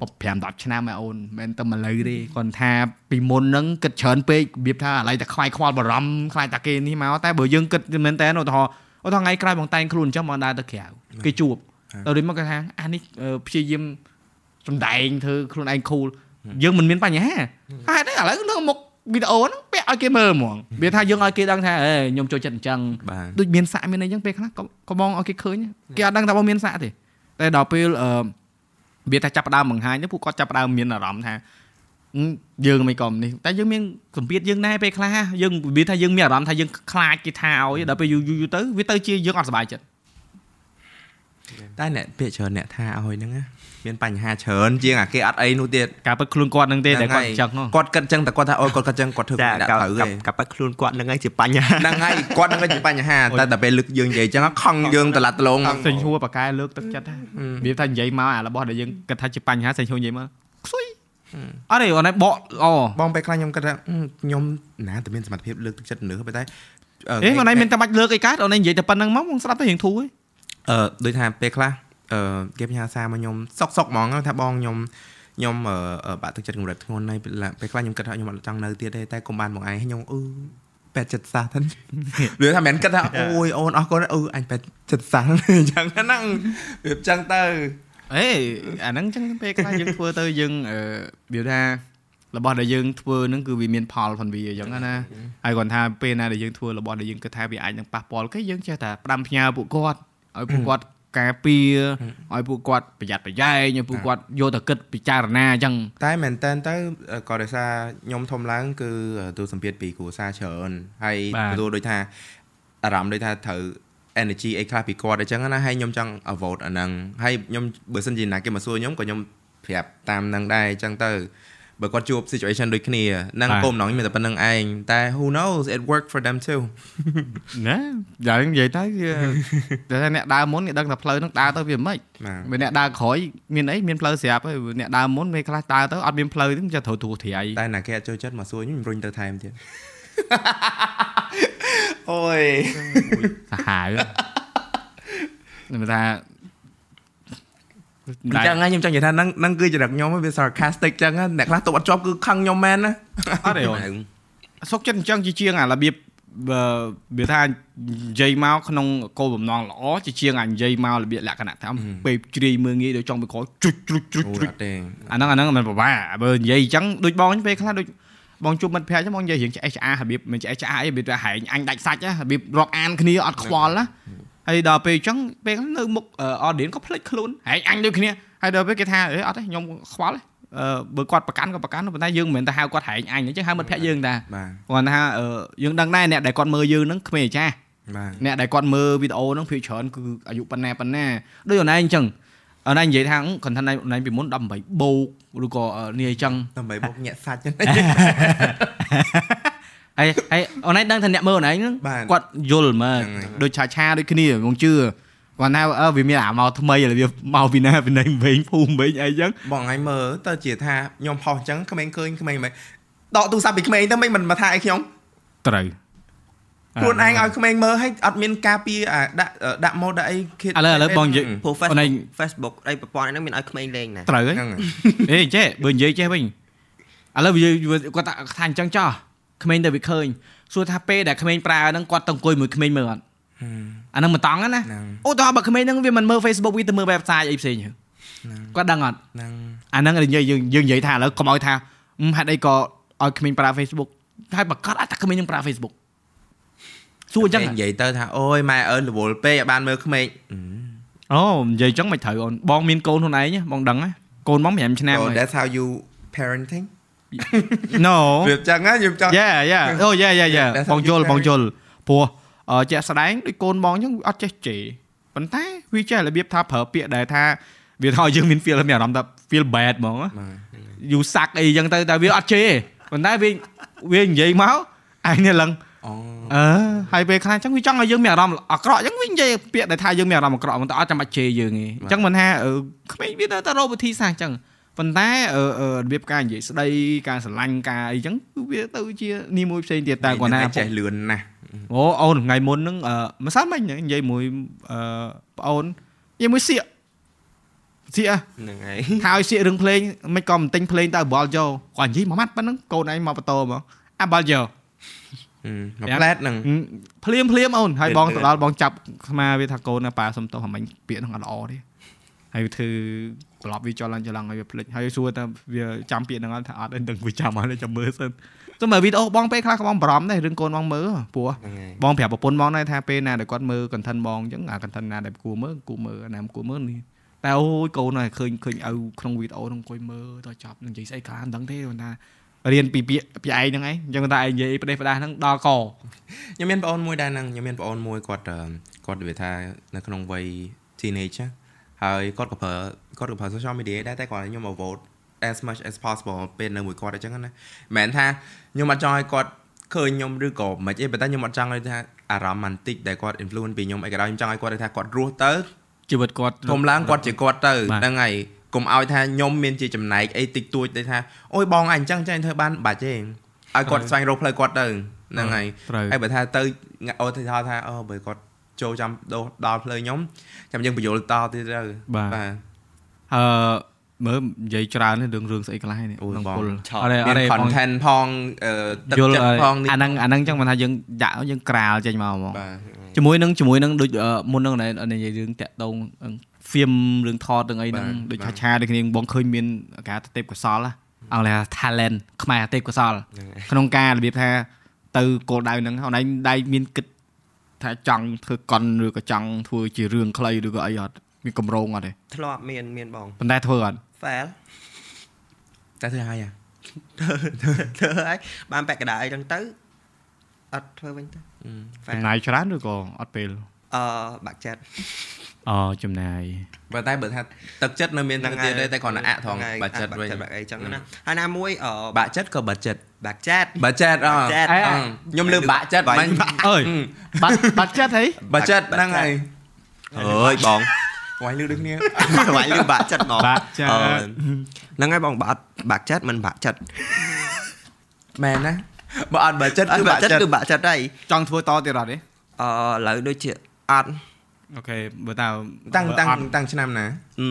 5 10ឆ្នាំហើយអូនមិនតែមកលើទេគាត់ថាពីមុនហ្នឹងគិតច្រើនពេករបៀបថាឥឡូវតែខ្វាយខ្វល់បារម្ភខ្លាចតែគេនេះមកតែបើយើងគិតមែនតើឧទាហរណ៍ឧទាហរណ៍ថ្ងៃក្រោយបងតែងខ្លួនអញ្ចឹងបងដើរទៅក្រៅគេជួបទៅដូចមកគាត់ថាអានេះអឺព្យាយាមសំដែងធ្វើខ្លួនឯង cool យើងមិនមានបញ្ហាហេតុអីឥឡូវនៅមុខវីដេអូហ្នឹងពាក់ឲ្យគេមើលហ្មងវាថាយើងឲ្យគេដឹងថាអេខ្ញុំចូលចិត្តអញ្ចឹងបាទដូចមានសាក់មានអីចឹងពេលខ្លះក៏ក៏បងឲ្យគេឃើញគេអត់ដឹងថាបងមានសាក់ទេតែដល់ពេលអឺ វាថាចាប់ផ្ដើមបង្ហាញទៅពួកគាត់ចាប់ផ្ដើមមានអារម្មណ៍ថាអឺយើងមិនក៏នេះតែយើងមានសម្ពាធយើងដែរពេលខ្លះយើងវាថាយើងមានអារម្មណ៍ថាយើងខ្លាចគេថាឲ្យដល់ពេលយូរយូរទៅវាទៅជាយើងអត់សុបាយចិត្តតែអ្នកពាក្យច្រើនអ្នកថាឲ្យហ្នឹងណា មានបញ្ហាច្រើនជាងអាគេអត់អីនោះទៀតការពិតខ្លួនគាត់នឹងទេដែលគាត់អញ្ចឹងហ៎គាត់គិតចឹងតែគាត់ថាអូយគាត់គិតចឹងគាត់ធ្វើចាខ្លួនដាក់កាប់ត្រូវទេកាប់ប៉ខ្លួនគាត់ហ្នឹងហើយជាបញ្ហាហ្នឹងហើយគាត់ហ្នឹងជាបញ្ហាតែតែពេលលើកយើងនិយាយចឹងខំយើងត្រឡប់ត្រឡងសេញហួរបកកែលើកទឹកចិត្តហ្នឹងវាថានិយាយមកអារបស់ដែលយើងគិតថាជាបញ្ហាសេញហួរនិយាយមកខ្សុយអត់ទេអូនឯងបកអូបងពេលខ្លះខ្ញុំគិតថាខ្ញុំណាតែមានសមត្ថភាពលើកទឹកចិត្តមនុស្សប៉ុន្តែអេអូនឯងមានតែបាច់លើកអីកើតអូនឯងនិយាយតែប៉ុណ្្នឹងមកបងស្ដាប់ទៅរៀងធូរឯងអឺដូចថាពេលខ្លះ អឺគេផ្ញើសារមកខ្ញុំសុកសុកហ្មងថាបងខ្ញុំខ្ញុំអឺបាក់ទឹកចិត្តកម្រិតធ្ងន់ហើយពេលខ្លះខ្ញុំគិតថាខ្ញុំអត់ចង់នៅទៀតទេតែកុំបានមកឯងខ្ញុំអឺពេទ្យចិត្តសាស្ត្រហ្នឹងឬថាមិនគិតថាអូយអូនអរគុណអឺអញពេទ្យចិត្តសាស្ត្រអញ្ចឹងហ្នឹងវាអញ្ចឹងទៅអេអាហ្នឹងចឹងពេលខ្លះយើងធ្វើទៅយើងអឺវាថារបស់ដែលយើងធ្វើហ្នឹងគឺវាមានផលផងវាអញ្ចឹងណាហើយគាត់ថាពេលណាដែលយើងធ្វើរបស់ដែលយើងគិតថាវាអាចនឹងប៉ះពាល់គេយើងចេះតែផ្ដាំផ្ញើពួកគាត់ឲ្យពួកគាត់ ការពារឲ្យពួកគាត់ប្រយ័ត្នប្រយែងឲ្យពួកគាត់យកទៅគិតពិចារណាអញ្ចឹងតែមែនតើទៅក៏ដោយសារខ្ញុំធំឡើង គឺទូសម្ពាធពីគ្រួសារច្រើនហើយទទួលដូចថាអារម្មណ៍ដូចថាត្រូវ energy អីខ្លះពីគាត់អញ្ចឹងណាហើយខ្ញុំចង់ avoid អាហ្នឹងហើយខ្ញុំបើសិនជាណាគេមកសួរខ្ញុំក៏ខ្ញុំប្រាប់តាមហ្នឹងដែរអញ្ចឹងទៅ បើគាត់ជួប situation ដូចគ្នានឹងគោលបំណងមានតែប៉ុណ្្នឹងឯងតែ who knows it worked for them too ណាយ៉ាងនិយាយទៅវាតែអ្នកដើរមុនគេដឹងថាផ្លូវហ្នឹងដើរទៅវាមិនបើអ្នកដើរក្រោយមានអីមានផ្លូវស្រាប់ហើយអ្នកដើរមុនពេលខ្លះដើរទៅអត់មានផ្លូវហ្នឹងจะត្រូវទូទ្រាយតែណាគេអត់ចូលចិត្តមកសួរខ្ញុំរុញទៅថែមទៀតអូយសាហាវខ្ញុំថា អញ្ចឹងខ្ញុំចង់និយាយថាហ្នឹងហ្នឹងគឺចរិតខ្ញុំវា sarcastic អញ្ចឹងអ្នកខ្លះទប់អត់ជាប់គឺខឹងខ្ញុំមែនណាអត់ទេសុកចិត្តអញ្ចឹងជាជាងអារបៀបបើថានិយាយមកក្នុងគោលបំណងល្អជាជាងអានិយាយមករបៀបលក្ខណៈថាពេលជ្រាយមើងងាយដូចចង់ទៅក្រោយជុចជុចជុចជុចអាហ្នឹងអាហ្នឹងមិនពិបាកបើនិយាយអញ្ចឹងដូចបងពេលខ្លះដូចបងជួបមិត្តភក្តិចឹងបងនិយាយរឿងឆ្អេះឆ្អារបៀបមិនឆ្អេះឆ្អាអីរបៀបថាហែងអញដាច់សាច់របៀបរាប់អានគ្នាអត់ខ្វល់ណា ហើយដល់ពេលអញ្ចឹងពេលនៅមុខ audience ក៏ភ្លេចខ្លួនហែងអញដូចគ្នាហើយដល់ពេលគេថាអេអត់ទេខ្ញុំខ្វល់ទេអឺបើគាត់ប្រកាន់ក៏ប្រកាន់ប៉ុន្តែយើងមិនមែនតែហៅគាត់ហែងអញអញ្ចឹងហៅមិត្តភក្តិយើងតាគាត់ថាយើងដឹងដែរអ្នកដែលគាត់មើលយើងហ្នឹងក្មេងចាស់អ្នកដែលគាត់មើលវីដេអូហ្នឹងភាគច្រើនគឺអាយុប៉ុណ្ណាប៉ុណ្ណាដូចអូនឯងអញ្ចឹងអូនឯងនិយាយថា content អូនឯងពីមុន18បូកឬក៏នេះអញ្ចឹង18បូកញាក់សាច់ចឹងហើយហើ យអូនឯងដឹងថាអ្នកមើលអូនឯងហ្នឹងគាត់យល់មើលដូចឆាឆាដូចគ្នាមកជឿគាត់ថាអឺវាមានអាមកថ្មីរបៀបមកពីណាពីណៃវិញភូមិវិញអីចឹងបងថ្ងៃមើលទៅជាថាខ្ញុំផុសអញ្ចឹងក្មេងឃើញក្មេងមិនដកទូរស័ព្ទពីក្មេងទៅមិនមកថាអីខ្ញុំត្រូវខ្លួនឯងឲ្យក្មេងមើលឲ្យអត់មានការពារដាក់ដាក់ម៉ូតដាក់អីឥឡូវឥឡូវបងនិយាយព្រោះ Facebook Facebook អីប្រព័ន្ធហ្នឹងមានឲ្យក្មេងលេងណាត្រូវហ្នឹងអេចេះបើនិយាយចេះវិញឥឡូវគាត់ថាអញ្ចឹងចោះ ក្មេងទៅវាឃើញសួរថាពេលដែលក្មេងប្រើហ្នឹងគាត់ទៅអង្គុយមួយក្មេងមើលអត់អានឹងមិនតង់ណាឧទាហរណ៍បើក្មេងហ្នឹងវាមិនមើល Facebook វាទៅមើល website អីផ្សេងគាត់ដឹងអត់អាហ្នឹងយើងយើងយើងនិយាយថាឥឡូវកុំឲ្យថាហេតុអីក៏ឲ្យក្មេងប្រើ Facebook ហើយបើគាត់អាចតែក្មេងនឹងប្រើ Facebook សួរអញ្ចឹងនិយាយទៅថាអូយម៉ែអើនរវល់ពេកឲ្យបានមើលក្មេងអូនិយាយអញ្ចឹងមិនត្រូវអូនបងមានកូនខ្លួនឯងបងដឹងកូនបង5ឆ្នាំហើយ That's how you parenting No វាចឹងណាខ្ញុំចង់ Yeah yeah អូ yeah yeah yeah បងយល់បងយល់ព្រោះជាក់ស្ដែងដូចកូនបងអញ្ចឹងអត់ចេះជេរប៉ុន្តែវាចេះរបៀបថាប្រើពាក្យដែលថាវាថាយើងមាន feel មានអារម្មណ៍ថា feel bad ហ្មងយូសាក់អីអញ្ចឹងទៅតែវាអត់ជេរប៉ុន្តែវាវានិយាយមកឯងនេះឡើងអឺហើយពេលខ្លះអញ្ចឹងវាចង់ឲ្យយើងមានអារម្មណ៍អាក្រក់អញ្ចឹងវានិយាយពាក្យដែលថាយើងមានអារម្មណ៍អាក្រក់មិនតែអត់ចាំបាច់ជេរយើងទេអញ្ចឹងមិនថាក្មេងវាទៅតែរកវិធីសាស្ត្រអញ្ចឹង ប៉ុន្តែរបៀបការនិយាយស្ដីការស្រឡាញ់ការអីចឹងគឺវាទៅជានីមួយផ្សេងទៀតតែគាត់ថាចេះលឿនណាស់អូអូនថ្ងៃមុនហ្នឹងម្សិលមិញនិយាយមួយអឺប្អូននិយាយមួយសៀកសៀកហ្នឹងហើយហើយសៀករឿងភ្លេងមិនក៏មិនទិញភ្លេងទៅបលយកគាត់និយាយមួយម៉ាត់ប៉ុណ្ណឹងកូនឯងមកបតោហ្មងអាបលយកមកផ្លែតហ្នឹងភ្លាមភ្លាមអូនហើយបងទៅដល់បងចាប់ស្មាវាថាកូនប៉ាសុំទោសមិញពាក្យហ្នឹងអត់ល្អទេហើយធ្វើ ត្រឡប់វាចលឡើងចលឡើងឲ្យវាភ្លេចហើយសួរថាវាចាំពាក្យហ្នឹងអត់ថាអត់ដឹងវាចាំអត់ចាំមើលសិនទោះមើលវីដេអូបងពេលខ្លះក៏បងបារម្ភដែររឿងកូនបងមើលព្រោះបងប្រាប់ប្រពន្ធបងដែរថាពេលណាដែលគាត់មើល content បងអញ្ចឹងអា content ណាដែលគួរមើលគួរមើលណាមិនគួរមើលនេះតែអូយកូនហើយឃើញឃើញឪក្នុងវីដេអូហ្នឹងអង្គុយមើលដល់ចប់នឹងនិយាយស្អីខ្លះមិនដឹងទេគាត់ថារៀនពីពាក្យពីឯងហ្នឹងឯងអញ្ចឹងតែឯងនិយាយផ្ដេសផ្ដាស់ហ្នឹងដល់កខ្ញុំមានប្អូនមួយដែរហ្នឹងខ្ញុំមានប្អូនមួយគាត់គាត់និយាយថានៅក្នុងវ័យ teenage ហើយគាត់ក៏ប្រើគាត់ក៏ប្រើ social media ដែរតែគាត់ខ្ញុំ avoid as much as possible ពេលនៅមួយគាត់អញ្ចឹងណាមិនមែនថាខ្ញុំអត់ចង់ឲ្យគាត់ឃើញខ្ញុំឬក៏មិនអីប៉ុន្តែខ្ញុំអត់ចង់ឲ្យថាអារម្មណ៍មិនតិចដែលគាត់ influence ពីខ្ញុំអីក៏ដោយខ្ញុំចង់ឲ្យគាត់ថាគាត់រស់ទៅជីវិតគាត់ធំឡើងគាត់ជាគាត់ទៅហ្នឹងហើយកុំឲ្យថាខ្ញុំមានជាចំណែកអីតិចតួចទៅថាអូយបងអញអញ្ចឹងចេះធ្វើបានបាច់ទេឲ្យគាត់ស្វែងរកផ្លូវគាត់ទៅហ្នឹងហើយត្រូវហើយបើថាទៅអូទៅថាថាអូបើគាត់ ចូលចាំដោះដល់ផ្លូវខ្ញុំចាំយើងបញ្យល់តទៀតទៅបាទបាទអឺមើលនិយាយច្រើននេះរឿងរឿងស្អីខ្លះនេះអូយក្នុងបងពុលឆក់អរេអមានរេបង content ផងអឺទឹកយល់ចិត្តផងនេះអាហ្នឹងអាហ្នឹងចឹងមិនថាយើងដាក់យើងក្រាលចេញមកហ្មងបាទជាមួយនឹងជាមួយនឹងដូចអឺមុនហ្នឹងណែនិយាយរឿងតាក់តងហ្វៀមរឿងថតរឿងអីហ្នឹងបាទដូចបាទឆាឆាដូចគ្នាបងឃើញមានគេហៅថាទេពកោសលណាអង់គ្លេសថា talent ខ្មែរទេពកោសល ក្នុងការរបៀបថាទៅគោលដៅហ្នឹងអូនឯងដៃមានគិត ថាចង់ធ្វើកុនឬក៏ចង់ធ្វើជារឿងខ្លីឬក៏អីអត់មានកម្រងអត់ទេធ្លាប់មានមានបងប៉ុន្តែធ្វើអត់ fail តែធ្វើហើយអាធ្វើហើយបានពាក់កណ្ដាលអីហ្នឹងទៅអត់ធ្វើវិញទៅចំណាយច្រើនឬក៏អត់ពេល អឺបាក់ចិត្តអូចំណាយបើតែបើថាទឹកចិត្តនៅមានទឹកទៀតទេតែគ្រាន់តែអាក់ថងបាត់ចិត្តវិញបាក់អីចឹងណាហើយណាមួយអឺបាក់ចិត្តក៏បាត់ចិត្តបាក់ចិត្តបាត់ចិត្តអបាក់ចិត្តអឺខ្ញុំលើបាក់ចិត្តមិនអើយបាត់បាត់ចិត្តហីបាត់ចិត្តហ្នឹងហើយអើយបងវាយលឺដូចគ្នាវាយលឺបាក់ចិត្តហ្មងបាក់ចិត្តអឺហ្នឹងហើយបងបាក់បាក់ចិត្តមិនបាក់ចិត្តមែនណាបើអត់បាក់ចិត្តអគឺត់បាបាក់ក់ចិត្តចិត្តគឺបាក់ចិត្តហើយចង់ធ្វើតទៀតអត់ទេអឺឥឡូវដូចជា អត់អូខេបើតើតាំងតាំងអត់តាំងឆ្នាំណាអឺ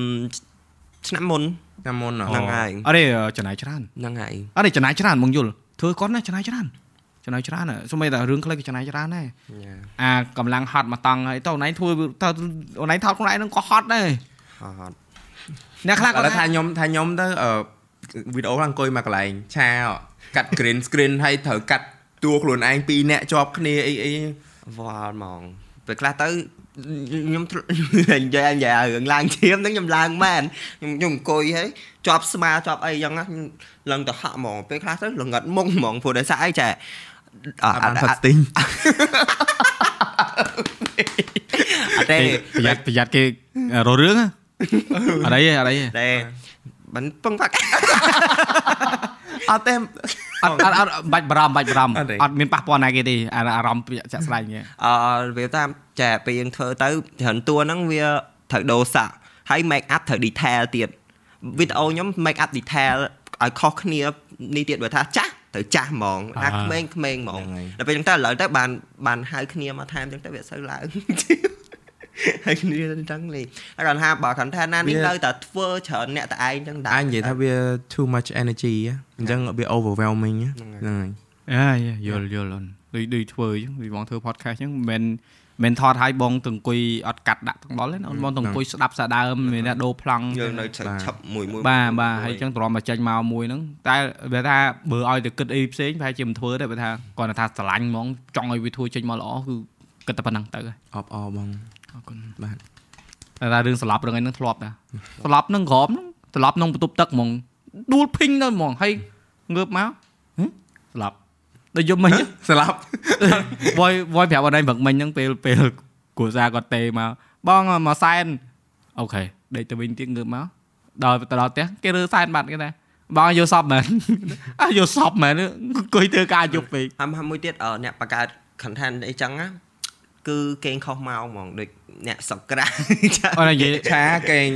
ឆ្នាំមុនឆ្នាំមុនហ៎ហ្នឹងហើយអត់ទេចំណាយច្រើនហ្នឹងហើយអត់ទេចំណាយច្រើនមកយល់ធ្វើកុនណាចំណាយច្រើនចំណាយច្រើនសូម្បីតែរឿងខ្លីក៏ចំណាយច្រើនដែរអាកម្លាំងហត់មកតង់ហើយតើអូនឯងធ្វើតើអូនឯងថតខ្លួនឯងនឹងក៏ហត់ដែរអត់អ្នកខ្លះឥក៏ឡូវថាខ្ញុំថាខ្ញុំទៅអឺវីដេអូអង្គុយមកកន្លែងឆាកាត់ green screen ហើយត្រូវកាត់តួខ្លួនឯងពីរនាក់ជាប់គ្នាអីអីវល់ហ្មង ពេលខ្លះទៅខ្ញុំធ្លាប់និយាយនិយាយរឿងឡើងឈាមហ្នឹងខ្ញុំឡើងមែនខ្ញុំខ្ញុំអង្គុយហើយជាប់ស្មាជាប់អីចឹងណាខ្ញុំឡើងទៅហាក់ហ្មងពេលខ្លះទៅល្ងិតមុងហ្មងព្រោះដោយសារអីចាអអត់បានផឹកស្ទីងអត់ទេប្រយ័ត្នប្រយ័ត្នគេរករឿងហ៎អត់អីទេអត់អីទេតែមិនពឹងផឹកអត់ទេ អត់អត់អត់បាច់បារម្ភបាច់បារម្ភអត់ទេអត់មានប៉ះពាល់ណាគេទេអាអារម្មណ៍ចាក់ស្ដែងហ្នឹងអឺវាតាមចាពេលយើងធ្វើទៅច្រើនតួហ្នឹងវាត្រូវដូរសាក់ហើយ make up ត្រូវ detail ទៀតវីដេអូខ្ញុំ make up detail ឲ្យខុសគ្នានេះទៀតបើថាចាស់ត្រូវចាស់ហ្មងណាក្មេងក្មេងហ្មងហ្នឹងហើយដល់ពេលអញ្ចឹងទៅឥឡូវទៅបានបានហៅគ្នាមកថែមអញ្ចឹងទៅវាអត់សូវឡើង ហើយគ្នាអញ្ចឹងលេហើយគាត់ថាបើគាត់ថាណានេះនៅតែធ្វើច្រើនអ្នកតែឯងអញ្ចឹងអាចនិយាយថាវា too much energy ហ៎អញ្ចឹងវា overwhelming ហ៎ហ្នឹងហើយហ្នឹងហើយអាយល់យល់អូនដូចដូចធ្វើអញ្ចឹងវាបងធ្វើ podcast អញ្ចឹងមិនមែនថតឲ្យបងទៅអង្គុយអត់កាត់ដាក់ទាំងដល់ទេណាអូនបងទៅអង្គុយស្ដាប់សាដើមមានអ្នកដូរប្លង់យើងនៅឆឹកឆឹបមួយមួយបាទបាទហើយអញ្ចឹងទ្រាំមកចេញមកមួយហ្នឹងតែវាថាបើឲ្យទៅគិតអីផ្សេងប្រហែលជាមិនធ្វើទេបើថាគាត់ថាស្រឡាញ់ហ្មងចង់ឲ្យវាធ្វើចេញមកល្អគឺគិតតែប៉ុណ្ណឹងទៅហើយអបអរបង អរគុណបាទតែថារឿងស្លាប់រឿងអីហ្នឹងធ្លាប់តាស្លាប់ហ្នឹងក្រមហ្នឹងស្លាប់ក្នុងបន្ទប់ទឹកហ្មងដួលភីងទៅហ្មងហើយងើបមកហឹមស្លាប់ដូចយប់មិញស្លាប់វយវយប្រាប់អត់ឯងព្រឹកមិញហ្នឹងពេលពេលគ្រួសារគាត់ទេមកបងមកសែនអូខេដេកទៅវិញទៀតងើបមកដល់ទៅដល់ផ្ទះគេរើសែនបាត់គេថាបងយកសពមែនអើយកសពមែនអង្គុយធ្វើការយប់ពេកហើយមួយទៀតអឺអ្នកបង្កើត content អីចឹងណា គឺគេងខុសមកហ្មងដូចអ្នកសក្រាចាអត់និយាយឆាកេង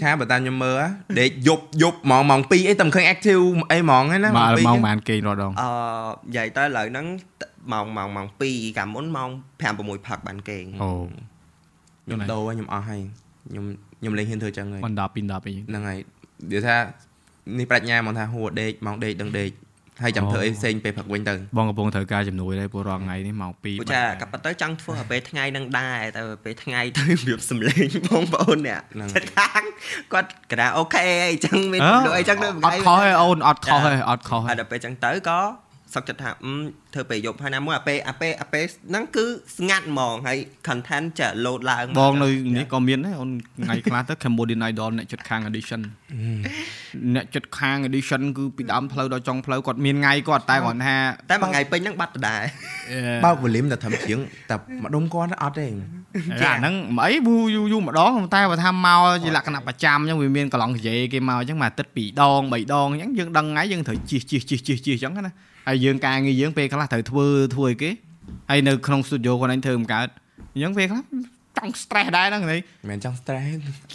ឆាបើតាមខ្ញុំមើលហ៎ដេកយប់យប់ហ្មងម៉ោង2អីតែមិនឃើញ active អីហ្មងហ្នឹងណាមក2មកបានគេរត់ដងអឺនិយាយទៅឥឡូវហ្នឹងម៉ោងម៉ោងម៉ោង2កាលមុនម៉ោង5 6ផឹកបានគេងអូខ្ញុំដូរហើយខ្ញុំអស់ហើយខ្ញុំខ្ញុំលេងហ៊ានធ្វើចឹងហើយមិនដល់ពី10អីហ្នឹងហើយនិយាយថានេះប្រាជ្ញាហ្មងថាហួរដេកម៉ោងដេកដឹងដេក ហើយចាំធ្វើអីផ្សេងពេលព្រឹកវិញទៅបងកំពុងត្រូវការជំនួយដែរព្រោះរាល់ថ្ងៃនេះមកពីព្រោះចាកាប៉ុន្តែចង់ធ្វើឲ្យពេលថ្ងៃហ្នឹងដែរតែពេលថ្ងៃទៅរបៀបសំលេងបងប្អូនអ្នកហ្នឹងចិត្តខាងគាត់កណ្ដាអូខេអីចឹងមានដូចអីចឹងទៅអត់ខុសទេអូនអត់ខុសទេអត់ខុសទេហើយដល់ពេលចឹងទៅក៏ សុកចិត្តថាអឺធ្វើពេលយប់ហើយណាមួយអាពេលអាពេលអាពេលហ្នឹងគឺស្ងាត់ហ្មងហើយ content ចា load ឡើងមកបងនៅនេះក៏មានដែរអូនថ្ងៃខ្លះទៅ Cambodian Idol អ្នកចិត្តខាង edition អ្នកចិត្តខាង edition គឺពីដើមផ្លូវដល់ចុងផ្លូវគាត់មានថ្ងៃគាត់តែគាត់ថាតែមួយថ្ងៃពេញហ្នឹងបាត់ដដែលបើក volume តែត្រឹមជាងតែម្ដុំគាត់អត់ទេអាហ្នឹងមិនអីយូរយូរយូរម្ដងតែបើថាមកជាលក្ខណៈប្រចាំអញ្ចឹងវាមានកន្លងនិយាយគេមកអញ្ចឹងមួយអាទិត្យ2ដង3ដងអញ្ចឹងយើងដឹងថ្ងៃយើងត្រូវជិះជិះជិះជិះជិះអញ្ចឹងណា ហើយយើងការងារយើងពេលខ្លះត្រូវធ្វើធ្វើអីគេហើយនៅក្នុង studio គាត់ឯងធ្វើមិនកើតអញ្ចឹងពេលខ្លះចង់ stress ដែរហ្នឹងនេះមិនមែនចង់ stress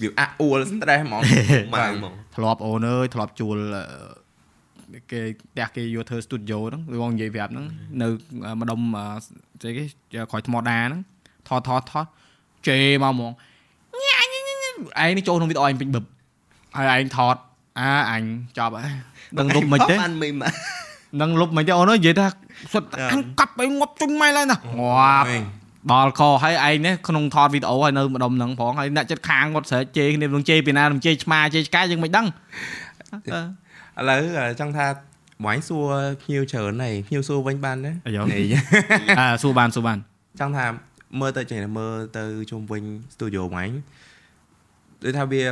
វាអាក់អួល stress ហ្មងមកហ្មងធ្លាប់អូនអើយធ្លាប់ជួលអឺគេផ្ទះគេយកធ្វើ studio ហ្នឹងវាបងនិយាយប្រាប់ហ្នឹងនៅម្ដុំអឺស្អីគេក្រោយថ្មដាហ្នឹងថតថតថតជេមកហ្មងញ៉ាញ៉ាញ៉ាញ៉ាឯងនេះចូលក្នុងវីដេអូឯងពេញបឹបហើយឯងថតអាអញចប់ហើយដឹងលុបមិនទេបានមីម នឹងលុបមិនទេអូនអើយនិយាយថាសុទ្ធអញកាប់ឲ្យងាប់ជុញម៉ៃឡើយណាងាប់វិញដល់កហើយឯងនេះក្នុងថតវីដេអូហើយនៅម្ដុំហ្នឹងផងហើយអ្នកចិត្តខាងគាត់ស្រែកជេរគ្នានឹងជេរពីណានឹងជេរឆ្មាជេរឆ្កែយើងមិនដឹងឥឡូវចង់ថាបងឯងសួរភ្ញៀវច្រើនហើយភ្ញៀវសួរវិញបានទេអាយ៉ូនេះអើសួរបានសួរបានចង់ថាមើលទៅចេះតែមើលទៅជុំវិញ studio បងឯងដូចថាវា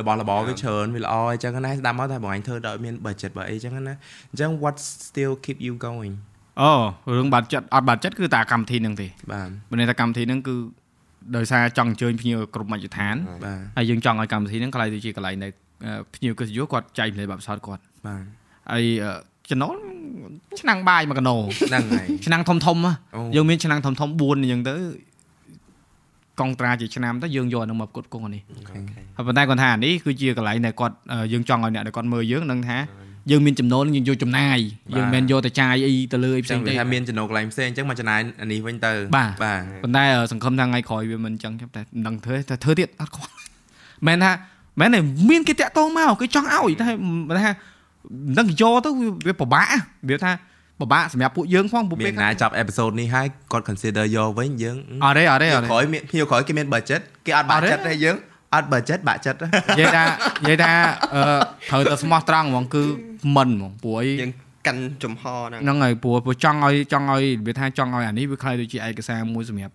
របស់របរវាច្រើនវាល្អអញ្ចឹងណាស្ដាប់មកថាបងឯងធ្វើដោយមាន budget បើអីអញ្ចឹងណាអញ្ចឹង what still keep you going អូរឿងបាត់ចិត្តអត់បាត់ចិត្តគឺតាកម្មវិធីហ្នឹងទេបាទបើន័យថាកម្មវិធីហ្នឹងគឺដោយសារចង់អញ្ជើញភ្ញៀវគ្រប់មជ្ឈដ្ឋានបាទហើយយើងចង់ឲ្យកម្មវិធីហ្នឹងកន្លែងទៅជាកន្លែងដែលអឺភ្ញៀវកិត្តិយសគាត់ចែកម្លែកបទពិសោធន៍គាត់បាទហើយអឺចំណូលឆ្នាំងបាយមួយកណោហ្នឹងហើយឆ្នាំងធំធំៗហ៎អូយើងមានឆ្នាំងធំធំ4អញ្ចឹងទៅ កងត្រាជាឆ្នាំទៅយើងយកអានឹងមកផ្គត់ផ្គង់អានេះហើយប៉ុន្តែគាត់ថាអានេះគឺជាកន្លែងដែលគាត់អឺយើងចង់ឲ្យអ្នកដែលគាត់មើលយើងនឹងថាយើងមានចំណូលយើងយកចំណាយយើងមិនមែនយកទៅចាយអីទៅលើអីផ្សេចឹងងទេវាថាមានចំណូលកន្លែងផ្សេងអញ្ចឹងមកចំណាយអានេះវិញទៅបាទបាទប៉ុន្តែអឺសង្ឃឹមថាថ្ងៃក្រោយវាមិនអញ្ចឹងទេតែមិនដឹងធ្វើទេតែធ្វើទៀតអត់ខ្វល់មែនថាមែនទេមានគេតាក់ទងមកគេចង់ឲ្យតែមិនថាមិនដឹងយកទៅវាវាពិបាកវាថា ពិបាកសម្រាប់ពួកយើងផងពួកមាពេលនណាចាប់អេពីសូតនេះហើយគាត់ consider យកវិញយើងអត់ទេអត់ទេភ្ញៀអវត់ទេក្រោយមានភ្ញៀវក្រោយគេមាន budget គេអត់បាក់ចិត្តទេយើងអត់ budget បាក់ចិត្តនិយាយថានិយាយថាអឺត្រូវតែស្មោះត្រង់ហ្មងគឺមិនហ្មងព្រោះអីយើងកាន់ចំហហ្នឹងហ្នឹងហើយព្រោះព្រោះចង់ឲ្យចង់ឲ្យវាថាចង់ឲ្យអានេះវាខ្លាយទៅជាឯកសារមួយសម្រាប់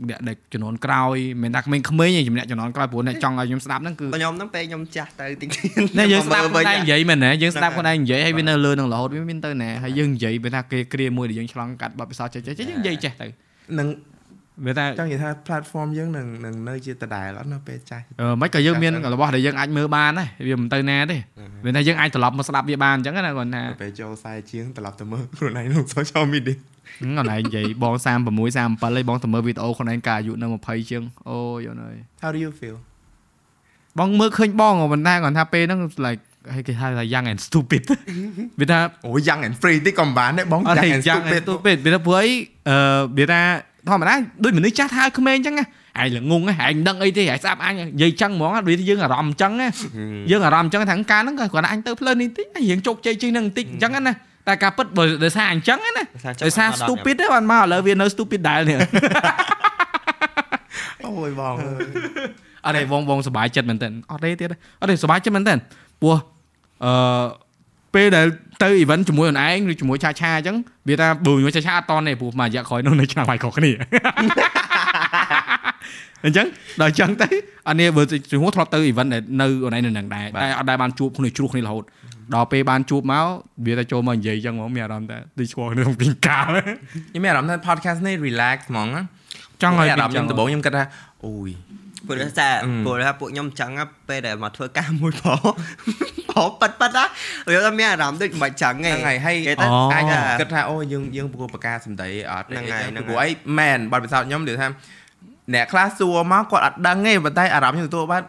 អឺអ្នកដែលចំនួនក្រោយមិនថាក្មេងៗទេជំនះចំនួនក្រោយព្រោះអ្នកចង់ឲ្យខ្ញុំស្ដាប់ហ្នឹងគឺខ្ញុំហ្នឹងពេលខ្ញុំចាស់ទៅតិចទៀតណែយើងស្ដាប់ខ្លួនឯងនិយាយមែនទេយើងស្ដាប់ហ្នឹងខ្លួនឯងនិយាយហើយវានៅលើនឹងរហូតវាមានទៅណែហើយយើងនិយាយវាថាគេគ្រាមួយដែលយើងឆ្លងកាត់បទពិសោធន៍ចេះចេះយើងនិយាយចេះទៅនឹង វាថាចង់និយាយថា platform យើងនឹងនឹងនៅជាដដែលអត់នៅពេលចាស់អឺមិនក៏យើងមានរបស់ដែលយើងអាចមើលបានដែរវាមិនទៅណាទេវាថាយើងអាចត្រឡប់មកស្ដាប់វាបានអញ្ចឹងណាគាត់ថាពេលចូលខ្សែជាងត្រឡប់ទៅមើលខ្លួនឯងក្នុង social media ហ្នឹងអនឯងនិយាយបង36 37ហើយបងទៅមើលវីដេអូខ្លួនឯងកាលអាយុនៅ20ជាងអូយអូនអើយ how do you feel បងមើលឃើញបងក៏ប៉ុន្តែគាត់ថាពេលហ្នឹង like ហើយគេហៅថា young and stupid វាថាអូ young and free តិចក៏មិនបានដែរបងអត់ young ទេ and young and stupid stupid វាថាព្រោះអីអឺវាថា ធម្មតាដូចមនុស្សចាស់ថាឲ្យក្មេងអញ្ចឹងណាឯងល្ងងហ៎ឯងមិនដឹងអីទេឯងស្ដាប់អញនិយាយចឹងហ្មងដូចយើងអារម្មណ៍អញ្ចឹងណាយើងអារម្មណ៍អញ្ចឹងថាការហ្នឹងគាត់ថាអញទៅផ្លូវនេះតិចរៀងជោគជ័យជាងហ្នឹងបន្តិចអញ្ចឹងណាតែការពិតបើដោយសារអញ្ចឹងណាដោយសារ stupid ទេបានមកឥឡូវវានៅ stupid ដែរនេះអូយបងអើយអត់ទេបងបងសប្បាយចិត្តមែនតើអត់ទេទៀតទេអត់ទេសប្បាយចិត្តមែនតើព្រោះអឺ ពេលដែលទៅ event ជាមួយខ្លួនឯងឬជាមួយឆាឆាអញ្ចឹងវាថាបើជាមួយឆាឆាអត់តទេព្រោះមួយរយៈក្រោយនោះនៅឆ្នាំហើយខុសគ្នាអញ្ចឹងដល់អញ្ចឹងទៅអានេះបើជាមួយធ្លាប់ទៅ event ដែលនៅខ្លួនឯងនៅនឹងដែរតែអត់ដែលបានជួបគ្នាជ្រោះគ្នារហូតដល់ពេលបានជួបមកវាតែចូលមកនិយាយអញ្ចឹងហ្មងមានអារម្មណ៍ថាដូចស្គាល់គ្នាក្នុងពីកាលខ្ញុំមានអារម្មណ៍ថា podcast នេះ relax ហ្មងណាចង់ឲ្យអារម្មណ៍ខ្ញុំដំបូងខ្ញុំគិតថាអូយព្រោះថាអឺព្រោះថាពួកខ្ញុំអញ្ចឹងណាពេលដែលមកធ្វើការមួយប្រុ សប្រុសប៉ិតប៉ិតណាវាថាមានអារម្មណ៍ដូចមិនចឹងទេហ្នឹងហើយហើយគេទៅអូអាចថាគិតថាអូយើងយើងប្រកួតប្រកាសសម្ដីអត់ហ្នឹងហើយហ្នឹងហើយព្រោះអីមែនបាត់ពិសោធន៍ខ្ញុំនិយាយថាអ្នកខ្លះសួរមកគាត់អត់ដឹងទេប៉ុន្តែអារម្មណ៍ខ្ញុំទទួលបាន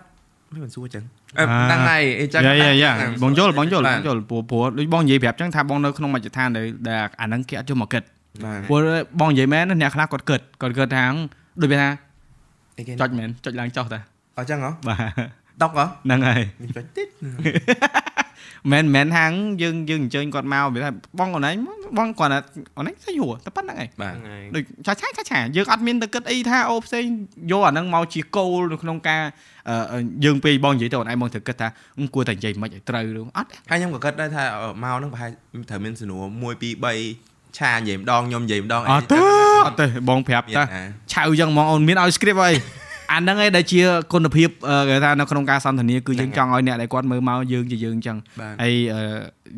មិនសួរចឹងអឺហ្នឹងហើយអីចឹងយ៉ាយ៉ាយ៉ាបងយល់បងយល់បាបទងយល់ព្រោះព្រោះដូចបងនិយាយប្រាប់ចឹងថាបងនៅក្នុងមជ្ឈដ្ឋានដែលដែលអាហ្នឹងគេអត់ចូលមកគិតបាទព្រោះបងនិយាយមែនណាអ្នកខ្លះគាត់គិតគាត់គិតថាដូចវាថាអីគេចុចមែនចុចឡើងចុះតាអត់ចឹងហ៎បាទ តុកហ៎ហ្នឹងហើយខ្ញុំចុចតិចមែនមែនហាងយើងយើងអញ្ជើញគាត់មកវាថាបងអូនឯងបងគាត់ថាអូនឯងស្អីហួរតែប៉ុណ្្នឹងឯងបាទហ្នឹងហើយដូចឆាឆាឆាឆាយើងអត់មានទៅគិតអីថាអូផ្សេងយកអាហ្នឹងមកជាគោលនៅក្នុងការអឺយើងពេលបងនិយាយទៅអូនឯងបងត្រូវគិតថាអឺគួរតែនិយាយមិនឲ្យត្រូវឬអត់ហើយខ្ញុំក៏គិតដែរថាអឺមកហ្នឹងប្រហែលត្រូវមានសំណួរ1 2 3ឆានិយាយម្ដងខ្ញុំនិយាយម្ដងអត់ទេអត់ទេបងប្រាប់មានតាណាឆៅចឹងហ្មងអូនមានឲ្យ script ហើយ អាហ្នឹងឯងដែលជាគុណភាពអឺគេថានៅក្នុងការសន្ទនាគឺយើងចង់ឲ្យអ្នកដែលគាត់មើលមកយើងជាយើងចឹងបាទហើយអឺ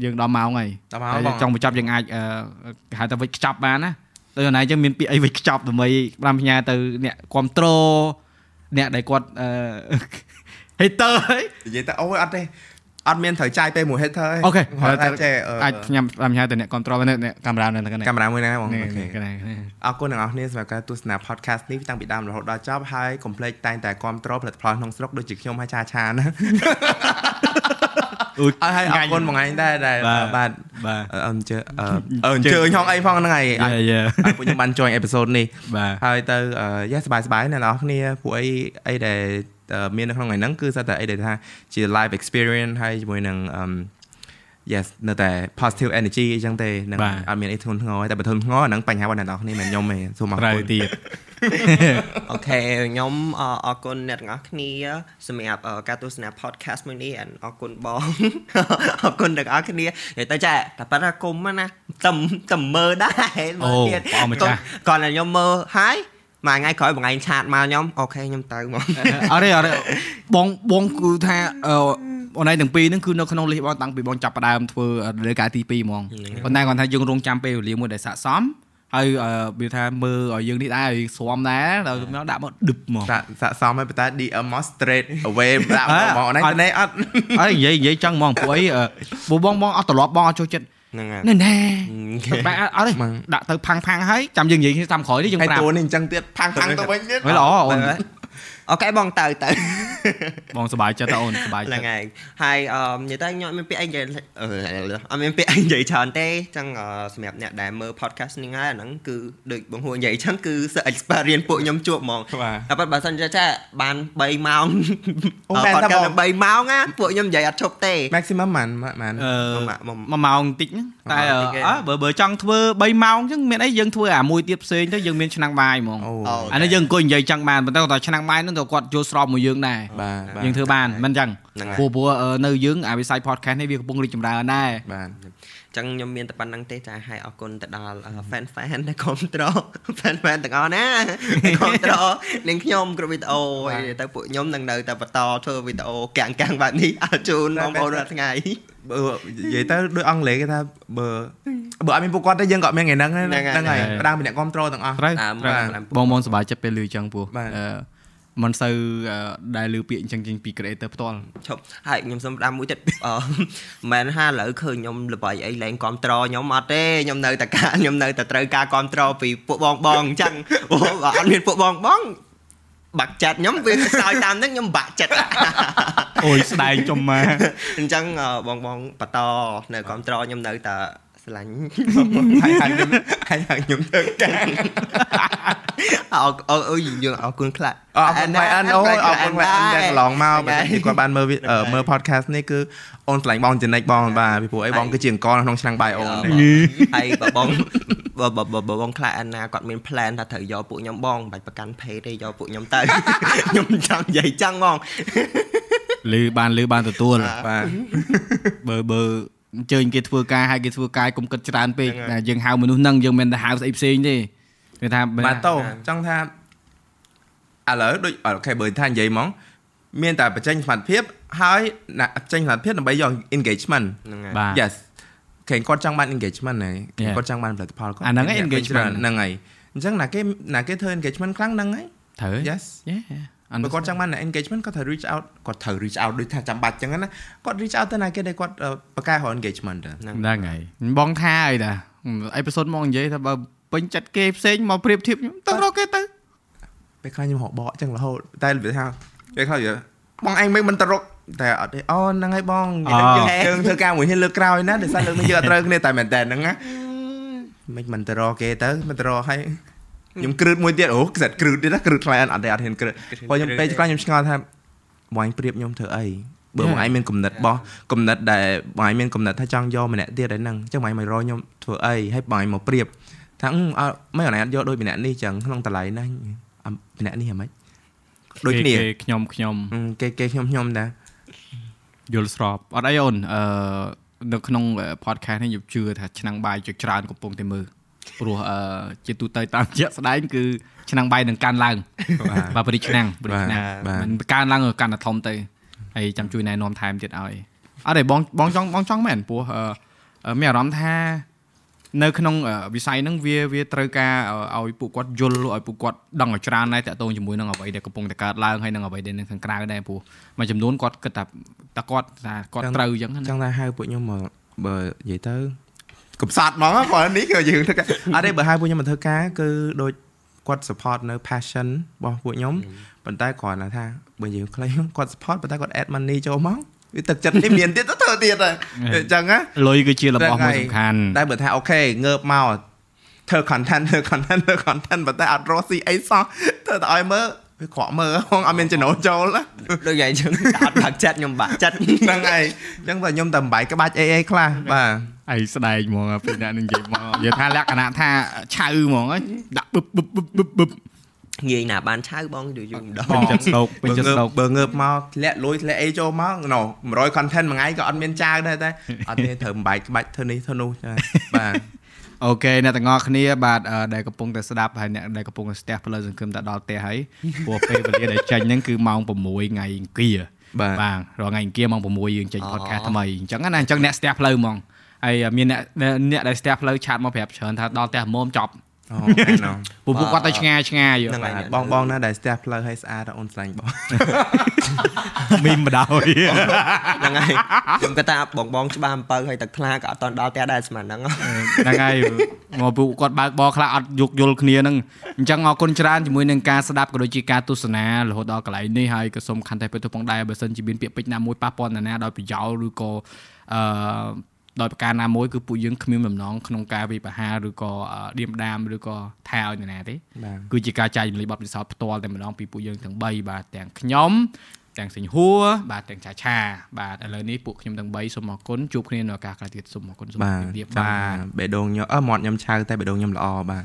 យើងដល់ម៉ោងហើយដល់មកហើយបងចង់បញ្ចប់យើងអាចអឺគេហៅថាវិចខ្ចប់បានណាទៅអូនឯងចឹងមានពាក្យអីវិចខ្ចប់ដើម្បីបានផ្ញើទៅអ្នកគ្រប់ត្រូអ្នកដែលគាត់អឺ hater ហើយនិយាយតែអូយអត់ទេ អត់មានត្រូវចាយពេលមួយ hater អូខេ តែចេះ អាចញ៉ាំតាមញ៉ាំតែអ្នក control នេះកាមេរ៉ានៅនេះ កាមេរ៉ាមួយណាបង នេះ អូខេ នេះនេះ អរគុណអ្នកនរគ្នាសម្រាប់ការទស្សនា podcast នេះតាំងពីដើមរហូតដល់ចប់ហើយកុំភ្លេចតែងតែគ្រប់គ្រងផលិតផលក្នុងស្រុកដូចជាខ្ញុំហើយឆាឆាណា អ៊ូ អរហើយអរគុណបងឯងដែរដែល បាទ បាទ បាទ អឺអញ្ជើញអឺអញ្ជើញហងអីផងហ្នឹងហើយ យ៉ាយ៉ា ឲ្យពួកខ្ញុំបាន join episode នេះ បាទ ហើយទៅយ៉ាសบายសบายអ្នកនរគ្នាពួកអីអីដែល មាននៅក្នុងថ្ងៃហ្នឹងគឺសិតតែអីដែលថាជា live experience ហើយជាមួយនឹងអឺ yes នៅតែ positive energy អញ្ចឹងទេនឹងអត់មានអីធ្ងន់ធ្ងរតែបើធ្ងន់ធ្ងរហ្នឹងបញ្ហារបស់អ្នកនរគ្នាមិនខ្ញុំទេសូមអរត្រូវគុណទៀតអូខេខ្ញុំអអរគុណអ្នកទាំងអស់គ្នាសម្រាប់អការទស្សនា podcast មួយនេះអរគុណបងអរគុណទាំងអស់គ្នានិយាយទៅចាតែប៉ុន្តែគុំណាតំតំមើលដែរមើលទៀតអូបងម្ចាស់គាត់តែខ្ញុំមើលហើយ មួយថ្ងៃក្រោយបងឯងឆាតមកខ្ញុំអូខេខ្ញុំទៅមកអរេអរេបងបងគឺថាអឺអូនឯងទាំងពីរហ្នឹងគឺនៅក្នុងលិះបងតាំងពីបងចាប់ផ្ដើមធ្វើរយការទី2ហ្មងប៉ុន្តែគាត់ថាយើងរងចាំពេលវេលាមួយដែលស័កសមហើយវាថាមើលឲ្យយើងនេះដែរឲ្យស្រាំដែរដល់មកដាក់មកឌឹបហ្មងសាក់សាក់សមហើយប៉ុន្តែ DM មក straight away ដាក់អ่าមកអូនឯងទៅនេះអត់អើនិយាយនិយាយចឹងហ្មងព្រោះអីអឺព្រោះបងបងអត់ត្រឡប់បងអត់ចូលចិត្ត ហ្នឹងហើយណែណែហឹមបែអត់ទេដាក់ទៅផាំងផាំងហើយចាំយើងនិយាយគ្នាតាមក្រោយនេះយើងហើយប្រាប់តួនេះអញ្ចឹងទៀតផាំងផាំងទៅវិញទៀតហើយល្អអូន អូខេបងទៅទៅបងសប្បាយចិត្តតើអូនសប្បាយហ្នឹងចិត្តហើយហើយអឺនិយាយទៅខ្ញុំអត់មានពាក្យអីនិយាយអឺអត់មានពាក្យអីនិយាយច្រើនទេចឹងអឺសម្រាប់អ្នកដែលមើល podcast នេះហើយអាហ្នឹងគឺដូចបងហួរនិយាយចឹងគឺស experience ពួកខ្ញុំជួបហ្មងបាទតែប៉ុន្តែបើសិនជាចាបាន3ម៉ោងអូមែនតា podcast បង3ម៉ោងណាពួកខ្ញុំនិយាយអត់ឈប់ទេ maximum ម៉ានម៉ានអឺមួយម៉ាក់មួយមួយម៉ោងតិចហ្នឹងតែតិចទេអើបើបើចង់ធ្វើ3ម៉ោងអញ្ចឹងមានអីយើងធ្វើអាមួយទៀតផ្សេងទៅយើងមានឆ្នាំងបាយហ្មងអូអូអានេះយើងអង្គុយនិយាយចឹងបានប៉ុន្តែគាត់ថាឆ្នាំងបាយហ្នឹងទៅគាត់ចូលស្របមួយយើងដែរបាទបាទយើងធ្វើបានមិនចឹងហ្នឹងហើយព្រោះព្រោះអឺនៅយើងអាវិស័យ podcast នេះវាកំពុងរីកចម្រើនដែរបាទចឹងខ្ញុំមានតែប៉ុណ្្នឹងទេចាហើយអរគុណទៅដល់ fan fan ដែល control fan fan ទាំងអស់ណា control នាងខ្ញុំគ្រប់វីដេអូហើយទៅពួកខ្ញុំនឹងនៅតែបន្តធ្វើវីដេអូកាំងកាំងបែបនេះឲ្យជូនបងប្អូនរាល់ថ្ងៃបើនិយាយទៅដូចអង់គ្លេសគេថាបើបើអត់មានពួកគាត់ទេយើងក៏អត់មានថ្ងៃហ្នឹងហ្នឹងហើយផ្ដើមពីអ្នកគ្រប់គ្រងទាំងអស់ត្រូវតាមត្រូវតាមបងបងសប្បាយចិត្តពេលឮចឹងព្រោះបាទអឺ មិនសូវអឺដែលឮពាក្យអញ្ចឹងចេញពី creator ផ្ទាល់ឈប់ហើយខ្ញុំសុំតាមមួយទៀតអឺមិនមែនថាឥឡូវឃើញខ្ញុំល្បីអីលែងគ្រប់ត្រខ្ញុំអត់ទេខ្ញុំនៅតែការខ្ញុំនៅតែត្រូវការគ្រប់ត្រពីពួកបងបងអញ្ចឹងអូបើអត់មានពួកបងបងបាក់ចិត្តខ្ញុំវាខ្សោយតាមហ្នឹងខ្ញុំបាក់ចិត្តអូយស្ដែងចំមកអញ្ចឹងអឺបងបងបន្តនៅគ្រប់ត្រខ្ញុំនៅតែ ស្រឡាញ់ហើយហើយខ្ញុំហើយហើយខ្ញុំធ្វើការអរអរអើយយើងអរគុណខ្លាចអរគុណបាយអានអូយអរគុណបាយអានដែលកន្លងមកបើទីគាត់បានមើលវីអឺមើល podcast នេះគឺអូនឆ្លាញ់បងចនិចបងបាទពីព្រោះអីបងគឺជាអង្គរនៅក្នុងឆ្នាំងបាយអូនហើយបើបងបើបើបើបើបងខ្លាចអាណាគាត់មាន plan ថាត្រូវយកពួកខ្ញុំបងមិនបាច់ប្រកាន់ pay ទេយកពួកខ្ញុំទៅខ្ញុំចង់និយាយចឹងហ្មងឮបានឮបានទទួលបាទបើបើ អញ្ជើញគេធ្វើការឲ្យគេធ្វើការកុំគិតច្រើនពេកតែយើងហៅមនុស្សហ្នឹងយើងមិនទៅហៅស្អីផ្សេងទេគេថាបាទតោចង់ថាឥឡូវដូចអូខេបើថានិយាយហ្មង មានតែបញ្ចេញសមត្ថភាពហើយអ្នកបញ្ចេញសមត្ថភាពដើម្បីយក engagement ហ្នឹងហើយបាទ yes គេគាត់ចង់បាន engagement ហ្នឹង Yeah. គាត់ចង់បានផលិតផលគាត់អាហ្នឹងឯងមានអ្នក engagement ច្រើនហ្នឹងហើយអញ្ចឹងណាគេណាគេធ្វើ engagement ខ្លាំងហ្នឹងហើយត្រូវ yes យេអា បើគាត់ចង់បានអ្នក engagement គាត់ត្រូវ reach out គាត់ត្រូវ reach out ដូចថាចាំបាច់អញ្ចឹងណាគាត់ reach out ទៅណាគេដែលគាត់អឺបកកែរក engagement ទៅហ្នឹងហើយបងថាអីតាអេពីសូតមកនិយាយថាបើពេញចិត្តគេផ្សេងមកប្រៀបធៀបខ្ញុំទៅរកគេទៅពេលខ្លះខ្ញុំហកបកអញ្ចឹងរហូតតែវាថាពេលខ្លះវាបងឯងមិនមិនទៅរកតែអត់ទេអូហ្នឹងហើយបងយើងយើងធ្វើការមួយគ្នាលើកក្រោយណាដោយសារលើកនេះយើងអត់ត្រូវគ្នាតែមែនតើហ្នឹងណាមិនមិនទៅរកគេទៅមិនទៅរកឲ្យ ខ្ញុំគ្រឹតមួយទៀតអូខ្សិតគ្រឹតទៀតណាគ្រឹតខ្លាំងអត់ទេអត់ហ៊ានគ្រឹតព្រោះខ្ញុំពេលខ្លះខ្ញុំឆ្ងល់ថាបងឯងប្រៀបខ្ញុំធ្វើអីបើបងឯងមានគំនិតបោះគំនិតដែលបងឯងមានគំនិតថាចង់យកម្នាក់ទៀតឯហ្នឹងអញ្ចឹងបងឯងមករកខ្ញុំធ្វើអីហើយបងឯងមកប្រៀបថាអឺអត់មិនអត់អត់យកដូចម្នាក់នេះអញ្ចឹងក្នុងតម្លៃណាអ่ะម្នាក់នេះហ្មងដូចគ្នាគេខ្ញុំខ្ញុំអឺគេគេខ្ញុំខ្ញុំដែរយល់ស្របអត់អីអូនអឺនៅក្នុង podcast នេះខ្ញុំជឿថាឆ្នាំងបាយជាច្រើនកំពុងតែមើល ព្រោះអឺជាទូទៅតាមជាក់ស្ដែងគឺឆ្នាំងបាយនឹងកាន់ឡើងបាទបរិឆ្នាំងបរិឆ្នាំងមិនកើនឡើងកាន់តែធំទៅហើយចាំជួយណែនាំថែមទៀតឲ្យអត់ទេបងបងចង់បងចង់មែនព្រោះអឺមានអារម្មណ៍ថានៅក្នុងវិស័យហ្នឹងវាវាត្រូវការឲ្យពួកគាត់យល់ឲ្យពួកគាត់ដឹងឲ្យច្រើនដែរតាក់ទងជាមួយនឹងអ្វីដែលកំពុងតែកើតឡើងហើយនឹងអ្វីដែលនៅខាងក្រៅដែរព្រោះមួយចំនួនគាត់គិតថាតើគាត់ថាគាត់ត្រូវអញ្ចឹងចឹងតែហៅពួកខ្ញុំមកបើនិយាយទៅ កំសត់ហ្មងព្រោះនេះគឺយើងធ្វើការអត់ទេបើហៅពួកខ្ញុំមកធ្វើការគឺដូចគាត់ support នៅ passion របស់ពួកខ្ញុំប៉ុន្តែគ្រាន់តែថាបើយើងខ្លីគាត់ support ប៉ុន្តែគាត់ add money ចូលមកវាទឹកចិត្តនេះមានទៀតទៅធ្វើទៀតហើយអញ្ចឹងណាលុយគឺជារបស់មួយសំខាន់តែបើថាអូខេងើបមកធ្វើ content ធ្វើ content ធ្វើ content ប៉ុន្តែអត់រស់ស៊ីអីសោះធ្វើតែឲ្យមើលវាក្រក់មើលហងអត់មានចំណូលចូលដូចយ៉ាងអញ្ចឹងអត់បាក់ចិត្តខ្ញុំបាក់ចិត្តហ្នឹងហើយអញ្ចឹងតែខ្ញុំតែបំបីក្បាច់អីអីខ្លះបាទ អីស្ដែងហ្មងពេលអ្នកនឹងនិយាយមកនិយាយថាលក្ខណៈថាឆៅហ្មងដាក់បឹបបឹបបឹបបឹបបឹបងាយណាបានឆៅបងយូរយូរម្ដងពេញចិត្តស្ដោកពេញចិត្តស្ដោកបើងើបមកធ្លាក់លុយធ្លាក់អីចូលមកណូ100 content មួយថ្ងៃក៏អត់មានចៅដែរតែអត់ទេត្រូវបំបែកក្បាច់ធ្វើនេះធ្វើនោះចាបាទអូខេអ្នកទាំងអស់គ្នាបាទដែលកំពុងតែស្ដាប់ហើយអ្នកដែលកំពុងតែស្ទះផ្លូវសង្គមតែដល់ផ្ទះហើយព្រោះពេលវេលាដែលចេញហ្នឹងគឺម៉ោង6ថ្ងៃអង្គារបាទបាទរាល់ថ្ងៃអង្គារម៉ោង6យើងចេញ podcast ថ្មីអញ្ចឹងណាអញ្ចឹងអ្នកស្ទះផ្លូវហ្មង ហើយមានអ្នកអ្នកដែលស្ទះផ្លូវឆាតមកប្រាប់ច្រើនថាដល់ផ្ទះមុំចប់អូពួកពួកគាត់ទៅឆ្ងាយឆ្ងាយហ្នឹងហើយបងបងណាដែលស្ទះផ្លូវឲ្យស្អាតអូនស្លាញ់បងមីមបដ ாய் ហ្នឹងហើយខ្ញុំគាត់ថាបងបងច្បាស់អំពៅឲ្យទឹកថ្លាក៏អត់តដល់ផ្ទះដែរស្មានហ្នឹងហ្នឹងហើយមកពួកគាត់បើកបរខ្លះអត់យោគយល់គ្នាហ្នឹងអញ្ចឹងអរគុណច្រើនជាមួយនឹងការស្ដាប់ក៏ដូចជាការទស្សនារហូតដល់កន្លែងនេះហើយក៏សូមខន្តីពេលទៅផងដែរបើសិនជាមានពាក្យពេចន៍ណាមួយប៉ះពាល់ណាដោយប្រយោលឬក៏អឺ ដោយប្រការណាមួយគឺពួកយើងគ្មានបំណងក្នុងការវិបហាឬក៏ឌៀមដាមឬក៏ថាឲ្យនរណាទេគឺជាការចែករំលែកបទពិសោធន៍ផ្ទាល់តែម្ដងពីពួកយើងទាំង3បាទទាំងខ្ញុំទាំងសិញហួរបាទទាំងឆាឆាបាទឥឡូវនេះពួកខ្ញុំទាំង3សូមអរគុណជួបគ្នានៅឱកាសក្រោយទៀតសូមអរគុណសូមជម្រាបបាទបេះដូងខ្ញុំអឺមាត់ខ្ញុំឆៅតែបេះដូងខ្ញុំល្អបាទ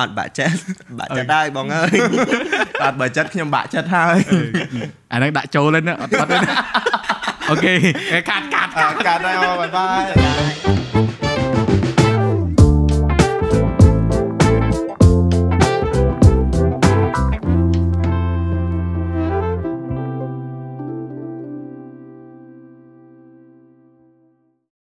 អត់បាក់ចិត្តបាក់ចិត្តហើយបងអើយអត់បើចិត្តខ្ញុំបាក់ចិត្តហើយអាហ្នឹងដាក់ចូល lên អត់អត់អូខេកាត់កាត់កាត់ហើយបាយបាយ